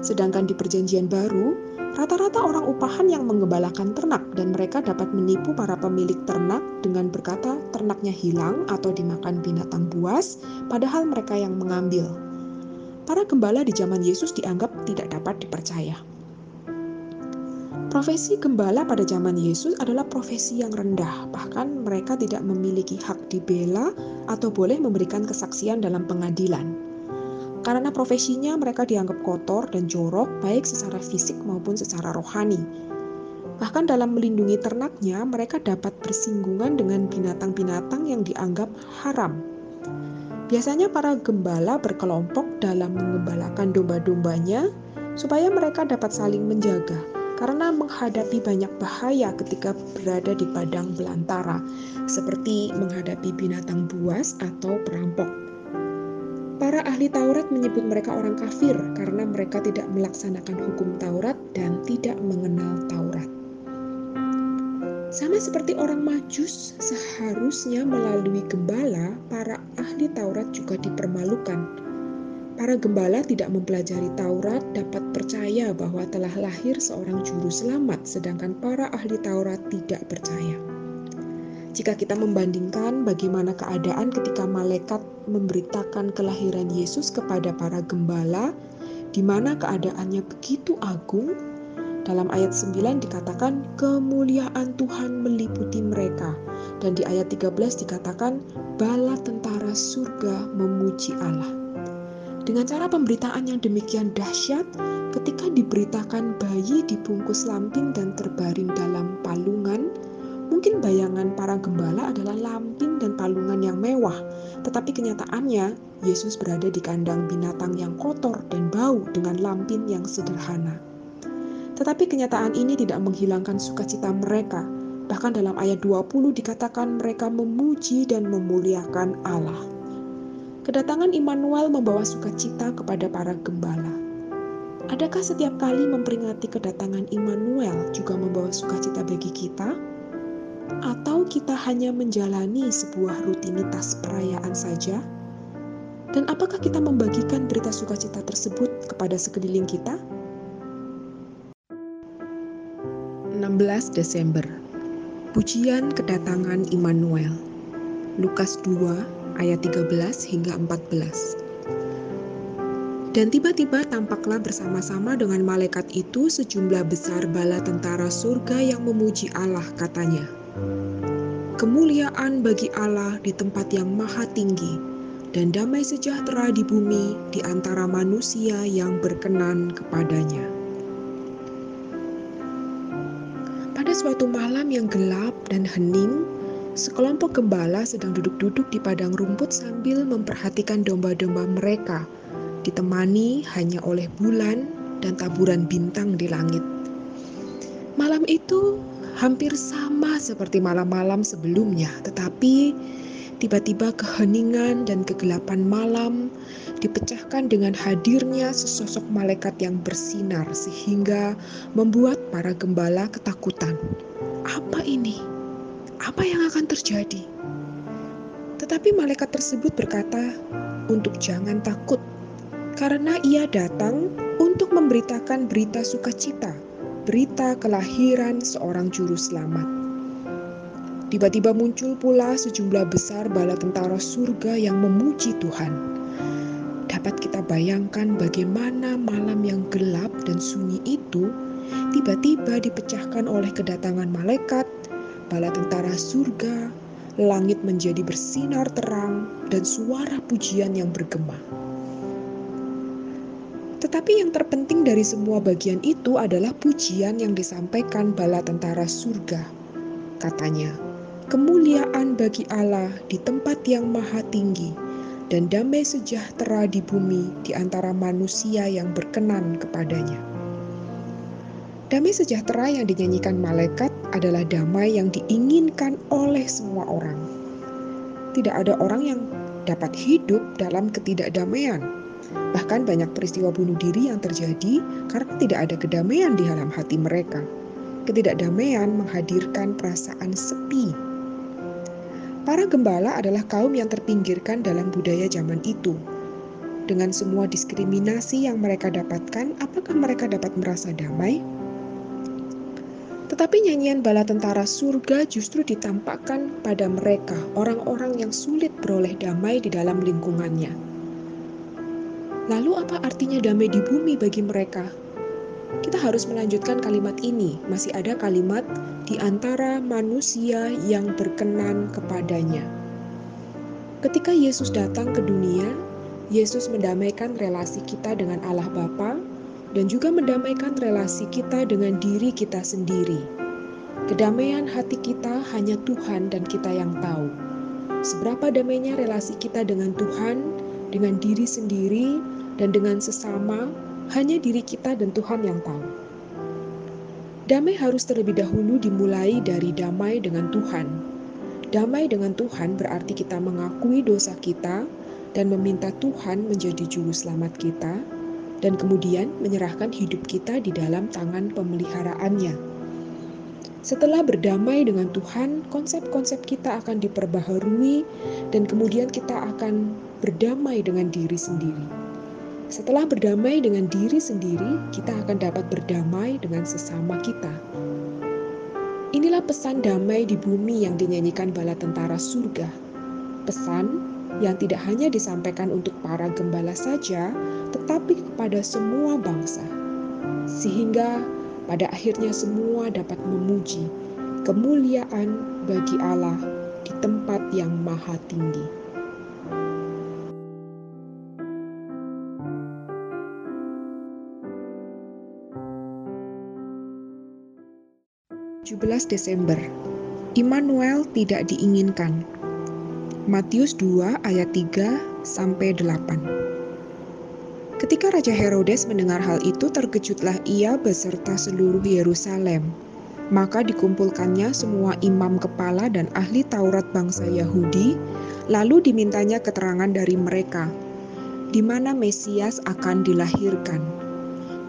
Sedangkan di Perjanjian Baru, rata-rata orang upahan yang mengembalakan ternak dan mereka dapat menipu para pemilik ternak dengan berkata ternaknya hilang atau dimakan binatang buas, padahal mereka yang mengambil. Para gembala di zaman Yesus dianggap tidak dapat dipercaya. Profesi gembala pada zaman Yesus adalah profesi yang rendah, bahkan mereka tidak memiliki hak dibela atau boleh memberikan kesaksian dalam pengadilan. Karena profesinya mereka dianggap kotor dan jorok baik secara fisik maupun secara rohani. Bahkan dalam melindungi ternaknya, mereka dapat bersinggungan dengan binatang-binatang yang dianggap haram. Biasanya para gembala berkelompok dalam mengembalakan domba-dombanya supaya mereka dapat saling menjaga karena menghadapi banyak bahaya ketika berada di padang belantara, seperti menghadapi binatang buas atau perampok. Para ahli Taurat menyebut mereka orang kafir karena mereka tidak melaksanakan hukum Taurat dan tidak mengenal Taurat. Sama seperti orang Majus, seharusnya melalui gembala, para ahli Taurat juga dipermalukan Para gembala tidak mempelajari Taurat dapat percaya bahwa telah lahir seorang juru selamat, sedangkan para ahli Taurat tidak percaya. Jika kita membandingkan bagaimana keadaan ketika malaikat memberitakan kelahiran Yesus kepada para gembala, di mana keadaannya begitu agung, dalam ayat 9 dikatakan kemuliaan Tuhan meliputi mereka dan di ayat 13 dikatakan bala tentara surga memuji Allah. Dengan cara pemberitaan yang demikian dahsyat, ketika diberitakan bayi dibungkus lampin dan terbaring dalam palungan, mungkin bayangan para gembala adalah lampin dan palungan yang mewah, tetapi kenyataannya Yesus berada di kandang binatang yang kotor dan bau dengan lampin yang sederhana. Tetapi kenyataan ini tidak menghilangkan sukacita mereka. Bahkan dalam ayat 20 dikatakan mereka memuji dan memuliakan Allah. Kedatangan Immanuel membawa sukacita kepada para gembala. Adakah setiap kali memperingati kedatangan Immanuel juga membawa sukacita bagi kita? Atau kita hanya menjalani sebuah rutinitas perayaan saja? Dan apakah kita membagikan berita sukacita tersebut kepada sekeliling kita? 16 Desember Pujian kedatangan Immanuel Lukas 2 ayat 13 hingga 14. Dan tiba-tiba tampaklah bersama-sama dengan malaikat itu sejumlah besar bala tentara surga yang memuji Allah katanya. Kemuliaan bagi Allah di tempat yang maha tinggi dan damai sejahtera di bumi di antara manusia yang berkenan kepadanya. Pada suatu malam yang gelap dan hening, Sekelompok gembala sedang duduk-duduk di padang rumput sambil memperhatikan domba-domba mereka, ditemani hanya oleh bulan dan taburan bintang di langit. Malam itu hampir sama seperti malam-malam sebelumnya, tetapi tiba-tiba keheningan dan kegelapan malam dipecahkan dengan hadirnya sesosok malaikat yang bersinar sehingga membuat para gembala ketakutan. Apa ini? apa yang akan terjadi? Tetapi malaikat tersebut berkata, "Untuk jangan takut, karena ia datang untuk memberitakan berita sukacita, berita kelahiran seorang juru selamat." Tiba-tiba muncul pula sejumlah besar bala tentara surga yang memuji Tuhan. Dapat kita bayangkan bagaimana malam yang gelap dan sunyi itu tiba-tiba dipecahkan oleh kedatangan malaikat bala tentara surga, langit menjadi bersinar terang, dan suara pujian yang bergema. Tetapi yang terpenting dari semua bagian itu adalah pujian yang disampaikan bala tentara surga. Katanya, kemuliaan bagi Allah di tempat yang maha tinggi, dan damai sejahtera di bumi di antara manusia yang berkenan kepadanya. Damai sejahtera yang dinyanyikan malaikat adalah damai yang diinginkan oleh semua orang. Tidak ada orang yang dapat hidup dalam ketidakdamaian. Bahkan banyak peristiwa bunuh diri yang terjadi karena tidak ada kedamaian di dalam hati mereka. Ketidakdamaian menghadirkan perasaan sepi. Para gembala adalah kaum yang terpinggirkan dalam budaya zaman itu. Dengan semua diskriminasi yang mereka dapatkan, apakah mereka dapat merasa damai? Tetapi nyanyian bala tentara surga justru ditampakkan pada mereka, orang-orang yang sulit beroleh damai di dalam lingkungannya. Lalu apa artinya damai di bumi bagi mereka? Kita harus melanjutkan kalimat ini. Masih ada kalimat di antara manusia yang berkenan kepadanya. Ketika Yesus datang ke dunia, Yesus mendamaikan relasi kita dengan Allah Bapa dan juga mendamaikan relasi kita dengan diri kita sendiri. Kedamaian hati kita hanya Tuhan dan kita yang tahu. Seberapa damainya relasi kita dengan Tuhan, dengan diri sendiri, dan dengan sesama, hanya diri kita dan Tuhan yang tahu. Damai harus terlebih dahulu dimulai dari damai dengan Tuhan. Damai dengan Tuhan berarti kita mengakui dosa kita dan meminta Tuhan menjadi juru selamat kita, dan kemudian menyerahkan hidup kita di dalam tangan pemeliharaannya. Setelah berdamai dengan Tuhan, konsep-konsep kita akan diperbaharui dan kemudian kita akan berdamai dengan diri sendiri. Setelah berdamai dengan diri sendiri, kita akan dapat berdamai dengan sesama kita. Inilah pesan damai di bumi yang dinyanyikan bala tentara surga. Pesan yang tidak hanya disampaikan untuk para gembala saja, tetapi kepada semua bangsa, sehingga pada akhirnya semua dapat memuji kemuliaan bagi Allah di tempat yang maha tinggi. Desember Immanuel tidak diinginkan. Matius 2 ayat 3 sampai 8. Ketika Raja Herodes mendengar hal itu, terkejutlah ia beserta seluruh Yerusalem. Maka dikumpulkannya semua imam kepala dan ahli Taurat bangsa Yahudi, lalu dimintanya keterangan dari mereka, di mana Mesias akan dilahirkan.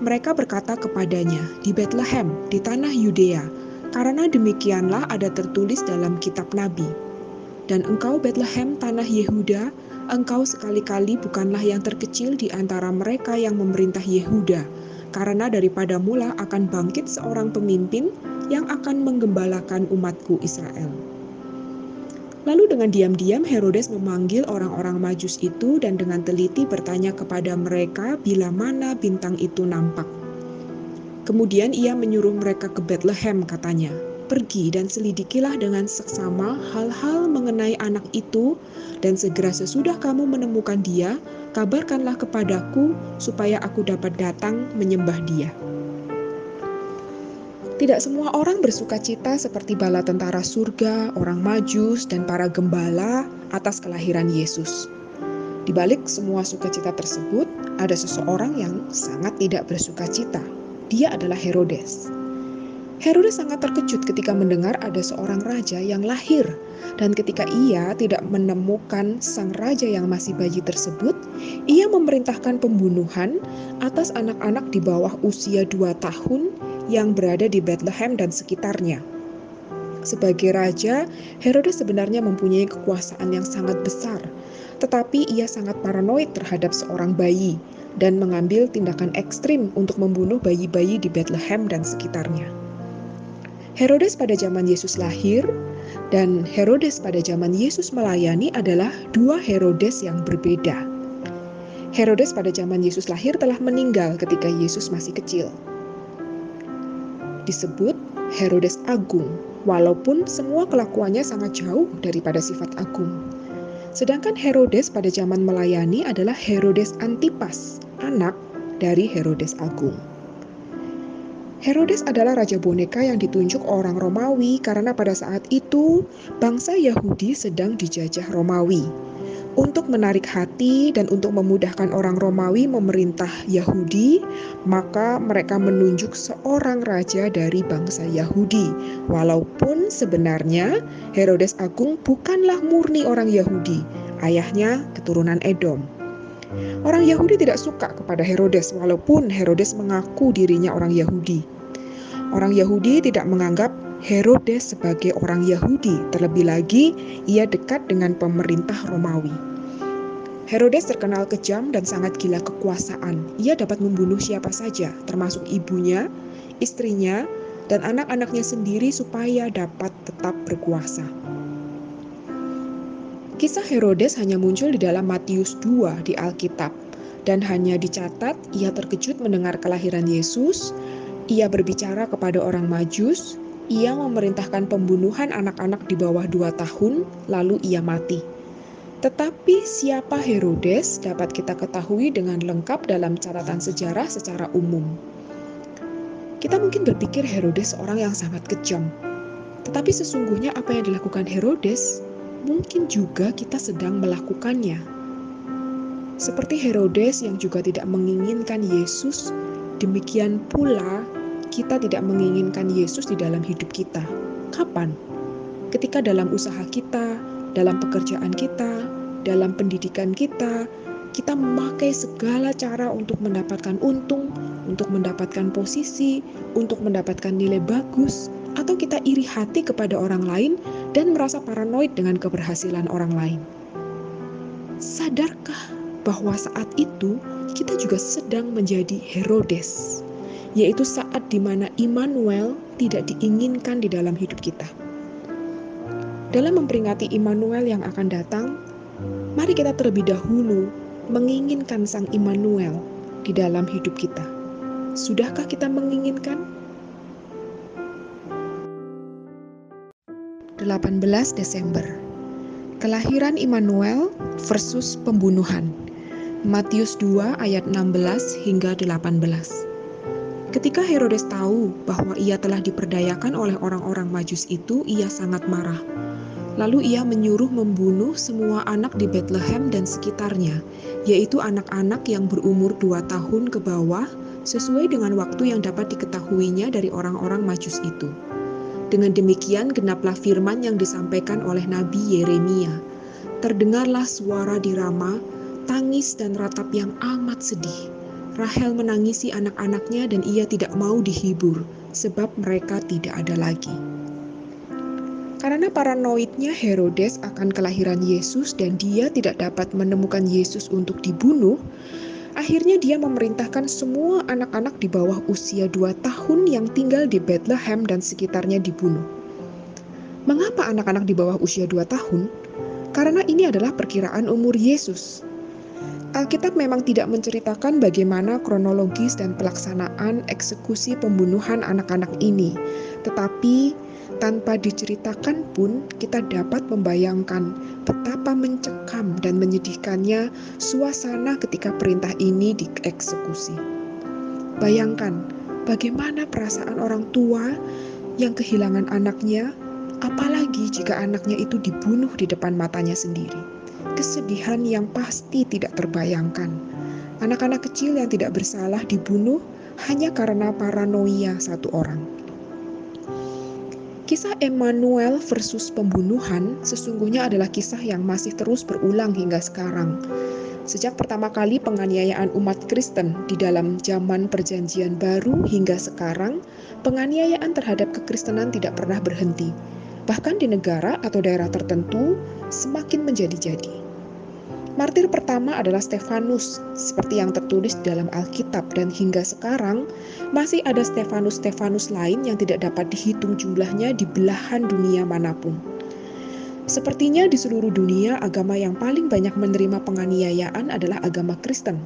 Mereka berkata kepadanya, di Bethlehem, di tanah Yudea, karena demikianlah ada tertulis dalam kitab Nabi. Dan engkau Bethlehem, tanah Yehuda, engkau sekali-kali bukanlah yang terkecil di antara mereka yang memerintah Yehuda, karena daripada mula akan bangkit seorang pemimpin yang akan menggembalakan umatku Israel. Lalu dengan diam-diam Herodes memanggil orang-orang majus itu dan dengan teliti bertanya kepada mereka bila mana bintang itu nampak. Kemudian ia menyuruh mereka ke Bethlehem katanya, Pergi dan selidikilah dengan seksama hal-hal mengenai anak itu, dan segera sesudah kamu menemukan dia, kabarkanlah kepadaku supaya aku dapat datang menyembah dia. Tidak semua orang bersuka cita seperti bala tentara surga, orang majus, dan para gembala atas kelahiran Yesus. Di balik semua sukacita tersebut, ada seseorang yang sangat tidak bersuka cita. Dia adalah Herodes. Herodes sangat terkejut ketika mendengar ada seorang raja yang lahir, dan ketika ia tidak menemukan sang raja yang masih bayi tersebut, ia memerintahkan pembunuhan atas anak-anak di bawah usia dua tahun yang berada di Bethlehem dan sekitarnya. Sebagai raja, Herodes sebenarnya mempunyai kekuasaan yang sangat besar, tetapi ia sangat paranoid terhadap seorang bayi dan mengambil tindakan ekstrim untuk membunuh bayi-bayi di Bethlehem dan sekitarnya. Herodes pada zaman Yesus lahir dan Herodes pada zaman Yesus melayani adalah dua Herodes yang berbeda. Herodes pada zaman Yesus lahir telah meninggal ketika Yesus masih kecil. Disebut Herodes Agung, walaupun semua kelakuannya sangat jauh daripada sifat agung. Sedangkan Herodes pada zaman melayani adalah Herodes Antipas, anak dari Herodes Agung. Herodes adalah raja boneka yang ditunjuk orang Romawi karena pada saat itu bangsa Yahudi sedang dijajah Romawi. Untuk menarik hati dan untuk memudahkan orang Romawi memerintah Yahudi, maka mereka menunjuk seorang raja dari bangsa Yahudi. Walaupun sebenarnya Herodes Agung bukanlah murni orang Yahudi, ayahnya keturunan Edom. Orang Yahudi tidak suka kepada Herodes, walaupun Herodes mengaku dirinya orang Yahudi. Orang Yahudi tidak menganggap Herodes sebagai orang Yahudi, terlebih lagi ia dekat dengan pemerintah Romawi. Herodes terkenal kejam dan sangat gila kekuasaan. Ia dapat membunuh siapa saja, termasuk ibunya, istrinya, dan anak-anaknya sendiri supaya dapat tetap berkuasa. Kisah Herodes hanya muncul di dalam Matius 2 di Alkitab dan hanya dicatat ia terkejut mendengar kelahiran Yesus, ia berbicara kepada orang Majus, ia memerintahkan pembunuhan anak-anak di bawah dua tahun, lalu ia mati. Tetapi siapa Herodes dapat kita ketahui dengan lengkap dalam catatan sejarah secara umum. Kita mungkin berpikir Herodes orang yang sangat kejam. Tetapi sesungguhnya apa yang dilakukan Herodes, mungkin juga kita sedang melakukannya. Seperti Herodes yang juga tidak menginginkan Yesus, demikian pula kita tidak menginginkan Yesus di dalam hidup kita. Kapan? Ketika dalam usaha kita, dalam pekerjaan kita, dalam pendidikan kita, kita memakai segala cara untuk mendapatkan untung, untuk mendapatkan posisi, untuk mendapatkan nilai bagus, atau kita iri hati kepada orang lain dan merasa paranoid dengan keberhasilan orang lain. Sadarkah bahwa saat itu kita juga sedang menjadi Herodes? yaitu saat di mana Immanuel tidak diinginkan di dalam hidup kita. Dalam memperingati Immanuel yang akan datang, mari kita terlebih dahulu menginginkan Sang Immanuel di dalam hidup kita. Sudahkah kita menginginkan? 18 Desember Kelahiran Immanuel versus pembunuhan Matius 2 ayat 16 hingga 18 Ketika Herodes tahu bahwa ia telah diperdayakan oleh orang-orang Majus itu, ia sangat marah. Lalu ia menyuruh membunuh semua anak di Bethlehem dan sekitarnya, yaitu anak-anak yang berumur dua tahun ke bawah, sesuai dengan waktu yang dapat diketahuinya dari orang-orang Majus itu. Dengan demikian genaplah firman yang disampaikan oleh Nabi Yeremia. Terdengarlah suara di Rama, tangis dan ratap yang amat sedih Rahel menangisi anak-anaknya dan ia tidak mau dihibur sebab mereka tidak ada lagi. Karena paranoidnya Herodes akan kelahiran Yesus dan dia tidak dapat menemukan Yesus untuk dibunuh, akhirnya dia memerintahkan semua anak-anak di bawah usia dua tahun yang tinggal di Bethlehem dan sekitarnya dibunuh. Mengapa anak-anak di bawah usia dua tahun? Karena ini adalah perkiraan umur Yesus. Alkitab memang tidak menceritakan bagaimana kronologis dan pelaksanaan eksekusi pembunuhan anak-anak ini, tetapi tanpa diceritakan pun kita dapat membayangkan betapa mencekam dan menyedihkannya suasana ketika perintah ini dieksekusi. Bayangkan bagaimana perasaan orang tua yang kehilangan anaknya, apalagi jika anaknya itu dibunuh di depan matanya sendiri kesedihan yang pasti tidak terbayangkan. Anak-anak kecil yang tidak bersalah dibunuh hanya karena paranoia satu orang. Kisah Emmanuel versus pembunuhan sesungguhnya adalah kisah yang masih terus berulang hingga sekarang. Sejak pertama kali penganiayaan umat Kristen di dalam zaman Perjanjian Baru hingga sekarang, penganiayaan terhadap kekristenan tidak pernah berhenti. Bahkan di negara atau daerah tertentu semakin menjadi-jadi. Martir pertama adalah Stefanus, seperti yang tertulis dalam Alkitab dan hingga sekarang masih ada Stefanus-Stefanus lain yang tidak dapat dihitung jumlahnya di belahan dunia mana pun. Sepertinya di seluruh dunia agama yang paling banyak menerima penganiayaan adalah agama Kristen.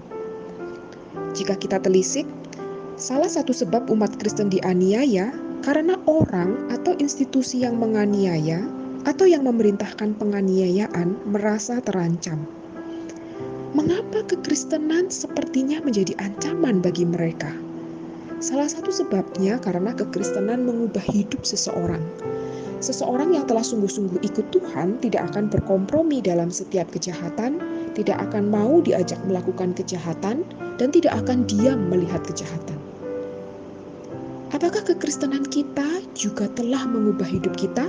Jika kita telisik, salah satu sebab umat Kristen dianiaya karena orang atau institusi yang menganiaya atau yang memerintahkan penganiayaan merasa terancam. Mengapa kekristenan sepertinya menjadi ancaman bagi mereka? Salah satu sebabnya karena kekristenan mengubah hidup seseorang. Seseorang yang telah sungguh-sungguh ikut Tuhan tidak akan berkompromi dalam setiap kejahatan, tidak akan mau diajak melakukan kejahatan, dan tidak akan diam melihat kejahatan. Apakah kekristenan kita juga telah mengubah hidup kita?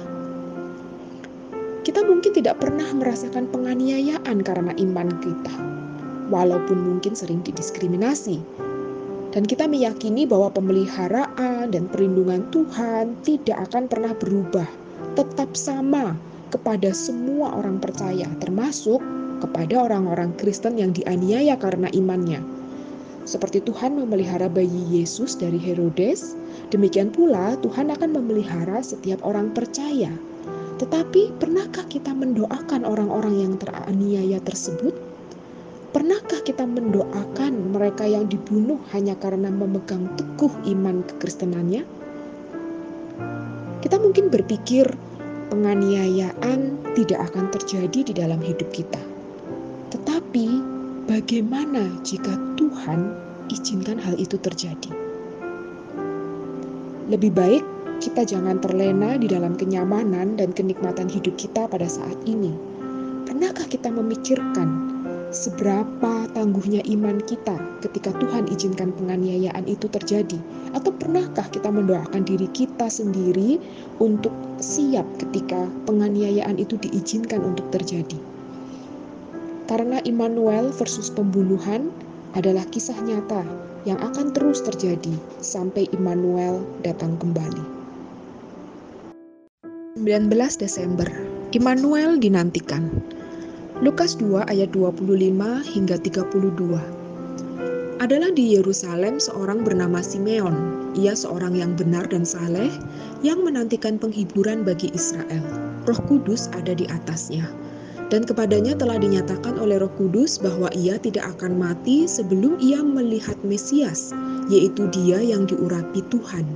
Kita mungkin tidak pernah merasakan penganiayaan karena iman kita, walaupun mungkin sering didiskriminasi. Dan kita meyakini bahwa pemeliharaan dan perlindungan Tuhan tidak akan pernah berubah tetap sama kepada semua orang percaya, termasuk kepada orang-orang Kristen yang dianiaya karena imannya. Seperti Tuhan memelihara bayi Yesus dari Herodes, demikian pula Tuhan akan memelihara setiap orang percaya. Tetapi, pernahkah kita mendoakan orang-orang yang teraniaya tersebut? Pernahkah kita mendoakan mereka yang dibunuh hanya karena memegang teguh iman kekristenannya? Kita mungkin berpikir penganiayaan tidak akan terjadi di dalam hidup kita. Tetapi bagaimana jika Tuhan izinkan hal itu terjadi? Lebih baik kita jangan terlena di dalam kenyamanan dan kenikmatan hidup kita pada saat ini. Pernahkah kita memikirkan seberapa tangguhnya iman kita ketika Tuhan izinkan penganiayaan itu terjadi? Atau pernahkah kita mendoakan diri kita sendiri untuk siap ketika penganiayaan itu diizinkan untuk terjadi? Karena Immanuel versus pembunuhan adalah kisah nyata yang akan terus terjadi sampai Immanuel datang kembali. 19 Desember, Immanuel dinantikan. Lukas 2 ayat 25 hingga 32. Adalah di Yerusalem seorang bernama Simeon. Ia seorang yang benar dan saleh yang menantikan penghiburan bagi Israel. Roh Kudus ada di atasnya. Dan kepadanya telah dinyatakan oleh Roh Kudus bahwa ia tidak akan mati sebelum ia melihat Mesias, yaitu Dia yang diurapi Tuhan.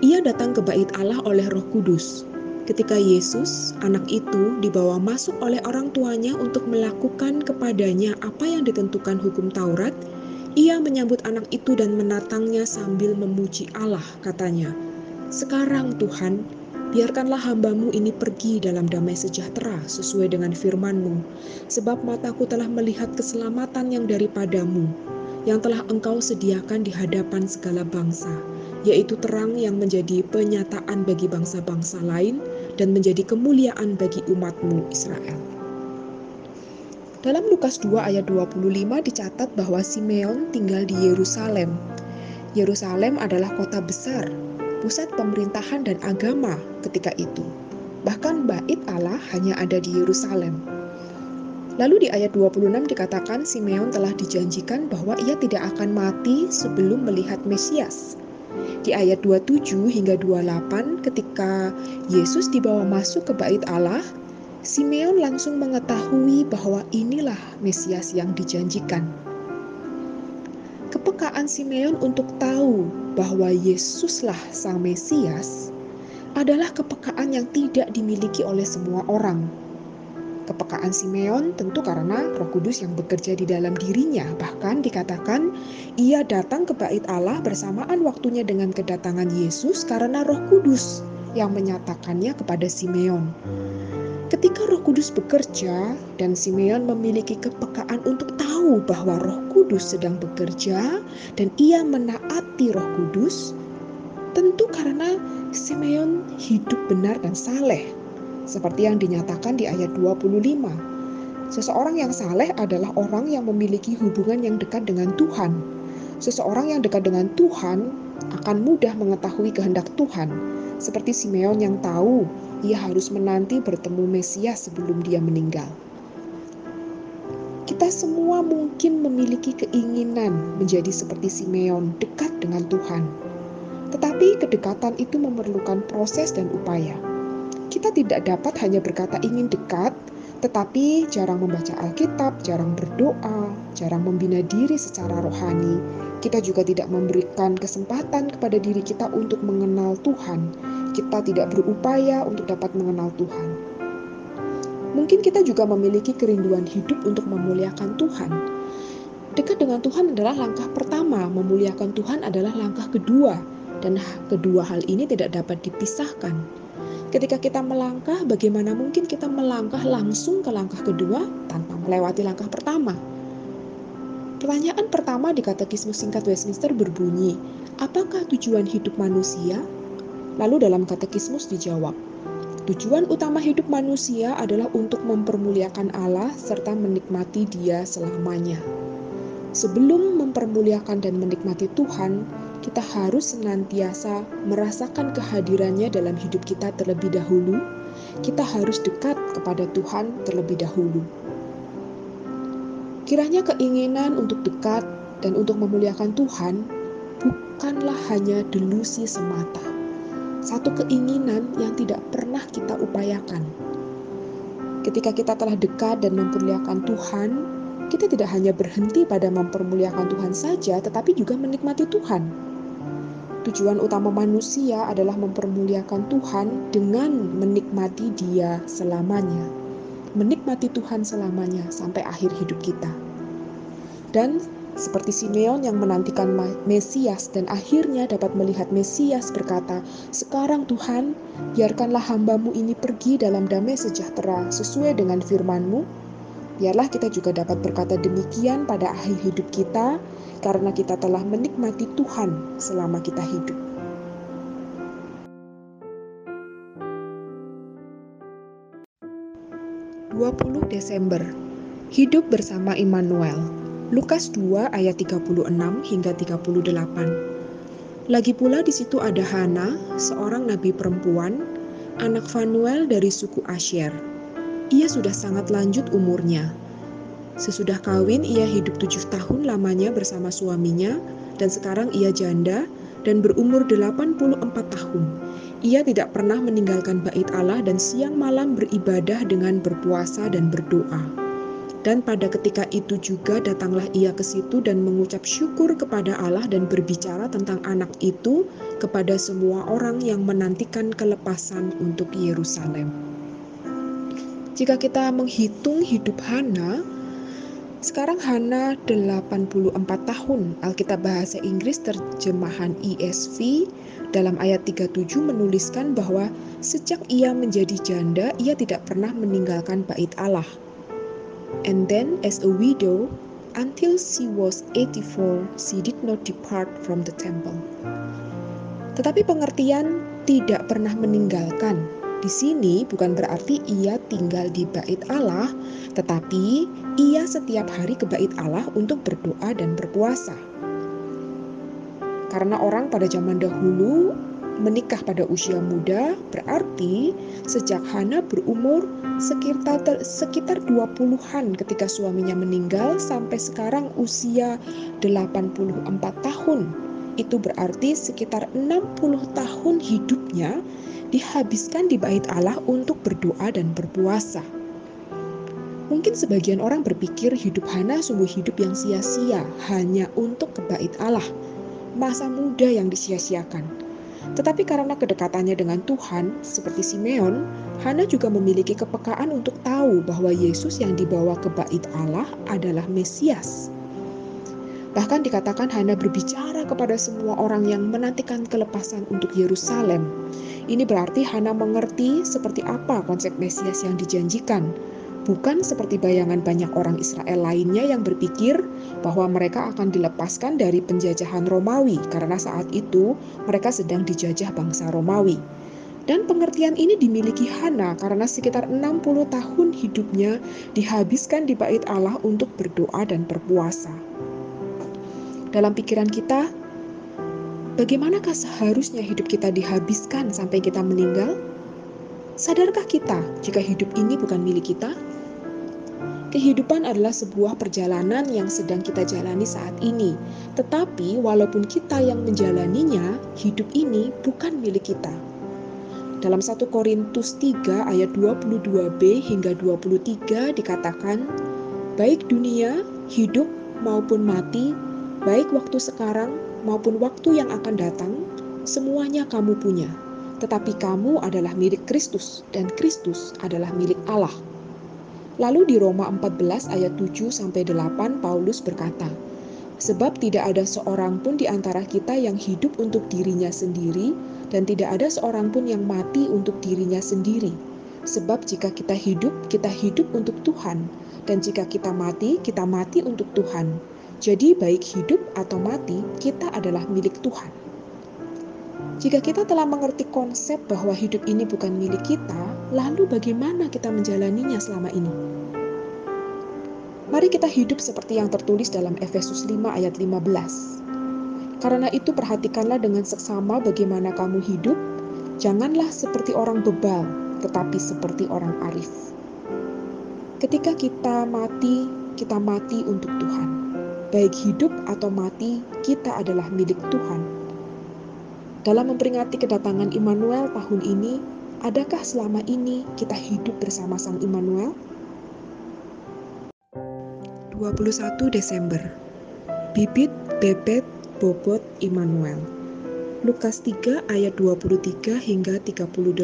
Ia datang ke bait Allah oleh Roh Kudus. Ketika Yesus, anak itu, dibawa masuk oleh orang tuanya untuk melakukan kepadanya apa yang ditentukan hukum Taurat, ia menyambut anak itu dan menatangnya sambil memuji Allah, katanya, Sekarang Tuhan, biarkanlah hambamu ini pergi dalam damai sejahtera sesuai dengan firmanmu, sebab mataku telah melihat keselamatan yang daripadamu, yang telah engkau sediakan di hadapan segala bangsa, yaitu terang yang menjadi penyataan bagi bangsa-bangsa lain, dan menjadi kemuliaan bagi umatmu Israel. Dalam Lukas 2 ayat 25 dicatat bahwa Simeon tinggal di Yerusalem. Yerusalem adalah kota besar, pusat pemerintahan dan agama ketika itu. Bahkan bait Allah hanya ada di Yerusalem. Lalu di ayat 26 dikatakan Simeon telah dijanjikan bahwa ia tidak akan mati sebelum melihat Mesias. Di ayat 27 hingga 28 ketika Yesus dibawa masuk ke bait Allah, Simeon langsung mengetahui bahwa inilah Mesias yang dijanjikan. Kepekaan Simeon untuk tahu bahwa Yesuslah sang Mesias adalah kepekaan yang tidak dimiliki oleh semua orang kepekaan Simeon tentu karena Roh Kudus yang bekerja di dalam dirinya. Bahkan dikatakan ia datang ke bait Allah bersamaan waktunya dengan kedatangan Yesus karena Roh Kudus yang menyatakannya kepada Simeon. Ketika Roh Kudus bekerja dan Simeon memiliki kepekaan untuk tahu bahwa Roh Kudus sedang bekerja dan ia menaati Roh Kudus, tentu karena Simeon hidup benar dan saleh seperti yang dinyatakan di ayat 25. Seseorang yang saleh adalah orang yang memiliki hubungan yang dekat dengan Tuhan. Seseorang yang dekat dengan Tuhan akan mudah mengetahui kehendak Tuhan, seperti Simeon yang tahu ia harus menanti bertemu Mesias sebelum dia meninggal. Kita semua mungkin memiliki keinginan menjadi seperti Simeon, dekat dengan Tuhan. Tetapi kedekatan itu memerlukan proses dan upaya. Kita tidak dapat hanya berkata ingin dekat, tetapi jarang membaca Alkitab, jarang berdoa, jarang membina diri secara rohani. Kita juga tidak memberikan kesempatan kepada diri kita untuk mengenal Tuhan. Kita tidak berupaya untuk dapat mengenal Tuhan. Mungkin kita juga memiliki kerinduan hidup untuk memuliakan Tuhan. Dekat dengan Tuhan adalah langkah pertama, memuliakan Tuhan adalah langkah kedua, dan kedua hal ini tidak dapat dipisahkan. Ketika kita melangkah, bagaimana mungkin kita melangkah langsung ke langkah kedua tanpa melewati langkah pertama? Pertanyaan pertama di katekismus singkat Westminster berbunyi, apakah tujuan hidup manusia? Lalu dalam katekismus dijawab, tujuan utama hidup manusia adalah untuk mempermuliakan Allah serta menikmati Dia selamanya. Sebelum mempermuliakan dan menikmati Tuhan, kita harus senantiasa merasakan kehadirannya dalam hidup kita terlebih dahulu. Kita harus dekat kepada Tuhan terlebih dahulu. Kiranya keinginan untuk dekat dan untuk memuliakan Tuhan bukanlah hanya delusi semata. Satu keinginan yang tidak pernah kita upayakan. Ketika kita telah dekat dan memperlihatkan Tuhan, kita tidak hanya berhenti pada mempermuliakan Tuhan saja, tetapi juga menikmati Tuhan. Tujuan utama manusia adalah mempermuliakan Tuhan dengan menikmati Dia selamanya menikmati Tuhan selamanya sampai akhir hidup kita. Dan seperti Simeon yang menantikan Mesias dan akhirnya dapat melihat Mesias berkata, Sekarang Tuhan, biarkanlah hambamu ini pergi dalam damai sejahtera sesuai dengan firmanmu. Biarlah kita juga dapat berkata demikian pada akhir hidup kita, karena kita telah menikmati Tuhan selama kita hidup. 20 Desember Hidup bersama Immanuel Lukas 2 ayat 36 hingga 38 Lagi pula di situ ada Hana, seorang nabi perempuan, anak Fanuel dari suku Asher. Ia sudah sangat lanjut umurnya. Sesudah kawin, ia hidup tujuh tahun lamanya bersama suaminya, dan sekarang ia janda dan berumur 84 tahun. Ia tidak pernah meninggalkan bait Allah dan siang malam beribadah dengan berpuasa dan berdoa. Dan pada ketika itu juga datanglah ia ke situ dan mengucap syukur kepada Allah dan berbicara tentang anak itu kepada semua orang yang menantikan kelepasan untuk Yerusalem. Jika kita menghitung hidup Hana, sekarang Hana 84 tahun. Alkitab bahasa Inggris terjemahan ESV dalam ayat 37 menuliskan bahwa sejak ia menjadi janda, ia tidak pernah meninggalkan bait Allah. And then as a widow, until she was 84, she did not depart from the temple. Tetapi pengertian tidak pernah meninggalkan. Di sini bukan berarti ia tinggal di bait Allah, tetapi ia setiap hari ke bait Allah untuk berdoa dan berpuasa. Karena orang pada zaman dahulu menikah pada usia muda berarti sejak Hana berumur sekitar sekitar 20-an ketika suaminya meninggal sampai sekarang usia 84 tahun. Itu berarti sekitar 60 tahun hidupnya dihabiskan di bait Allah untuk berdoa dan berpuasa. Mungkin sebagian orang berpikir hidup Hana sungguh hidup yang sia-sia hanya untuk ke bait Allah masa muda yang disia-siakan. Tetapi karena kedekatannya dengan Tuhan, seperti Simeon, Hana juga memiliki kepekaan untuk tahu bahwa Yesus yang dibawa ke bait Allah adalah Mesias. Bahkan dikatakan Hana berbicara kepada semua orang yang menantikan kelepasan untuk Yerusalem. Ini berarti Hana mengerti seperti apa konsep Mesias yang dijanjikan, bukan seperti bayangan banyak orang Israel lainnya yang berpikir bahwa mereka akan dilepaskan dari penjajahan Romawi karena saat itu mereka sedang dijajah bangsa Romawi. Dan pengertian ini dimiliki Hana karena sekitar 60 tahun hidupnya dihabiskan di bait Allah untuk berdoa dan berpuasa. Dalam pikiran kita, bagaimanakah seharusnya hidup kita dihabiskan sampai kita meninggal? Sadarkah kita jika hidup ini bukan milik kita? Kehidupan adalah sebuah perjalanan yang sedang kita jalani saat ini. Tetapi walaupun kita yang menjalaninya, hidup ini bukan milik kita. Dalam 1 Korintus 3 ayat 22b hingga 23 dikatakan, baik dunia, hidup maupun mati, baik waktu sekarang maupun waktu yang akan datang, semuanya kamu punya tetapi kamu adalah milik Kristus dan Kristus adalah milik Allah. Lalu di Roma 14 ayat 7 sampai 8 Paulus berkata, Sebab tidak ada seorang pun di antara kita yang hidup untuk dirinya sendiri, dan tidak ada seorang pun yang mati untuk dirinya sendiri. Sebab jika kita hidup, kita hidup untuk Tuhan, dan jika kita mati, kita mati untuk Tuhan. Jadi, baik hidup atau mati, kita adalah milik Tuhan. Jika kita telah mengerti konsep bahwa hidup ini bukan milik kita, lalu bagaimana kita menjalaninya selama ini? Mari kita hidup seperti yang tertulis dalam Efesus 5 ayat 15. Karena itu perhatikanlah dengan seksama bagaimana kamu hidup, janganlah seperti orang bebal, tetapi seperti orang arif. Ketika kita mati, kita mati untuk Tuhan. Baik hidup atau mati, kita adalah milik Tuhan. Dalam memperingati kedatangan Immanuel tahun ini, adakah selama ini kita hidup bersama Sang Immanuel? 21 Desember Bibit, bebet, bobot Immanuel. Lukas 3 ayat 23 hingga 38.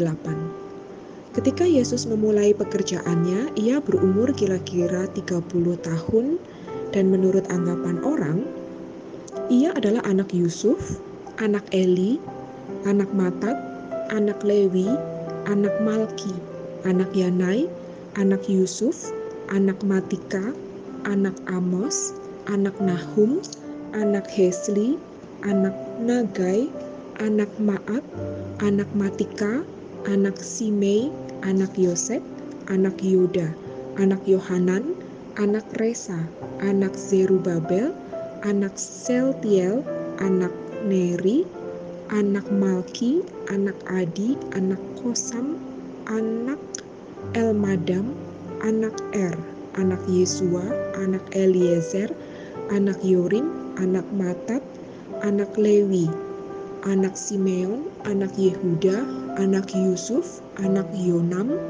Ketika Yesus memulai pekerjaannya, ia berumur kira-kira 30 tahun dan menurut anggapan orang, ia adalah anak Yusuf, anak Eli, anak Matat, anak Lewi, anak Malki, anak Yanai, anak Yusuf, anak Matika, anak Amos, anak Nahum, anak Hesli, anak Nagai, anak Maat, anak Matika, anak Simei, anak Yosef, anak Yuda, anak Yohanan, anak Resa, anak Zerubabel, anak Seltiel, anak Neri, anak Malki, anak Adi, anak Kosam, anak Elmadam, anak Er, anak Yesua, anak Eliezer, anak Yorim, anak Matat, anak Lewi, anak Simeon, anak Yehuda, anak Yusuf, anak Yonam,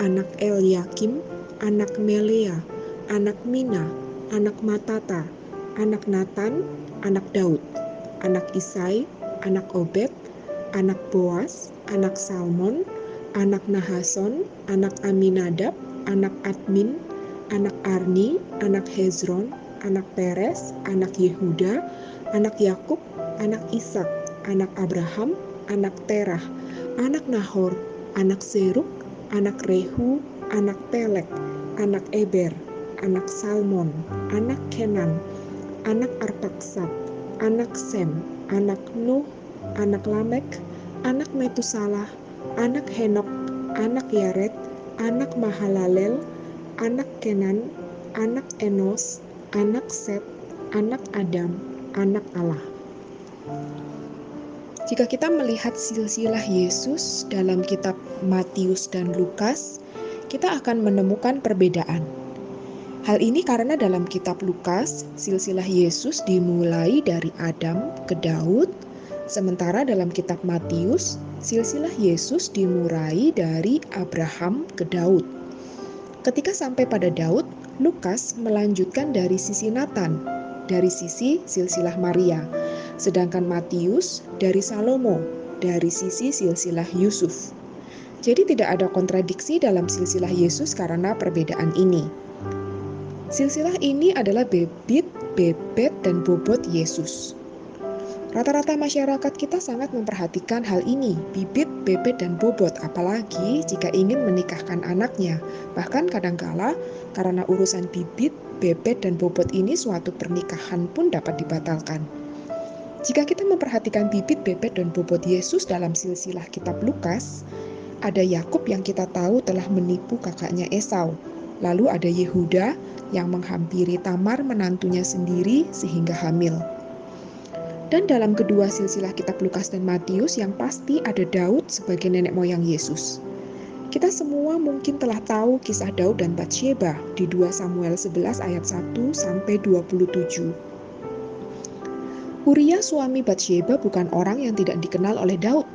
anak Elyakim, anak Melea, anak Mina, anak Matata, anak Nathan, anak Daud, anak Isai, anak Obed, anak Boas, anak Salmon, anak Nahason, anak Aminadab, anak Admin, anak Arni, anak Hezron, anak Peres, anak Yehuda, anak Yakub, anak Ishak, anak Abraham, anak Terah, anak Nahor, anak Seruk, anak Rehu, anak Pelek, anak Eber, anak Salmon, anak Kenan, anak Arpaksat, anak Sem, anak Nuh, anak Lamek, anak Metusalah, anak Henok, anak Yaret, anak Mahalalel, anak Kenan, anak Enos, anak Set, anak Adam, anak Allah. Jika kita melihat silsilah Yesus dalam kitab Matius dan Lukas, kita akan menemukan perbedaan. Hal ini karena dalam kitab Lukas, silsilah Yesus dimulai dari Adam ke Daud, sementara dalam kitab Matius, silsilah Yesus dimulai dari Abraham ke Daud. Ketika sampai pada Daud, Lukas melanjutkan dari sisi Nathan, dari sisi silsilah Maria, sedangkan Matius dari Salomo, dari sisi silsilah Yusuf. Jadi tidak ada kontradiksi dalam silsilah Yesus karena perbedaan ini. Silsilah ini adalah bebit, bebet, dan bobot Yesus. Rata-rata masyarakat kita sangat memperhatikan hal ini, bibit, bebet, dan bobot, apalagi jika ingin menikahkan anaknya. Bahkan kadangkala karena urusan bibit, bebet, dan bobot ini suatu pernikahan pun dapat dibatalkan. Jika kita memperhatikan bibit, bebet, dan bobot Yesus dalam silsilah kitab Lukas, ada Yakub yang kita tahu telah menipu kakaknya Esau. Lalu ada Yehuda yang menghampiri Tamar menantunya sendiri sehingga hamil. Dan dalam kedua silsilah kitab Lukas dan Matius yang pasti ada Daud sebagai nenek moyang Yesus. Kita semua mungkin telah tahu kisah Daud dan Bathsheba di 2 Samuel 11 ayat 1 sampai 27. Uria suami Bathsheba bukan orang yang tidak dikenal oleh Daud.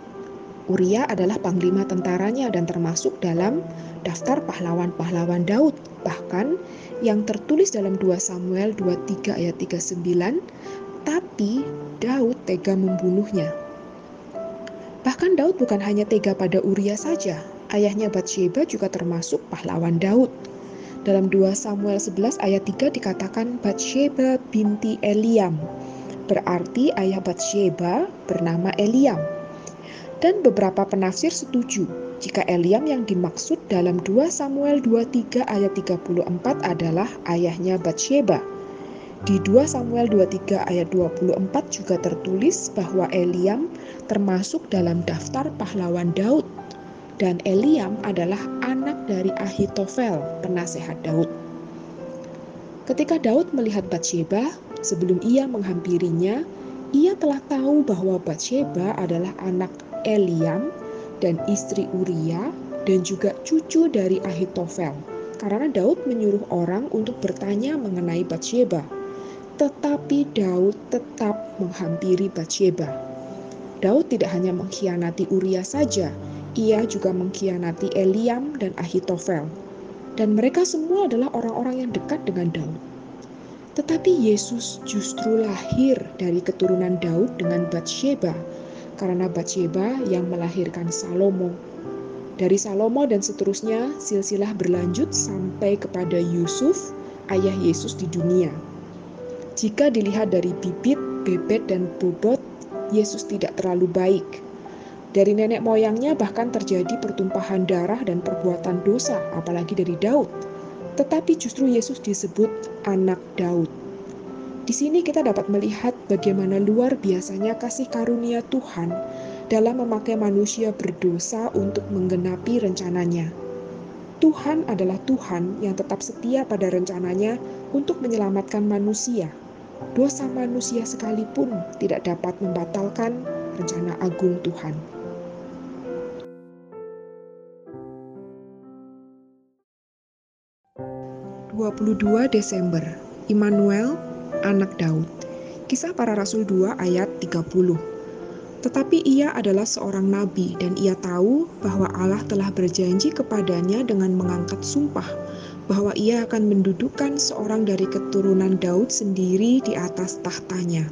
Uria adalah panglima tentaranya dan termasuk dalam daftar pahlawan-pahlawan Daud. Bahkan yang tertulis dalam 2 Samuel 23 ayat 39 tapi Daud tega membunuhnya. Bahkan Daud bukan hanya tega pada Uria saja, ayahnya Bathsheba juga termasuk pahlawan Daud. Dalam 2 Samuel 11 ayat 3 dikatakan Bathsheba binti Eliam. Berarti ayah Bathsheba bernama Eliam. Dan beberapa penafsir setuju jika Eliam yang dimaksud dalam 2 Samuel 23 ayat 34 adalah ayahnya Batsheba. Di 2 Samuel 23 ayat 24 juga tertulis bahwa Eliam termasuk dalam daftar pahlawan Daud dan Eliam adalah anak dari Ahitofel, penasehat Daud. Ketika Daud melihat Batsheba, sebelum ia menghampirinya, ia telah tahu bahwa Batsheba adalah anak Eliam dan istri Uria dan juga cucu dari Ahitofel. Karena Daud menyuruh orang untuk bertanya mengenai Batsheba. Tetapi Daud tetap menghampiri Batsheba. Daud tidak hanya mengkhianati Uria saja, ia juga mengkhianati Eliam dan Ahitofel. Dan mereka semua adalah orang-orang yang dekat dengan Daud. Tetapi Yesus justru lahir dari keturunan Daud dengan Batsheba karena Batsheba yang melahirkan Salomo. Dari Salomo dan seterusnya, silsilah berlanjut sampai kepada Yusuf, ayah Yesus di dunia. Jika dilihat dari bibit, bebet, dan bobot, Yesus tidak terlalu baik. Dari nenek moyangnya bahkan terjadi pertumpahan darah dan perbuatan dosa, apalagi dari Daud. Tetapi justru Yesus disebut anak Daud. Di sini kita dapat melihat bagaimana luar biasanya kasih karunia Tuhan dalam memakai manusia berdosa untuk menggenapi rencananya. Tuhan adalah Tuhan yang tetap setia pada rencananya untuk menyelamatkan manusia. Dosa manusia sekalipun tidak dapat membatalkan rencana agung Tuhan. ...22 Desember, Immanuel anak Daud. Kisah para Rasul 2 ayat 30. Tetapi ia adalah seorang nabi dan ia tahu bahwa Allah telah berjanji kepadanya dengan mengangkat sumpah bahwa ia akan mendudukkan seorang dari keturunan Daud sendiri di atas tahtanya.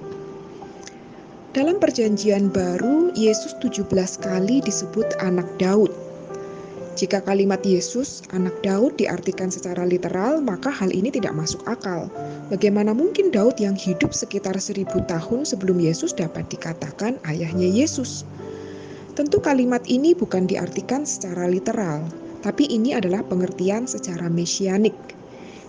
Dalam perjanjian baru, Yesus 17 kali disebut anak Daud jika kalimat Yesus, anak Daud, diartikan secara literal, maka hal ini tidak masuk akal. Bagaimana mungkin Daud yang hidup sekitar seribu tahun sebelum Yesus dapat dikatakan ayahnya Yesus? Tentu kalimat ini bukan diartikan secara literal, tapi ini adalah pengertian secara mesianik.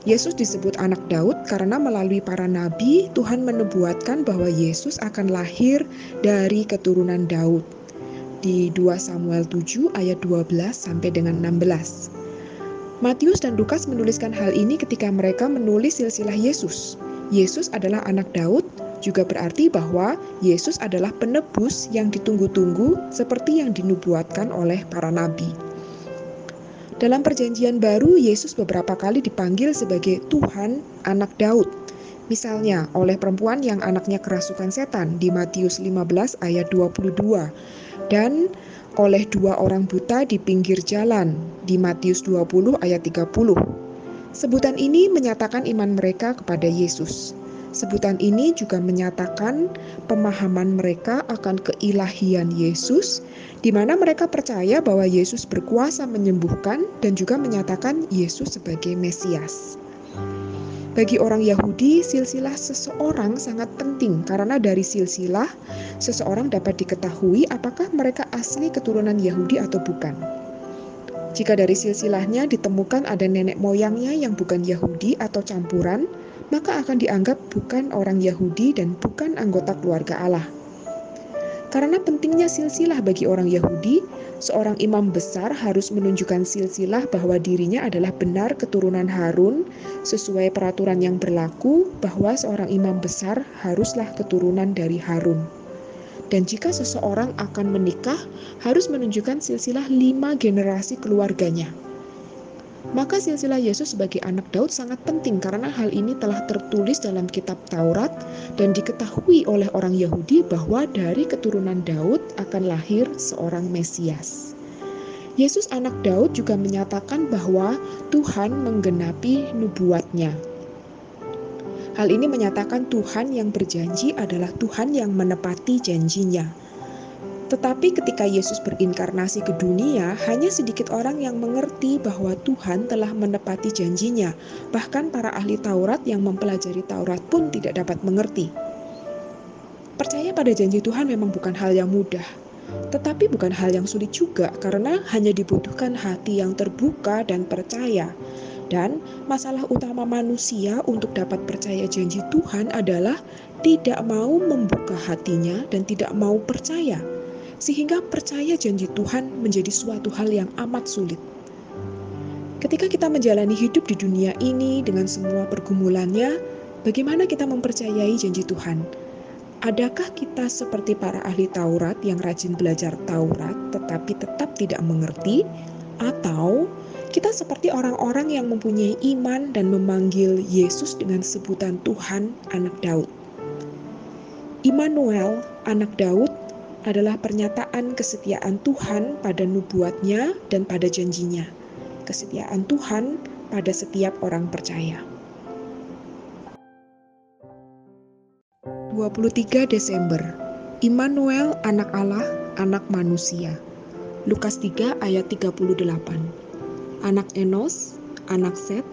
Yesus disebut anak Daud karena melalui para nabi Tuhan menebuatkan bahwa Yesus akan lahir dari keturunan Daud di 2 Samuel 7 ayat 12 sampai dengan 16. Matius dan Lukas menuliskan hal ini ketika mereka menulis silsilah Yesus. Yesus adalah anak Daud, juga berarti bahwa Yesus adalah penebus yang ditunggu-tunggu seperti yang dinubuatkan oleh para nabi. Dalam perjanjian baru, Yesus beberapa kali dipanggil sebagai Tuhan anak Daud. Misalnya oleh perempuan yang anaknya kerasukan setan di Matius 15 ayat 22 dan oleh dua orang buta di pinggir jalan di Matius 20 ayat 30. Sebutan ini menyatakan iman mereka kepada Yesus. Sebutan ini juga menyatakan pemahaman mereka akan keilahian Yesus, di mana mereka percaya bahwa Yesus berkuasa menyembuhkan dan juga menyatakan Yesus sebagai Mesias. Bagi orang Yahudi, silsilah seseorang sangat penting karena dari silsilah seseorang dapat diketahui apakah mereka asli keturunan Yahudi atau bukan. Jika dari silsilahnya ditemukan ada nenek moyangnya yang bukan Yahudi atau campuran, maka akan dianggap bukan orang Yahudi dan bukan anggota keluarga Allah. Karena pentingnya silsilah bagi orang Yahudi, seorang imam besar harus menunjukkan silsilah bahwa dirinya adalah benar keturunan Harun sesuai peraturan yang berlaku bahwa seorang imam besar haruslah keturunan dari Harun. Dan jika seseorang akan menikah, harus menunjukkan silsilah lima generasi keluarganya. Maka silsilah Yesus sebagai anak Daud sangat penting karena hal ini telah tertulis dalam kitab Taurat dan diketahui oleh orang Yahudi bahwa dari keturunan Daud akan lahir seorang Mesias. Yesus anak Daud juga menyatakan bahwa Tuhan menggenapi nubuatnya. Hal ini menyatakan Tuhan yang berjanji adalah Tuhan yang menepati janjinya. Tetapi ketika Yesus berinkarnasi ke dunia, hanya sedikit orang yang mengerti bahwa Tuhan telah menepati janjinya. Bahkan para ahli Taurat yang mempelajari Taurat pun tidak dapat mengerti. Percaya pada janji Tuhan memang bukan hal yang mudah. Tetapi bukan hal yang sulit juga karena hanya dibutuhkan hati yang terbuka dan percaya. Dan masalah utama manusia untuk dapat percaya janji Tuhan adalah tidak mau membuka hatinya dan tidak mau percaya. Sehingga percaya janji Tuhan menjadi suatu hal yang amat sulit. Ketika kita menjalani hidup di dunia ini dengan semua pergumulannya, bagaimana kita mempercayai janji Tuhan? Adakah kita seperti para ahli Taurat yang rajin belajar Taurat tetapi tetap tidak mengerti? Atau kita seperti orang-orang yang mempunyai iman dan memanggil Yesus dengan sebutan Tuhan anak Daud? Immanuel, anak Daud, adalah pernyataan kesetiaan Tuhan pada nubuatnya dan pada janjinya. Kesetiaan Tuhan pada setiap orang percaya. 23 Desember Immanuel anak Allah, anak manusia. Lukas 3 ayat 38. Anak Enos, anak Set,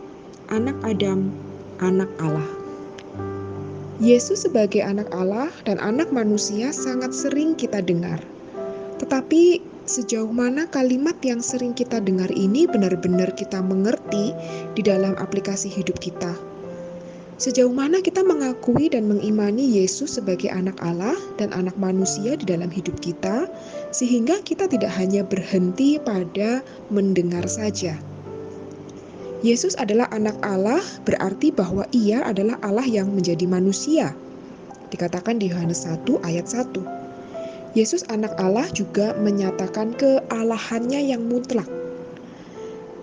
anak Adam, anak Allah. Yesus sebagai anak Allah dan anak manusia sangat sering kita dengar. Tetapi sejauh mana kalimat yang sering kita dengar ini benar-benar kita mengerti di dalam aplikasi hidup kita? Sejauh mana kita mengakui dan mengimani Yesus sebagai anak Allah dan anak manusia di dalam hidup kita, sehingga kita tidak hanya berhenti pada mendengar saja. Yesus adalah anak Allah, berarti bahwa Ia adalah Allah yang menjadi manusia. Dikatakan di Yohanes 1 ayat 1. Yesus anak Allah juga menyatakan kealahannya yang mutlak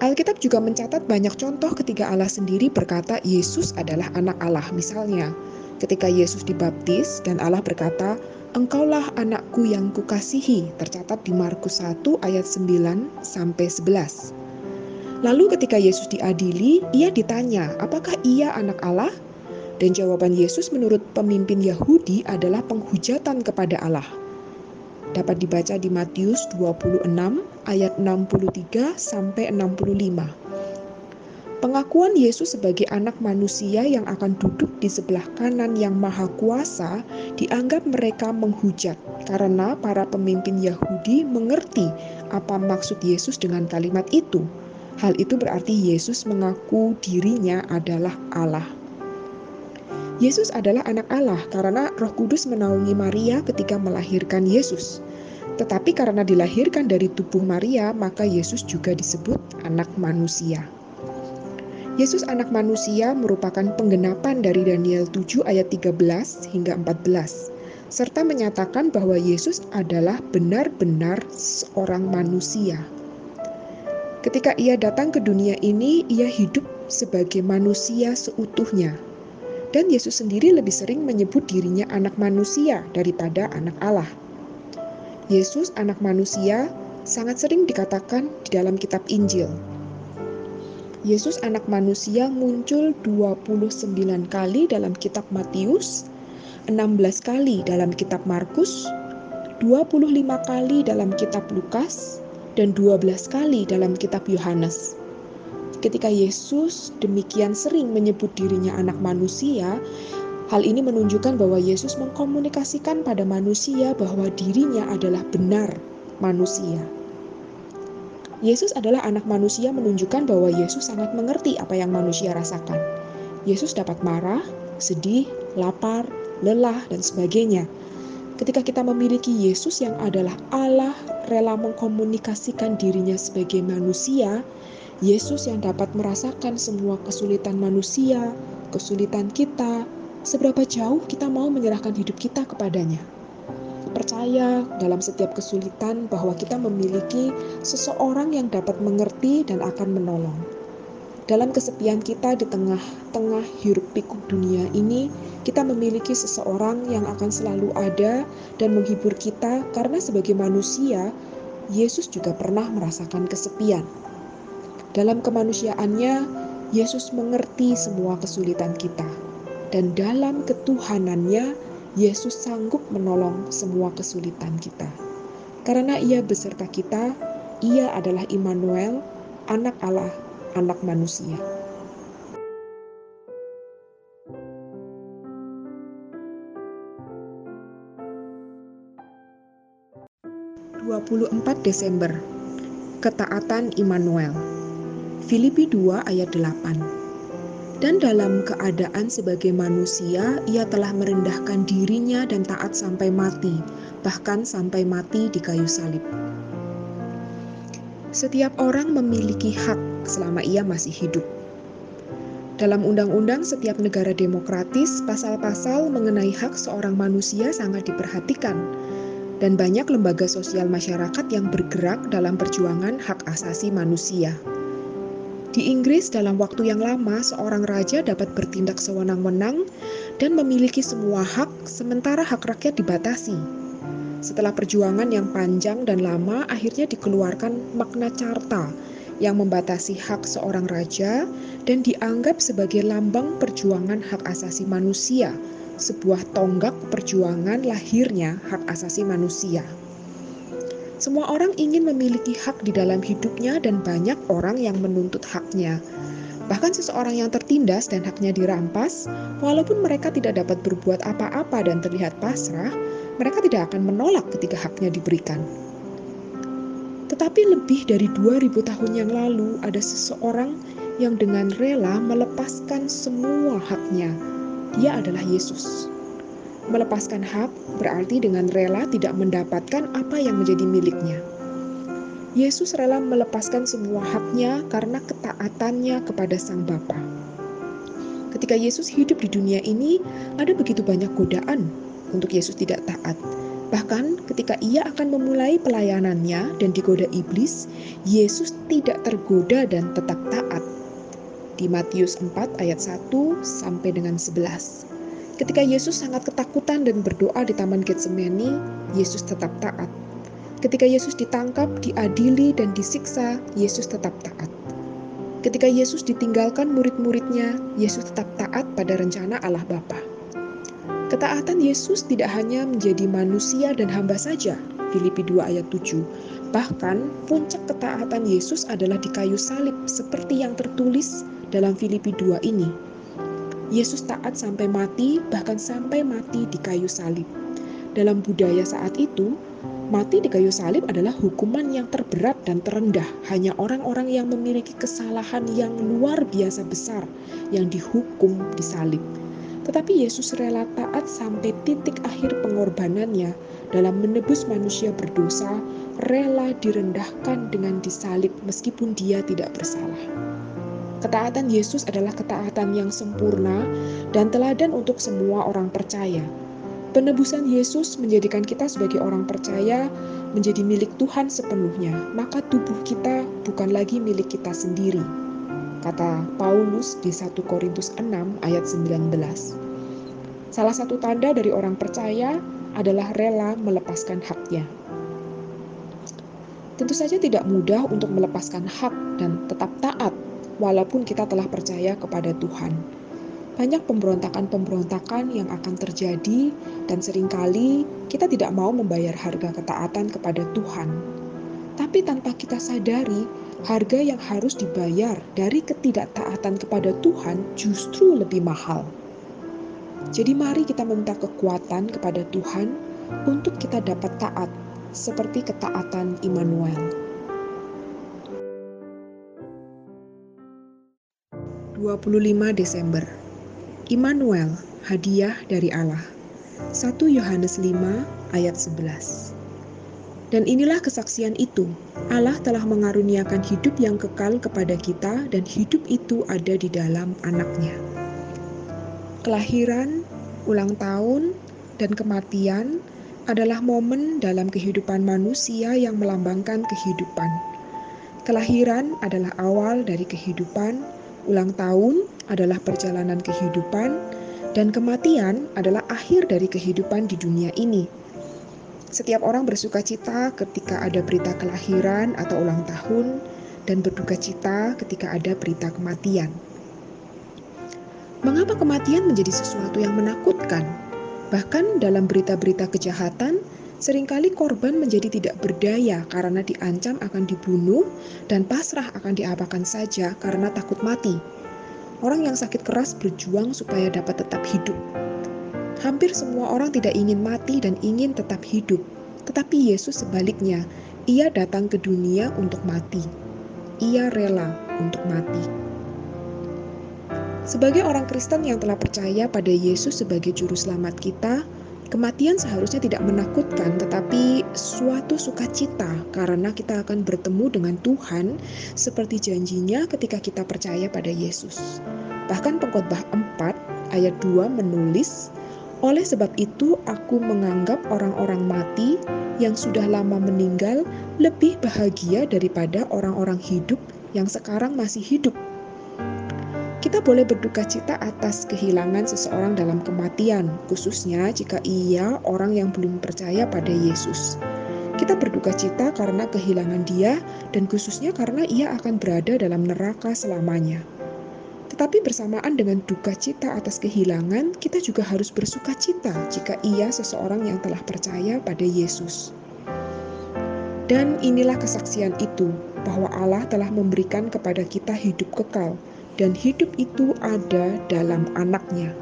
Alkitab juga mencatat banyak contoh ketika Allah sendiri berkata Yesus adalah anak Allah. Misalnya, ketika Yesus dibaptis dan Allah berkata, Engkaulah anakku yang kukasihi, tercatat di Markus 1 ayat 9 sampai 11. Lalu ketika Yesus diadili, ia ditanya, apakah ia anak Allah? Dan jawaban Yesus menurut pemimpin Yahudi adalah penghujatan kepada Allah dapat dibaca di Matius 26 ayat 63 sampai 65. Pengakuan Yesus sebagai anak manusia yang akan duduk di sebelah kanan yang maha kuasa dianggap mereka menghujat karena para pemimpin Yahudi mengerti apa maksud Yesus dengan kalimat itu. Hal itu berarti Yesus mengaku dirinya adalah Allah. Yesus adalah anak Allah karena Roh Kudus menaungi Maria ketika melahirkan Yesus. Tetapi karena dilahirkan dari tubuh Maria, maka Yesus juga disebut anak manusia. Yesus anak manusia merupakan penggenapan dari Daniel 7 ayat 13 hingga 14 serta menyatakan bahwa Yesus adalah benar-benar seorang manusia. Ketika ia datang ke dunia ini, ia hidup sebagai manusia seutuhnya. Dan Yesus sendiri lebih sering menyebut dirinya anak manusia daripada anak Allah. Yesus anak manusia sangat sering dikatakan di dalam kitab Injil. Yesus anak manusia muncul 29 kali dalam kitab Matius, 16 kali dalam kitab Markus, 25 kali dalam kitab Lukas, dan 12 kali dalam kitab Yohanes. Ketika Yesus demikian sering menyebut dirinya anak manusia, Hal ini menunjukkan bahwa Yesus mengkomunikasikan pada manusia bahwa dirinya adalah benar manusia. Yesus adalah anak manusia menunjukkan bahwa Yesus sangat mengerti apa yang manusia rasakan. Yesus dapat marah, sedih, lapar, lelah, dan sebagainya. Ketika kita memiliki Yesus yang adalah Allah rela mengkomunikasikan dirinya sebagai manusia, Yesus yang dapat merasakan semua kesulitan manusia, kesulitan kita, seberapa jauh kita mau menyerahkan hidup kita kepadanya. Percaya dalam setiap kesulitan bahwa kita memiliki seseorang yang dapat mengerti dan akan menolong. Dalam kesepian kita di tengah-tengah hiruk pikuk dunia ini, kita memiliki seseorang yang akan selalu ada dan menghibur kita karena sebagai manusia, Yesus juga pernah merasakan kesepian. Dalam kemanusiaannya, Yesus mengerti semua kesulitan kita dan dalam ketuhanannya Yesus sanggup menolong semua kesulitan kita. Karena ia beserta kita, ia adalah Immanuel, anak Allah, anak manusia. 24 Desember Ketaatan Immanuel. Filipi 2 ayat 8 Dan dalam keadaan sebagai manusia ia telah merendahkan dirinya dan taat sampai mati bahkan sampai mati di kayu salib Setiap orang memiliki hak selama ia masih hidup dalam undang-undang setiap negara demokratis, pasal-pasal mengenai hak seorang manusia sangat diperhatikan, dan banyak lembaga sosial masyarakat yang bergerak dalam perjuangan hak asasi manusia. Di Inggris, dalam waktu yang lama, seorang raja dapat bertindak sewenang-wenang dan memiliki semua hak, sementara hak rakyat dibatasi. Setelah perjuangan yang panjang dan lama, akhirnya dikeluarkan Magna Carta yang membatasi hak seorang raja dan dianggap sebagai lambang perjuangan hak asasi manusia, sebuah tonggak perjuangan lahirnya hak asasi manusia. Semua orang ingin memiliki hak di dalam hidupnya dan banyak orang yang menuntut haknya. Bahkan seseorang yang tertindas dan haknya dirampas, walaupun mereka tidak dapat berbuat apa-apa dan terlihat pasrah, mereka tidak akan menolak ketika haknya diberikan. Tetapi lebih dari 2000 tahun yang lalu ada seseorang yang dengan rela melepaskan semua haknya. Dia adalah Yesus. Melepaskan hak berarti dengan rela tidak mendapatkan apa yang menjadi miliknya. Yesus rela melepaskan semua haknya karena ketaatannya kepada Sang Bapa. Ketika Yesus hidup di dunia ini, ada begitu banyak godaan untuk Yesus tidak taat Bahkan ketika ia akan memulai pelayanannya dan digoda iblis, Yesus tidak tergoda dan tetap taat. Di Matius 4 ayat 1 sampai dengan 11. Ketika Yesus sangat ketakutan dan berdoa di Taman Getsemani, Yesus tetap taat. Ketika Yesus ditangkap, diadili, dan disiksa, Yesus tetap taat. Ketika Yesus ditinggalkan murid-muridnya, Yesus tetap taat pada rencana Allah Bapa. Ketaatan Yesus tidak hanya menjadi manusia dan hamba saja, Filipi 2 ayat 7. Bahkan puncak ketaatan Yesus adalah di kayu salib seperti yang tertulis dalam Filipi 2 ini. Yesus taat sampai mati, bahkan sampai mati di kayu salib. Dalam budaya saat itu, mati di kayu salib adalah hukuman yang terberat dan terendah. Hanya orang-orang yang memiliki kesalahan yang luar biasa besar yang dihukum di salib. Tetapi Yesus rela taat sampai titik akhir pengorbanannya dalam menebus manusia berdosa, rela direndahkan dengan disalib meskipun dia tidak bersalah. Ketaatan Yesus adalah ketaatan yang sempurna dan teladan untuk semua orang percaya. Penebusan Yesus menjadikan kita sebagai orang percaya menjadi milik Tuhan sepenuhnya, maka tubuh kita bukan lagi milik kita sendiri, kata Paulus di 1 Korintus 6 ayat 19. Salah satu tanda dari orang percaya adalah rela melepaskan haknya. Tentu saja tidak mudah untuk melepaskan hak dan tetap taat walaupun kita telah percaya kepada Tuhan. Banyak pemberontakan-pemberontakan yang akan terjadi dan sering kali kita tidak mau membayar harga ketaatan kepada Tuhan. Tapi tanpa kita sadari, harga yang harus dibayar dari ketidaktaatan kepada Tuhan justru lebih mahal. Jadi, mari kita meminta kekuatan kepada Tuhan untuk kita dapat taat, seperti ketaatan Immanuel. 25 Desember Immanuel, hadiah dari Allah. 1 Yohanes 5 ayat 11 dan inilah kesaksian itu. Allah telah mengaruniakan hidup yang kekal kepada kita dan hidup itu ada di dalam anaknya. Kelahiran, ulang tahun, dan kematian adalah momen dalam kehidupan manusia yang melambangkan kehidupan. Kelahiran adalah awal dari kehidupan, ulang tahun adalah perjalanan kehidupan, dan kematian adalah akhir dari kehidupan di dunia ini. Setiap orang bersuka cita ketika ada berita kelahiran atau ulang tahun, dan berduka cita ketika ada berita kematian. Mengapa kematian menjadi sesuatu yang menakutkan? Bahkan dalam berita-berita kejahatan, sering kali korban menjadi tidak berdaya karena diancam akan dibunuh dan pasrah akan diapakan saja karena takut mati. Orang yang sakit keras berjuang supaya dapat tetap hidup, Hampir semua orang tidak ingin mati dan ingin tetap hidup. Tetapi Yesus sebaliknya, Ia datang ke dunia untuk mati. Ia rela untuk mati. Sebagai orang Kristen yang telah percaya pada Yesus sebagai juru selamat kita, Kematian seharusnya tidak menakutkan, tetapi suatu sukacita karena kita akan bertemu dengan Tuhan seperti janjinya ketika kita percaya pada Yesus. Bahkan pengkhotbah 4 ayat 2 menulis, oleh sebab itu aku menganggap orang-orang mati yang sudah lama meninggal lebih bahagia daripada orang-orang hidup yang sekarang masih hidup kita boleh berduka cita atas kehilangan seseorang dalam kematian, khususnya jika ia orang yang belum percaya pada Yesus. Kita berduka cita karena kehilangan dia dan khususnya karena ia akan berada dalam neraka selamanya. Tetapi bersamaan dengan duka cita atas kehilangan, kita juga harus bersuka cita jika ia seseorang yang telah percaya pada Yesus. Dan inilah kesaksian itu, bahwa Allah telah memberikan kepada kita hidup kekal, dan hidup itu ada dalam anaknya.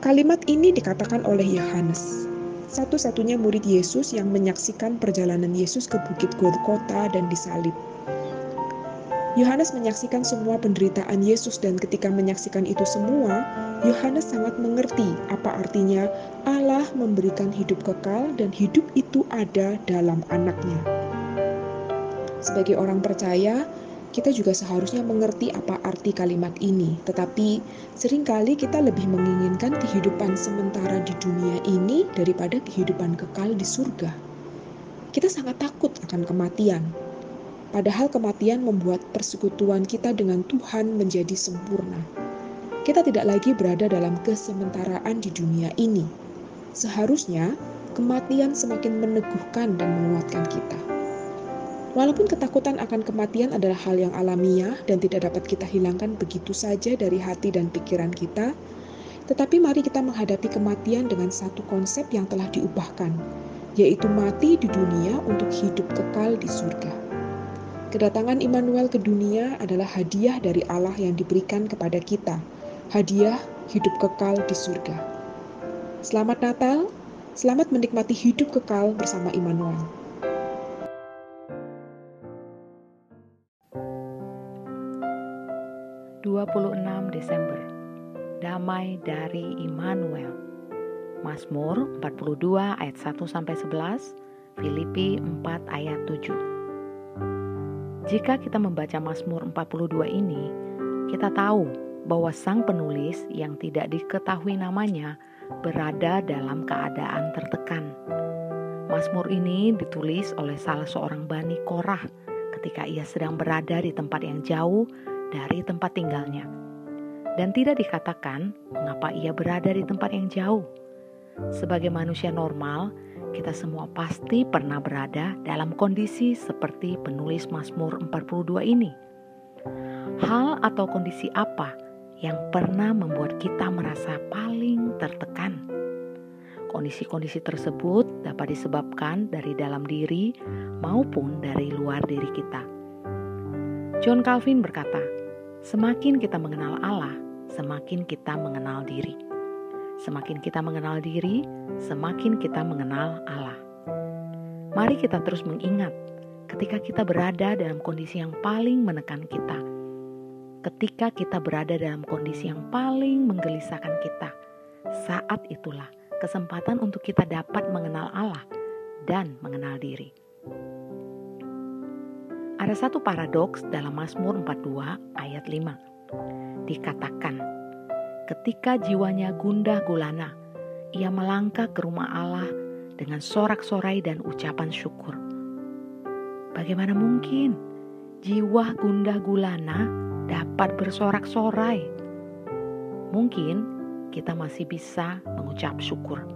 Kalimat ini dikatakan oleh Yohanes, satu-satunya murid Yesus yang menyaksikan perjalanan Yesus ke Bukit Golgota dan disalib. Yohanes menyaksikan semua penderitaan Yesus dan ketika menyaksikan itu semua, Yohanes sangat mengerti apa artinya Allah memberikan hidup kekal dan hidup itu ada dalam anaknya. Sebagai orang percaya, kita juga seharusnya mengerti apa arti kalimat ini, tetapi sering kali kita lebih menginginkan kehidupan sementara di dunia ini daripada kehidupan kekal di surga. Kita sangat takut akan kematian, padahal kematian membuat persekutuan kita dengan Tuhan menjadi sempurna. Kita tidak lagi berada dalam kesementaraan di dunia ini. Seharusnya kematian semakin meneguhkan dan menguatkan kita. Walaupun ketakutan akan kematian adalah hal yang alamiah dan tidak dapat kita hilangkan begitu saja dari hati dan pikiran kita, tetapi mari kita menghadapi kematian dengan satu konsep yang telah diubahkan, yaitu mati di dunia untuk hidup kekal di surga. Kedatangan Immanuel ke dunia adalah hadiah dari Allah yang diberikan kepada kita, hadiah hidup kekal di surga. Selamat Natal, selamat menikmati hidup kekal bersama Immanuel. 26 Desember Damai dari Immanuel Mazmur 42 ayat 1 sampai 11 Filipi 4 ayat 7 Jika kita membaca Mazmur 42 ini kita tahu bahwa sang penulis yang tidak diketahui namanya berada dalam keadaan tertekan. Mazmur ini ditulis oleh salah seorang bani Korah ketika ia sedang berada di tempat yang jauh dari tempat tinggalnya, dan tidak dikatakan mengapa ia berada di tempat yang jauh. Sebagai manusia normal, kita semua pasti pernah berada dalam kondisi seperti penulis Mazmur 42 ini. Hal atau kondisi apa yang pernah membuat kita merasa paling tertekan? Kondisi-kondisi tersebut dapat disebabkan dari dalam diri maupun dari luar diri kita. John Calvin berkata, Semakin kita mengenal Allah, semakin kita mengenal diri. Semakin kita mengenal diri, semakin kita mengenal Allah. Mari kita terus mengingat ketika kita berada dalam kondisi yang paling menekan kita. Ketika kita berada dalam kondisi yang paling menggelisahkan kita, saat itulah kesempatan untuk kita dapat mengenal Allah dan mengenal diri. Ada satu paradoks dalam Mazmur 42 ayat 5. Dikatakan, ketika jiwanya gundah gulana, ia melangkah ke rumah Allah dengan sorak-sorai dan ucapan syukur. Bagaimana mungkin jiwa gundah gulana dapat bersorak-sorai? Mungkin kita masih bisa mengucap syukur.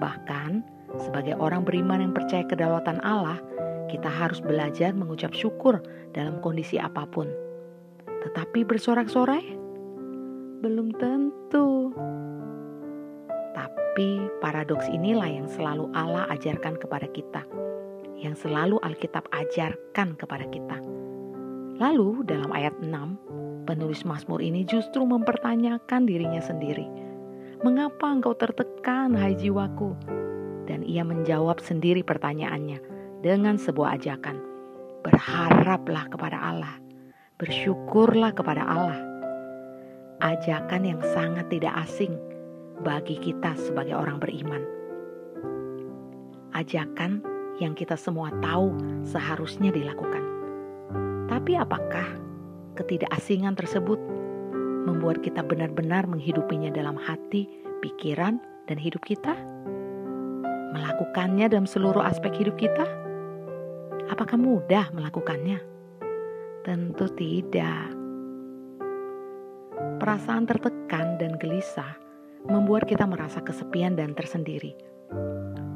Bahkan sebagai orang beriman yang percaya kedaulatan Allah, kita harus belajar mengucap syukur dalam kondisi apa pun. Tetapi bersorak-sorai? Belum tentu. Tapi paradoks inilah yang selalu Allah ajarkan kepada kita. Yang selalu Alkitab ajarkan kepada kita. Lalu dalam ayat 6, penulis Mazmur ini justru mempertanyakan dirinya sendiri. Mengapa engkau tertekan, hai jiwaku? Dan ia menjawab sendiri pertanyaannya dengan sebuah ajakan. Berharaplah kepada Allah, bersyukurlah kepada Allah. Ajakan yang sangat tidak asing bagi kita sebagai orang beriman. Ajakan yang kita semua tahu seharusnya dilakukan. Tapi apakah ketidakasingan tersebut membuat kita benar-benar menghidupinya dalam hati, pikiran, dan hidup kita? Melakukannya dalam seluruh aspek hidup kita? Apakah mudah melakukannya? Tentu tidak. Perasaan tertekan dan gelisah membuat kita merasa kesepian dan tersendiri.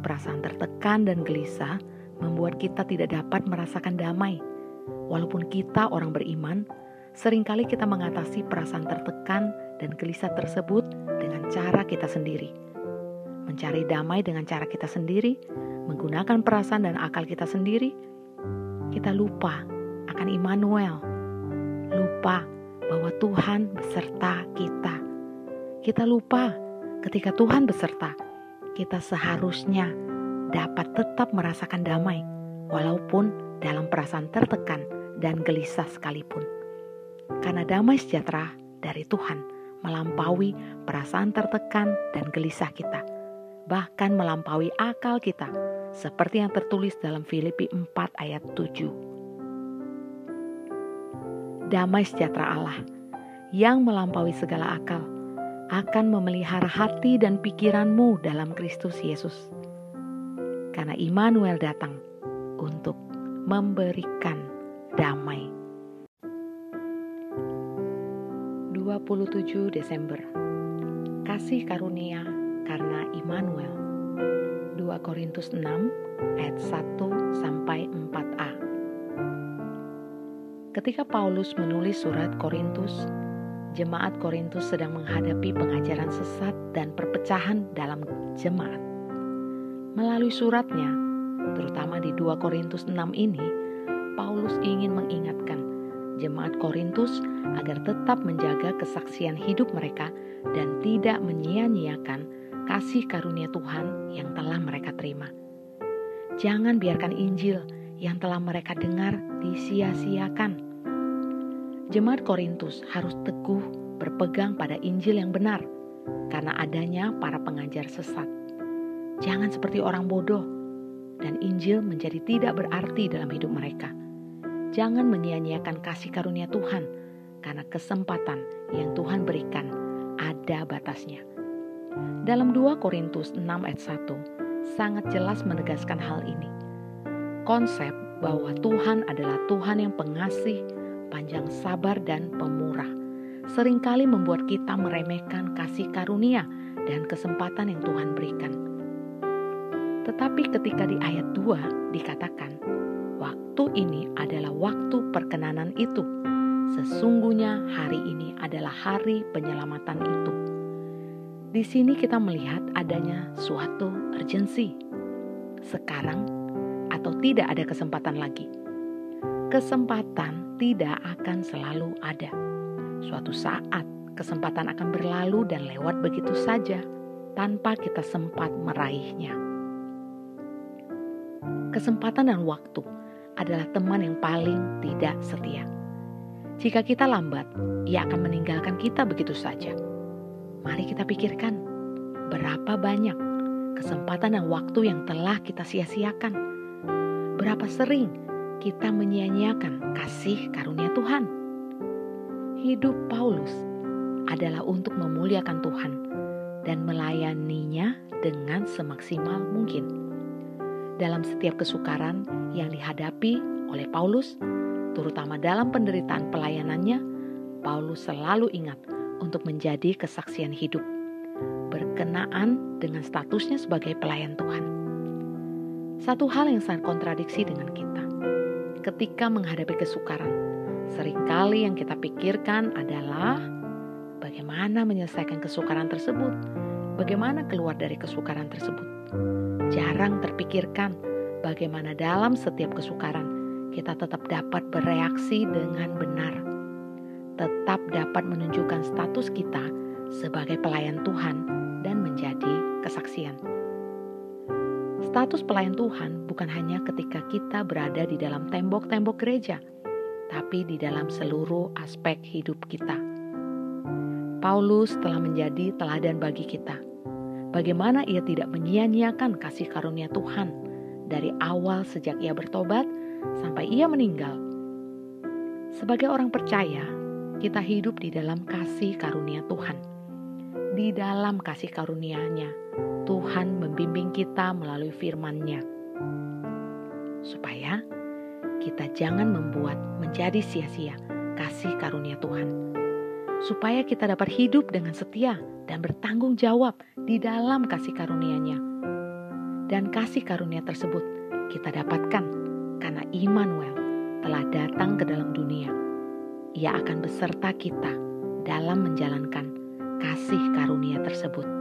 Perasaan tertekan dan gelisah membuat kita tidak dapat merasakan damai. Walaupun kita orang beriman, sering kali kita mengatasi perasaan tertekan dan gelisah tersebut dengan cara kita sendiri. Mencari damai dengan cara kita sendiri, menggunakan perasaan dan akal kita sendiri, kita lupa akan Immanuel. Lupa bahwa Tuhan beserta kita kita lupa ketika Tuhan beserta, kita seharusnya dapat tetap merasakan damai, walaupun dalam perasaan tertekan dan gelisah sekalipun. Karena damai sejahtera dari Tuhan melampaui perasaan tertekan dan gelisah kita, bahkan melampaui akal kita, seperti yang tertulis dalam Filipi 4 ayat 7. Damai sejahtera Allah yang melampaui segala akal akan memelihara hati dan pikiranmu dalam Kristus Yesus. Karena Immanuel datang untuk memberikan damai. 27 Desember Kasih karunia karena Immanuel 2 Korintus 6 ayat 1 sampai 4a Ketika Paulus menulis surat Korintus, jemaat Korintus sedang menghadapi pengajaran sesat dan perpecahan dalam jemaat. Melalui suratnya, terutama di 2 Korintus 6 ini, Paulus ingin mengingatkan jemaat Korintus agar tetap menjaga kesaksian hidup mereka dan tidak menyia-nyiakan kasih karunia Tuhan yang telah mereka terima. Jangan biarkan Injil yang telah mereka dengar disia-siakan Jemaat Korintus harus teguh berpegang pada Injil yang benar karena adanya para pengajar sesat. Jangan seperti orang bodoh dan Injil menjadi tidak berarti dalam hidup mereka. Jangan menyia-nyiakan kasih karunia Tuhan karena kesempatan yang Tuhan berikan ada batasnya. Dalam 2 Korintus 6 ayat 1 sangat jelas menegaskan hal ini. Konsep bahwa Tuhan adalah Tuhan yang pengasih, panjang sabar dan pemurah, sering kali membuat kita meremehkan kasih karunia dan kesempatan yang Tuhan berikan. Tetapi ketika di ayat 2 dikatakan, waktu ini adalah waktu perkenanan itu. Sesungguhnya hari ini adalah hari penyelamatan itu. Di sini kita melihat adanya suatu urgensi. Sekarang atau tidak ada kesempatan lagi. Kesempatan tidak akan selalu ada. Suatu saat kesempatan akan berlalu dan lewat begitu saja tanpa kita sempat meraihnya. Kesempatan dan waktu adalah teman yang paling tidak setia. Jika kita lambat, ia akan meninggalkan kita begitu saja. Mari kita pikirkan berapa banyak kesempatan dan waktu yang telah kita sia-siakan. Berapa sering kita menyia-nyiakan kasih karunia Tuhan. Hidup Paulus adalah untuk memuliakan Tuhan dan melayaninya dengan semaksimal mungkin. Dalam setiap kesukaran yang dihadapi oleh Paulus, terutama dalam penderitaan pelayanannya, Paulus selalu ingat untuk menjadi kesaksian hidup berkenaan dengan statusnya sebagai pelayan Tuhan. Satu hal yang sangat kontradiksi dengan kita ketika menghadapi kesukaran. Seringkali yang kita pikirkan adalah bagaimana menyelesaikan kesukaran tersebut, bagaimana keluar dari kesukaran tersebut. Jarang terpikirkan bagaimana dalam setiap kesukaran kita tetap dapat bereaksi dengan benar, tetap dapat menunjukkan status kita sebagai pelayan Tuhan dan menjadi kesaksian. Status pelayan Tuhan bukan hanya ketika kita berada di dalam tembok-tembok gereja, tapi di dalam seluruh aspek hidup kita. Paulus telah menjadi teladan bagi kita. Bagaimana ia tidak menyia-nyiakan kasih karunia Tuhan dari awal sejak ia bertobat sampai ia meninggal. Sebagai orang percaya, kita hidup di dalam kasih karunia Tuhan. Di dalam kasih karunia-Nya, Tuhan membimbing kita melalui firman-Nya. Supaya kita jangan membuat menjadi sia-sia kasih karunia Tuhan. Supaya kita dapat hidup dengan setia dan bertanggung jawab di dalam kasih karunia-Nya. Dan kasih karunia tersebut kita dapatkan karena Immanuel telah datang ke dalam dunia. Ia akan beserta kita dalam menjalankan kasih karunia tersebut.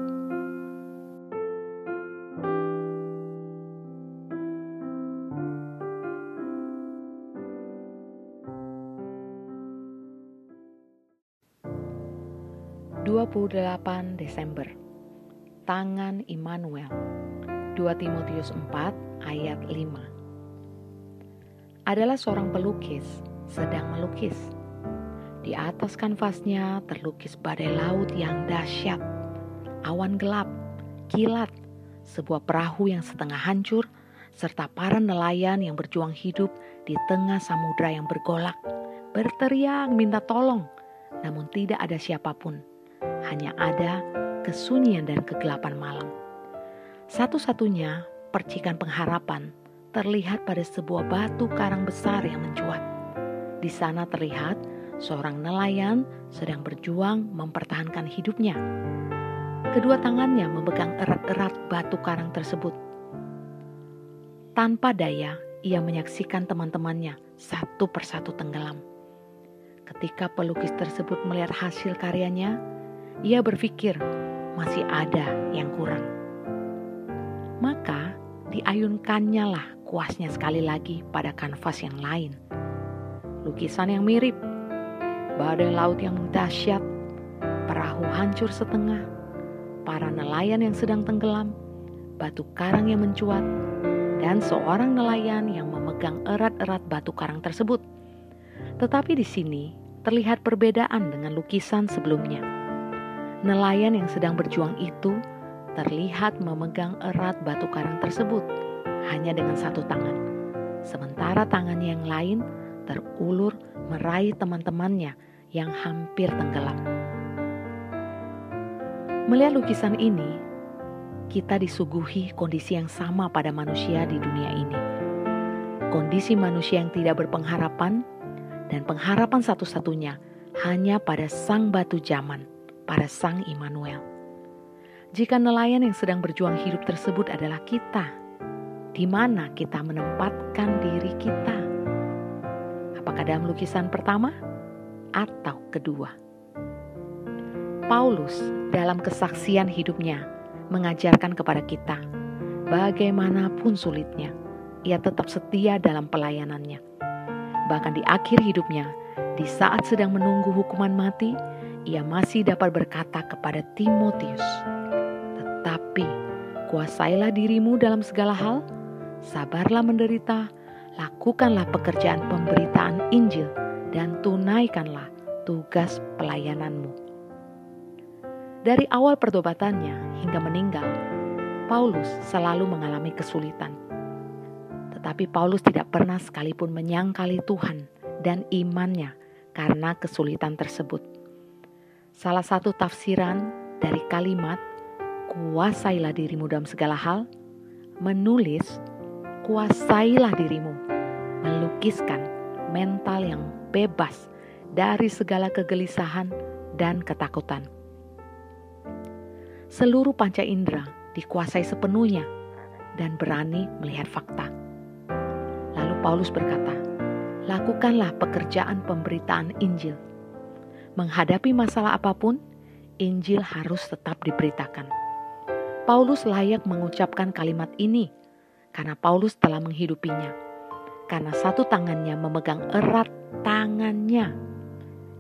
28 Desember. Tangan Immanuel. 2 Timotius 4 ayat 5 Adalah seorang pelukis sedang melukis Di atas kanvasnya terlukis badai laut yang dahsyat Awan gelap, kilat, sebuah perahu yang setengah hancur serta para nelayan yang berjuang hidup di tengah samudra yang bergolak, berteriak minta tolong, namun tidak ada siapa pun hanya ada kesunyian dan kegelapan malam. Satu-satunya percikan pengharapan terlihat pada sebuah batu karang besar yang mencuat. Di sana terlihat seorang nelayan sedang berjuang mempertahankan hidupnya. Kedua tangannya memegang erat-erat batu karang tersebut. Tanpa daya, ia menyaksikan teman-temannya satu persatu tenggelam. Ketika pelukis tersebut melihat hasil karyanya, ia berpikir masih ada yang kurang. Maka diayunkannya lah kuasnya sekali lagi pada kanvas yang lain. Lukisan yang mirip, badai laut yang dahsyat, perahu hancur setengah, para nelayan yang sedang tenggelam, batu karang yang mencuat, dan seorang nelayan yang memegang erat-erat batu karang tersebut. Tetapi di sini terlihat perbedaan dengan lukisan sebelumnya. Nelayan yang sedang berjuang itu terlihat memegang erat batu karang tersebut hanya dengan satu tangan. Sementara tangannya yang lain terulur meraih teman-temannya yang hampir tenggelam. Melihat lukisan ini, kita disuguhi kondisi yang sama pada manusia di dunia ini. Kondisi manusia yang tidak berpengharapan dan pengharapan satu-satunya hanya pada sang batu zaman pada Sang Immanuel. Jika nelayan yang sedang berjuang hidup tersebut adalah kita, di mana kita menempatkan diri kita? Apakah dalam lukisan pertama atau kedua? Paulus dalam kesaksian hidupnya mengajarkan kepada kita, bagaimanapun sulitnya, ia tetap setia dalam pelayanannya. Bahkan di akhir hidupnya, di saat sedang menunggu hukuman mati, ia masih dapat berkata kepada Timotius, "Tetapi kuasailah dirimu dalam segala hal, sabarlah menderita, lakukanlah pekerjaan pemberitaan Injil, dan tunaikanlah tugas pelayananmu." Dari awal pertobatannya hingga meninggal, Paulus selalu mengalami kesulitan. Tetapi Paulus tidak pernah sekalipun menyangkali Tuhan dan imannya karena kesulitan tersebut. Salah satu tafsiran dari kalimat kuasailah dirimu dalam segala hal menulis kuasailah dirimu melukiskan mental yang bebas dari segala kegelisahan dan ketakutan. Seluruh panca indera dikuasai sepenuhnya dan berani melihat fakta. Lalu Paulus berkata, "Lakukanlah pekerjaan pemberitaan Injil." menghadapi masalah apa pun, Injil harus tetap diberitakan. Paulus layak mengucapkan kalimat ini karena Paulus telah menghidupinya. Karena satu tangannya memegang erat tangannya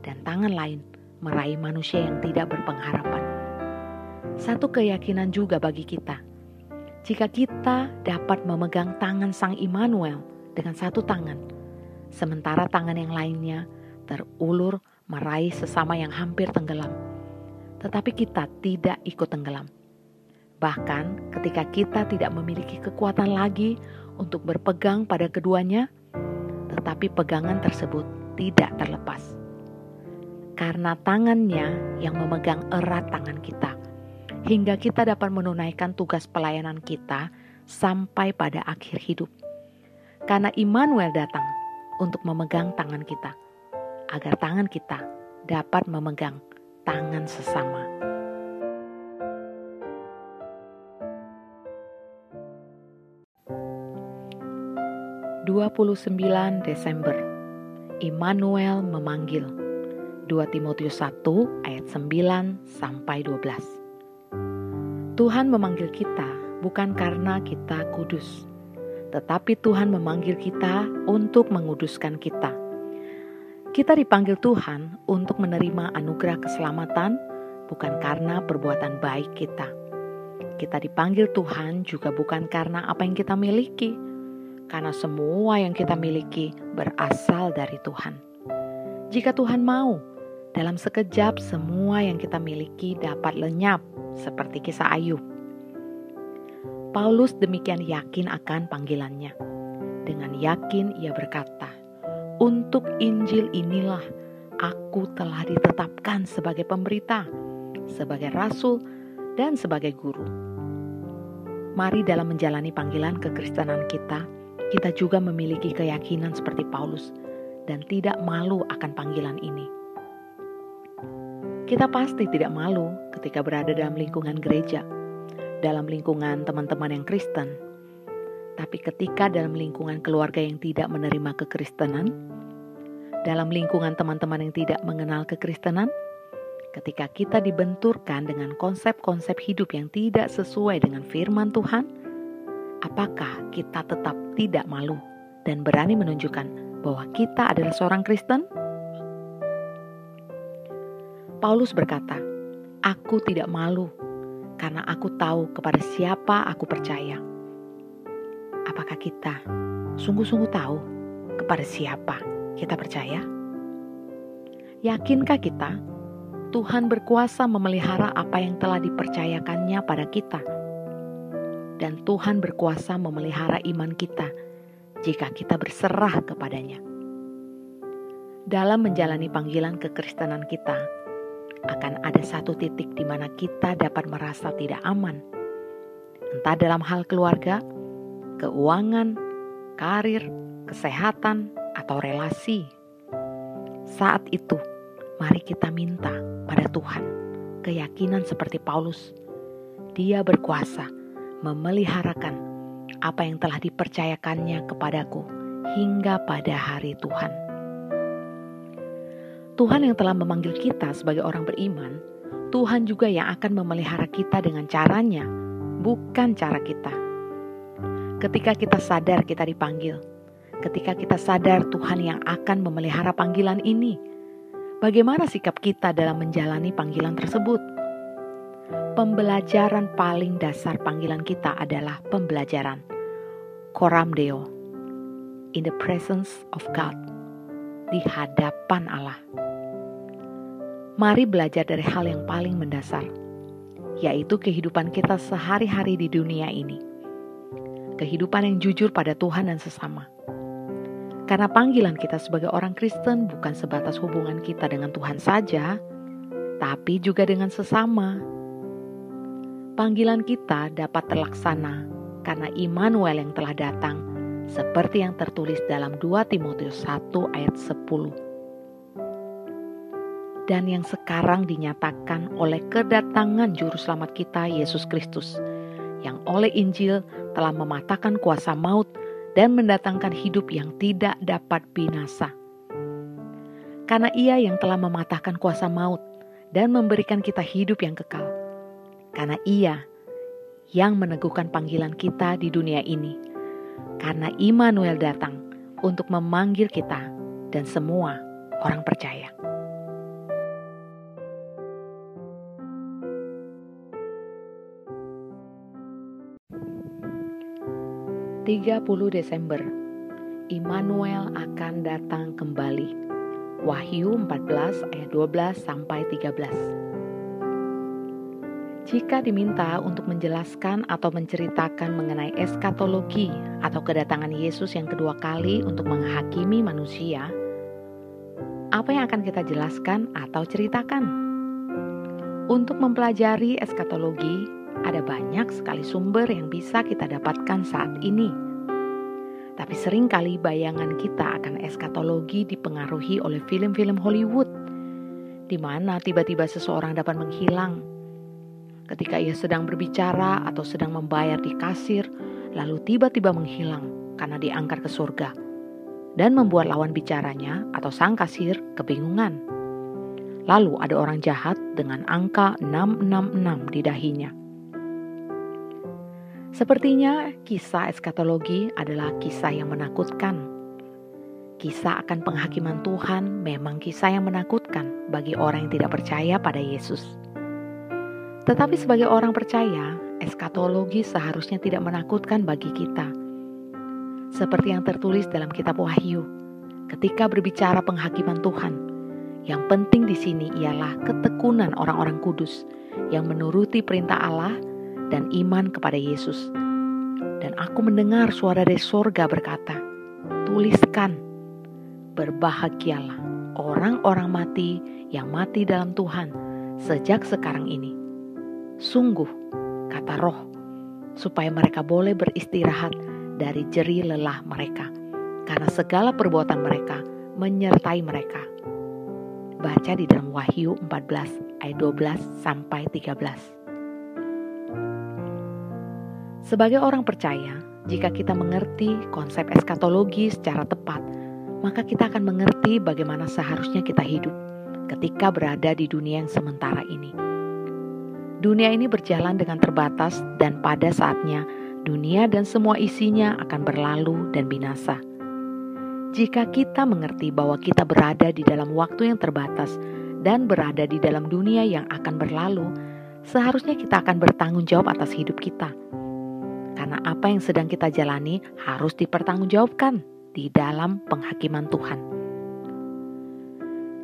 dan tangan lain meraih manusia yang tidak berpengharapan. Satu keyakinan juga bagi kita. Jika kita dapat memegang tangan Sang Immanuel dengan satu tangan, sementara tangan yang lainnya terulur meraih sesama yang hampir tenggelam, tetapi kita tidak ikut tenggelam. Bahkan ketika kita tidak memiliki kekuatan lagi untuk berpegang pada keduanya, tetapi pegangan tersebut tidak terlepas. Karena tangannya yang memegang erat tangan kita, hingga kita dapat menunaikan tugas pelayanan kita sampai pada akhir hidup. Karena Immanuel datang untuk memegang tangan kita, agar tangan kita dapat memegang tangan sesama. Dua puluh sembilan Desember. Immanuel memanggil. 2 Timotius 1 ayat 9 sampai 12 Tuhan memanggil kita bukan karena kita kudus tetapi Tuhan memanggil kita untuk menguduskan kita. Kita dipanggil Tuhan untuk menerima anugerah keselamatan, bukan karena perbuatan baik kita. Kita dipanggil Tuhan juga bukan karena apa yang kita miliki, karena semua yang kita miliki berasal dari Tuhan. Jika Tuhan mau, dalam sekejap semua yang kita miliki dapat lenyap, seperti kisah Ayub. Paulus demikian yakin akan panggilannya. Dengan yakin ia berkata, untuk Injil inilah aku telah ditetapkan sebagai pemberita, sebagai rasul, dan sebagai guru. Mari dalam menjalani panggilan kekristenan kita, kita juga memiliki keyakinan seperti Paulus dan tidak malu akan panggilan ini. Kita pasti tidak malu ketika berada dalam lingkungan gereja, dalam lingkungan teman-teman yang Kristen, tapi ketika dalam lingkungan keluarga yang tidak menerima kekristenan, dalam lingkungan teman-teman yang tidak mengenal kekristenan, ketika kita dibenturkan dengan konsep-konsep hidup yang tidak sesuai dengan firman Tuhan, apakah kita tetap tidak malu dan berani menunjukkan bahwa kita adalah seorang Kristen? Paulus berkata, "Aku tidak malu karena aku tahu kepada siapa aku percaya." Apakah kita sungguh-sungguh tahu kepada siapa kita percaya? Yakinkah kita Tuhan berkuasa memelihara apa yang telah dipercayakannya pada kita? Dan Tuhan berkuasa memelihara iman kita jika kita berserah kepadanya. Dalam menjalani panggilan kekristenan kita, akan ada satu titik di mana kita dapat merasa tidak aman. Entah dalam hal keluarga, keuangan, karir, kesehatan, atau relasi. Saat itu, mari kita minta pada Tuhan keyakinan seperti Paulus. Dia berkuasa memeliharakan apa yang telah dipercayakannya kepadaku hingga pada hari Tuhan. Tuhan yang telah memanggil kita sebagai orang beriman, Tuhan juga yang akan memelihara kita dengan caranya, bukan cara kita ketika kita sadar kita dipanggil, ketika kita sadar Tuhan yang akan memelihara panggilan ini, bagaimana sikap kita dalam menjalani panggilan tersebut? Pembelajaran paling dasar panggilan kita adalah pembelajaran Koram Deo, in the presence of God, di hadapan Allah. Mari belajar dari hal yang paling mendasar, yaitu kehidupan kita sehari-hari di dunia ini kehidupan yang jujur pada Tuhan dan sesama. Karena panggilan kita sebagai orang Kristen bukan sebatas hubungan kita dengan Tuhan saja, tapi juga dengan sesama. Panggilan kita dapat terlaksana karena Immanuel yang telah datang, seperti yang tertulis dalam 2 Timotius 1 ayat 10. Dan yang sekarang dinyatakan oleh kedatangan Juru Selamat kita, Yesus Kristus, yang oleh Injil telah mematahkan kuasa maut dan mendatangkan hidup yang tidak dapat binasa. Karena ia yang telah mematahkan kuasa maut dan memberikan kita hidup yang kekal. Karena ia yang meneguhkan panggilan kita di dunia ini. Karena Immanuel datang untuk memanggil kita dan semua orang percaya. 30 Desember Immanuel akan datang kembali. Wahyu 14 ayat 12 sampai 13. Jika diminta untuk menjelaskan atau menceritakan mengenai eskatologi atau kedatangan Yesus yang kedua kali untuk menghakimi manusia, apa yang akan kita jelaskan atau ceritakan? Untuk mempelajari eskatologi, ada banyak sekali sumber yang bisa kita dapatkan saat ini. Tapi sering kali bayangan kita akan eskatologi dipengaruhi oleh film-film Hollywood, di mana tiba-tiba seseorang dapat menghilang. Ketika ia sedang berbicara atau sedang membayar di kasir, lalu tiba-tiba menghilang karena diangkat ke surga, dan membuat lawan bicaranya atau sang kasir kebingungan. Lalu ada orang jahat dengan angka 666 di dahinya Sepertinya kisah eskatologi adalah kisah yang menakutkan. Kisah akan penghakiman Tuhan memang kisah yang menakutkan bagi orang yang tidak percaya pada Yesus. Tetapi sebagai orang percaya, eskatologi seharusnya tidak menakutkan bagi kita. Seperti yang tertulis dalam kitab Wahyu, ketika berbicara penghakiman Tuhan, yang penting di sini ialah ketekunan orang-orang kudus yang menuruti perintah Allah dan iman kepada Yesus. Dan aku mendengar suara dari sorga berkata, Tuliskan, berbahagialah orang-orang mati yang mati dalam Tuhan sejak sekarang ini. Sungguh, kata roh, supaya mereka boleh beristirahat dari jeri lelah mereka, karena segala perbuatan mereka menyertai mereka. Baca di dalam Wahyu 14 ayat 12 sampai 13. Sebagai orang percaya, jika kita mengerti konsep eskatologi secara tepat, maka kita akan mengerti bagaimana seharusnya kita hidup ketika berada di dunia yang sementara ini. Dunia ini berjalan dengan terbatas, dan pada saatnya dunia dan semua isinya akan berlalu dan binasa. Jika kita mengerti bahwa kita berada di dalam waktu yang terbatas dan berada di dalam dunia yang akan berlalu, seharusnya kita akan bertanggung jawab atas hidup kita karena apa yang sedang kita jalani harus dipertanggungjawabkan di dalam penghakiman Tuhan.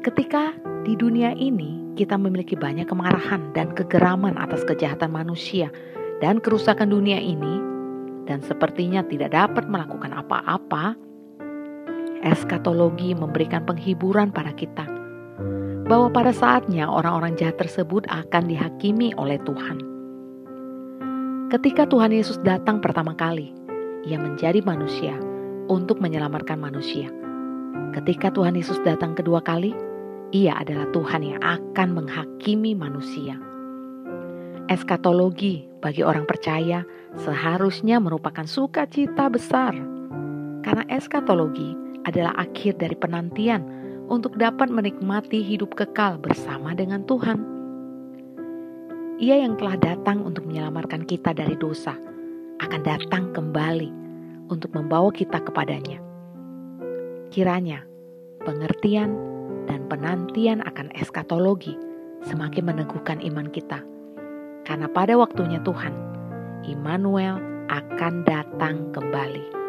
Ketika di dunia ini kita memiliki banyak kemarahan dan kegeraman atas kejahatan manusia dan kerusakan dunia ini, dan sepertinya tidak dapat melakukan apa-apa, eskatologi memberikan penghiburan pada kita bahwa pada saatnya orang-orang jahat tersebut akan dihakimi oleh Tuhan. Ketika Tuhan Yesus datang pertama kali, Ia menjadi manusia untuk menyelamatkan manusia. Ketika Tuhan Yesus datang kedua kali, Ia adalah Tuhan yang akan menghakimi manusia. Eskatologi bagi orang percaya seharusnya merupakan sukacita besar, karena eskatologi adalah akhir dari penantian untuk dapat menikmati hidup kekal bersama dengan Tuhan. Ia yang telah datang untuk menyelamatkan kita dari dosa akan datang kembali untuk membawa kita kepadanya. Kiranya pengertian penantian akan eskatologi semakin meneguhkan iman kita. Karena pada waktunya Tuhan, Immanuel akan datang kembali.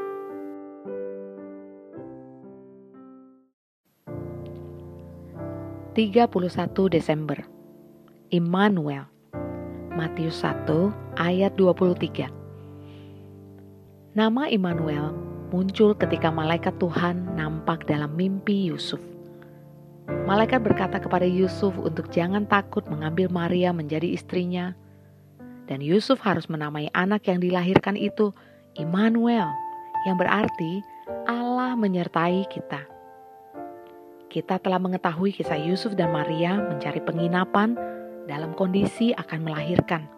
Tiga puluh satu Desember Immanuel Matius 1 ayat 23. Nama Immanuel muncul ketika malaikat Tuhan nampak dalam mimpi Yusuf. Malaikat berkata kepada Yusuf untuk jangan takut mengambil Maria menjadi istrinya. Dan Yusuf harus menamai anak yang dilahirkan itu Immanuel, yang berarti Allah menyertai kita. Kita telah mengetahui kisah Yusuf dan Maria mencari penginapan dalam kondisi akan melahirkan.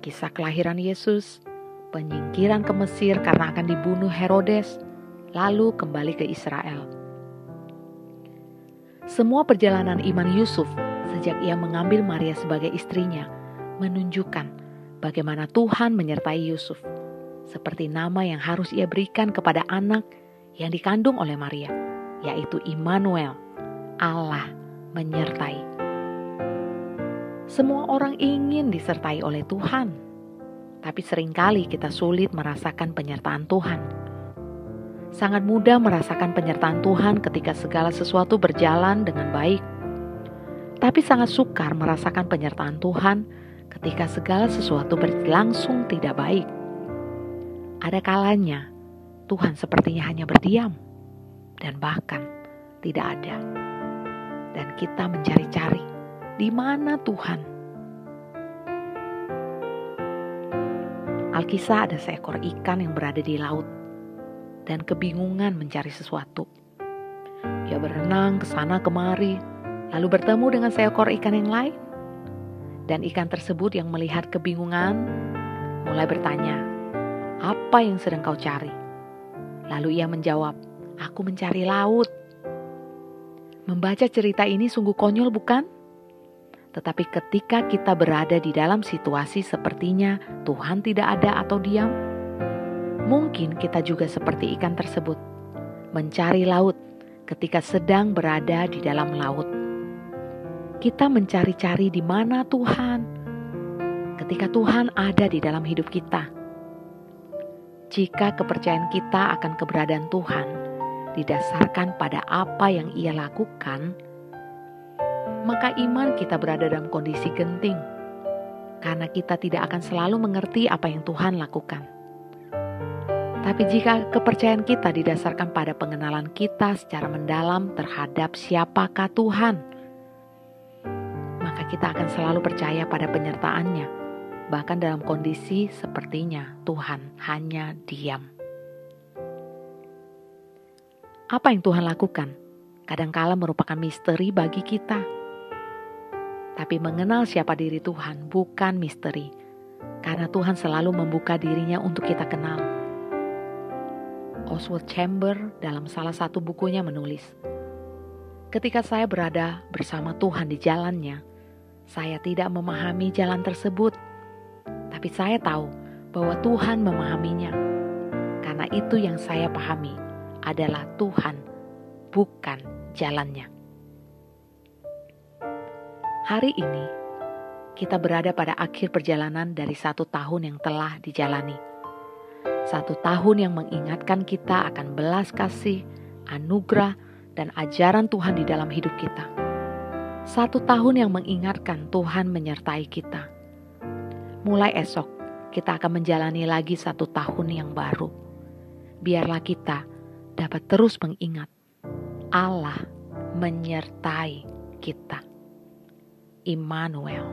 Kisah kelahiran Yesus, penyingkiran ke Mesir karena akan dibunuh Herodes, lalu kembali ke Israel. Semua perjalanan iman Yusuf sejak ia mengambil Maria sebagai istrinya menunjukkan bagaimana Tuhan menyertai Yusuf, seperti nama yang harus ia berikan kepada anak yang dikandung oleh Maria, yaitu Immanuel, Allah menyertai. Semua orang ingin disertai oleh Tuhan. tapi sering kali kita sulit merasakan penyertaan Tuhan. Sangat mudah merasakan penyertaan Tuhan ketika segala sesuatu berjalan dengan baik, tapi sangat sukar merasakan penyertaan Tuhan ketika segala sesuatu berlangsung tidak baik. Ada kalanya Tuhan sepertinya hanya berdiam dan bahkan tidak ada. Dan kita mencari-cari di mana Tuhan. Alkisah ada seekor ikan yang berada di laut dan kebingungan mencari sesuatu. Ia berenang ke sana kemari, lalu bertemu dengan seekor ikan yang lain. Dan ikan tersebut yang melihat kebingungan mulai bertanya, "Apa yang sedang kau cari?" Lalu ia menjawab, "Aku mencari laut." Membaca cerita ini sungguh konyol, bukan? Tetapi ketika kita berada di dalam situasi sepertinya Tuhan tidak ada atau diam, mungkin kita juga seperti ikan tersebut, mencari laut ketika sedang berada di dalam laut. Kita mencari-cari di mana Tuhan, ketika Tuhan ada di dalam hidup kita jika kepercayaan kita akan keberadaan Tuhan didasarkan pada apa yang Ia lakukan, maka iman kita berada dalam kondisi genting karena kita tidak akan selalu mengerti apa yang Tuhan lakukan. Tapi jika kepercayaan kita didasarkan pada pengenalan kita secara mendalam terhadap siapakah Tuhan, maka kita akan selalu percaya pada penyertaannya bahkan dalam kondisi sepertinya Tuhan hanya diam. Apa yang Tuhan lakukan? Kadangkala merupakan misteri bagi kita. Tapi mengenal siapa diri Tuhan bukan misteri, karena Tuhan selalu membuka dirinya untuk kita kenal. Oswald Chamber dalam salah satu bukunya menulis, Ketika saya berada bersama Tuhan di jalannya, saya tidak memahami jalan tersebut tapi saya tahu bahwa Tuhan memahaminya. Karena itu yang saya pahami adalah Tuhan, bukan jalannya. Hari ini, kita berada pada akhir perjalanan dari satu tahun yang telah dijalani. Satu tahun yang mengingatkan kita akan belas kasih, anugerah, dan ajaran Tuhan di dalam hidup kita. Satu tahun yang mengingatkan Tuhan menyertai kita mulai esok kita akan menjalani lagi satu tahun yang baru. Biarlah kita dapat terus mengingat Allah menyertai kita. Immanuel.